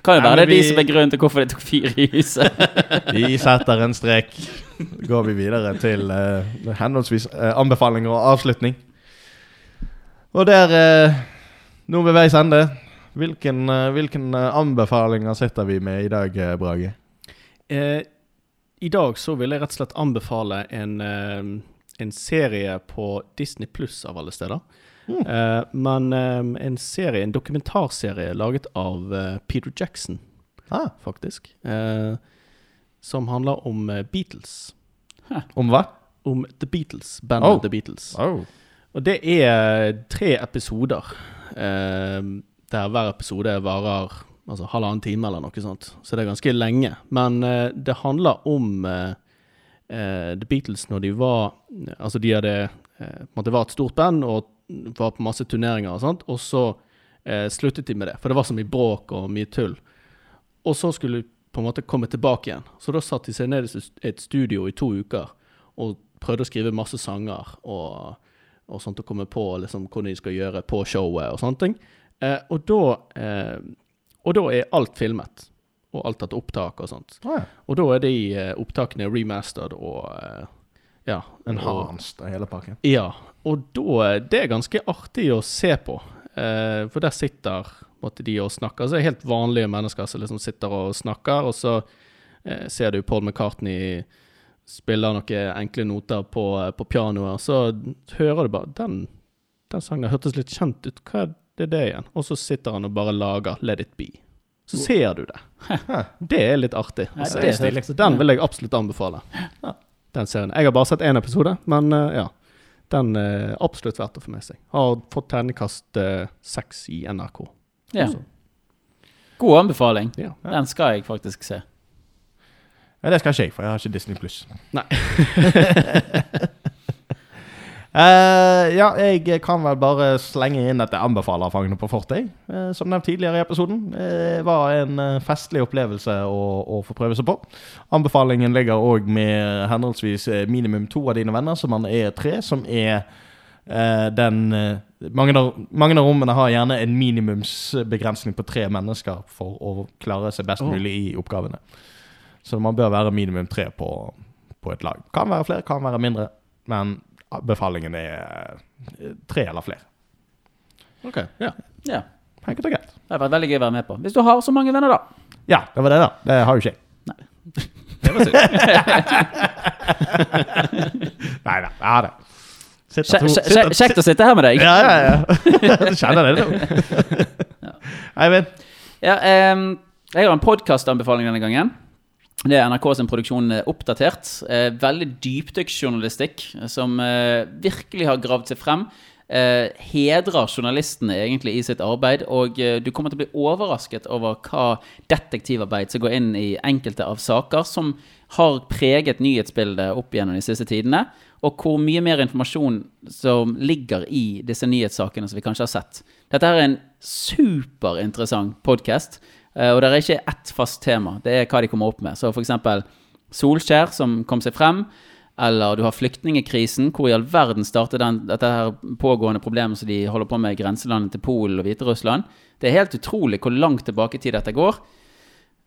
Kan jo være det er er de som er grunnen til hvorfor det tok fyr i huset. Vi setter en strek. Går vi videre til uh, henholdsvis uh, anbefalinger og avslutning. Og der uh, Nå ved veis ende. Hvilken, uh, hvilken anbefalinger sitter vi med i dag, Brage? Eh, I dag så vil jeg rett og slett anbefale en, en serie på Disney Pluss av alle steder. Eh, men um, en serie, en dokumentarserie laget av uh, Peter Jackson, Ah, faktisk. Uh, som handler om Beatles. om hva? Om The Beatles, bandet Oh. The Beatles. Oh. Og det er tre episoder. Der hver episode varer altså halvannen time eller noe sånt. Så det er ganske lenge. Men det handler om The Beatles når de var Altså de hadde eh, på var et stort band og var på masse turneringer og sånt, og så eh, sluttet de med det. For det var så mye bråk og mye tull. Og så skulle de på en måte komme tilbake igjen. Så da satte de seg ned i et studio i to uker og prøvde å skrive masse sanger og, og sånt og komme på liksom, hvordan de skal gjøre på showet og sånne ting. Eh, og, da, eh, og da er alt filmet, og alt tatt opptak og sånt. Ah, ja. Og da er de eh, opptakene remastered og eh, ja. og- Enhanced, hele pakken. ja, og da Det er ganske artig å se på. Eh, for der sitter måtte de og snakker. Altså helt vanlige mennesker som liksom sitter og snakker, og så eh, ser du Paul McCartney spiller noen enkle noter på, på pianoet, så hører du bare Den, den sangen hørtes litt kjent ut. Hva er det, det igjen? Og så sitter han og bare lager Let it be. Så ser du det. Det er litt artig. Ja, det er. Så den vil jeg absolutt anbefale. Den serien. Jeg har bare sett én episode, men uh, ja. Den er absolutt verdt å få med seg. Har fått terningkast eh, seks i NRK. Ja. Også. God anbefaling. ja. Den skal jeg faktisk se. Ja, det skal ikke jeg, for jeg har ikke Disney pluss. Nei. Eh, ja, jeg kan vel bare slenge inn at jeg anbefaler Fangene på fortet. Uh, som nevnt tidligere i episoden. Det var en festlig opplevelse å, å få prøve seg på. Anbefalingen ligger òg med henholdsvis minimum to av dine venner, så man er tre, som er den mange, av, mange av rommene har gjerne en minimumsbegrensning på tre mennesker for å klare seg best mulig i oppgavene. Så man bør være minimum tre på, på et lag. Kan være flere, kan være mindre, men befalingen er eh, tre eller flere. Ok, ja. Ja. Enkelt og greit. Det har vært veldig gøy å være med på. Hvis du har så mange venner, da. Ja, det var det, da. Det har jo ikke jeg. Det var synd. Nei da, har det. Kjekt å sitte her med deg. Ja, ja, ja. Du kjenner det, du. Eivind. Ja, um, jeg har en podkastanbefaling denne gangen. Det er NRK sin produksjon eh, Oppdatert. Eh, veldig dypdykksjournalistikk som eh, virkelig har gravd seg frem. Hedrer journalistene egentlig i sitt arbeid, og du kommer til å bli overrasket over hva detektivarbeid som går inn i enkelte av saker som har preget nyhetsbildet opp gjennom de siste tidene, og hvor mye mer informasjon som ligger i disse nyhetssakene som vi kanskje har sett. Dette er en superinteressant podkast, og det er ikke ett fast tema. Det er hva de kommer opp med. Så eksempel Solskjær, som kom seg frem. Eller du har flyktningekrisen. Hvor i all verden startet den, dette her pågående problemet som de holder på med i grenselandet til Polen og Hviterussland? Det er helt utrolig hvor langt tilbake i tid dette går.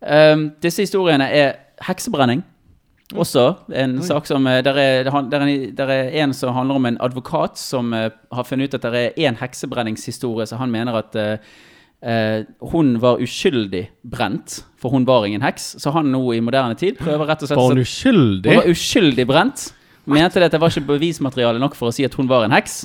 Um, disse historiene er heksebrenning. Også en sak som det der er, der, er, der er en som handler om en advokat som eh, har funnet ut at det er en heksebrenningshistorie, så han mener at eh, eh, hun var uskyldig brent, for hun var ingen heks. Så han nå i moderne tid prøver rett og slett Var hun uskyldig? Hun var uskyldig brent. Mente det at det var ikke bevismateriale nok for å si at hun var en heks.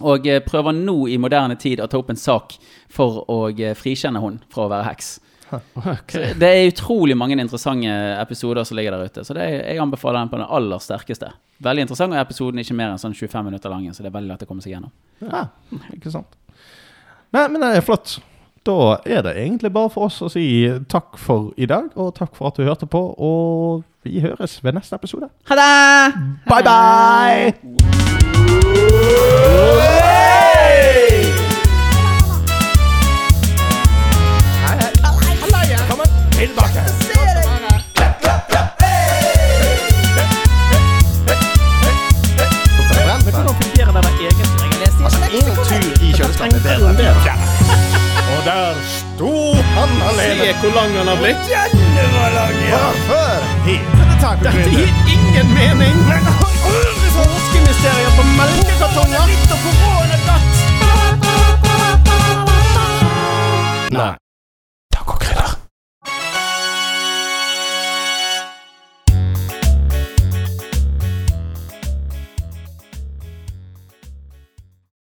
Og eh, prøver nå i moderne tid å ta opp en sak for å eh, frikjenne hun fra å være heks. Okay. Det er utrolig mange interessante episoder som ligger der ute. Så det er, jeg anbefaler den på den aller sterkeste. Veldig interessant, og episoden er ikke mer enn sånn 25 minutter lang, så det er veldig lett å komme seg gjennom. Ja, ikke sant. Nei, men det er flott. Da er det egentlig bare for oss å si takk for i dag, og takk for at du hørte på. Og vi høres ved neste episode. Ha det! Bye, bye! Ingen tur i kjøleskapet er bedre han har. Se hvor lang han har blitt. Denne var lang, ja. Hvorfor? Dette gir ingen mening. Men han ordner så oskemysterier på melkekartonger. Litt av koronadatt. Nei. Takk og krydder.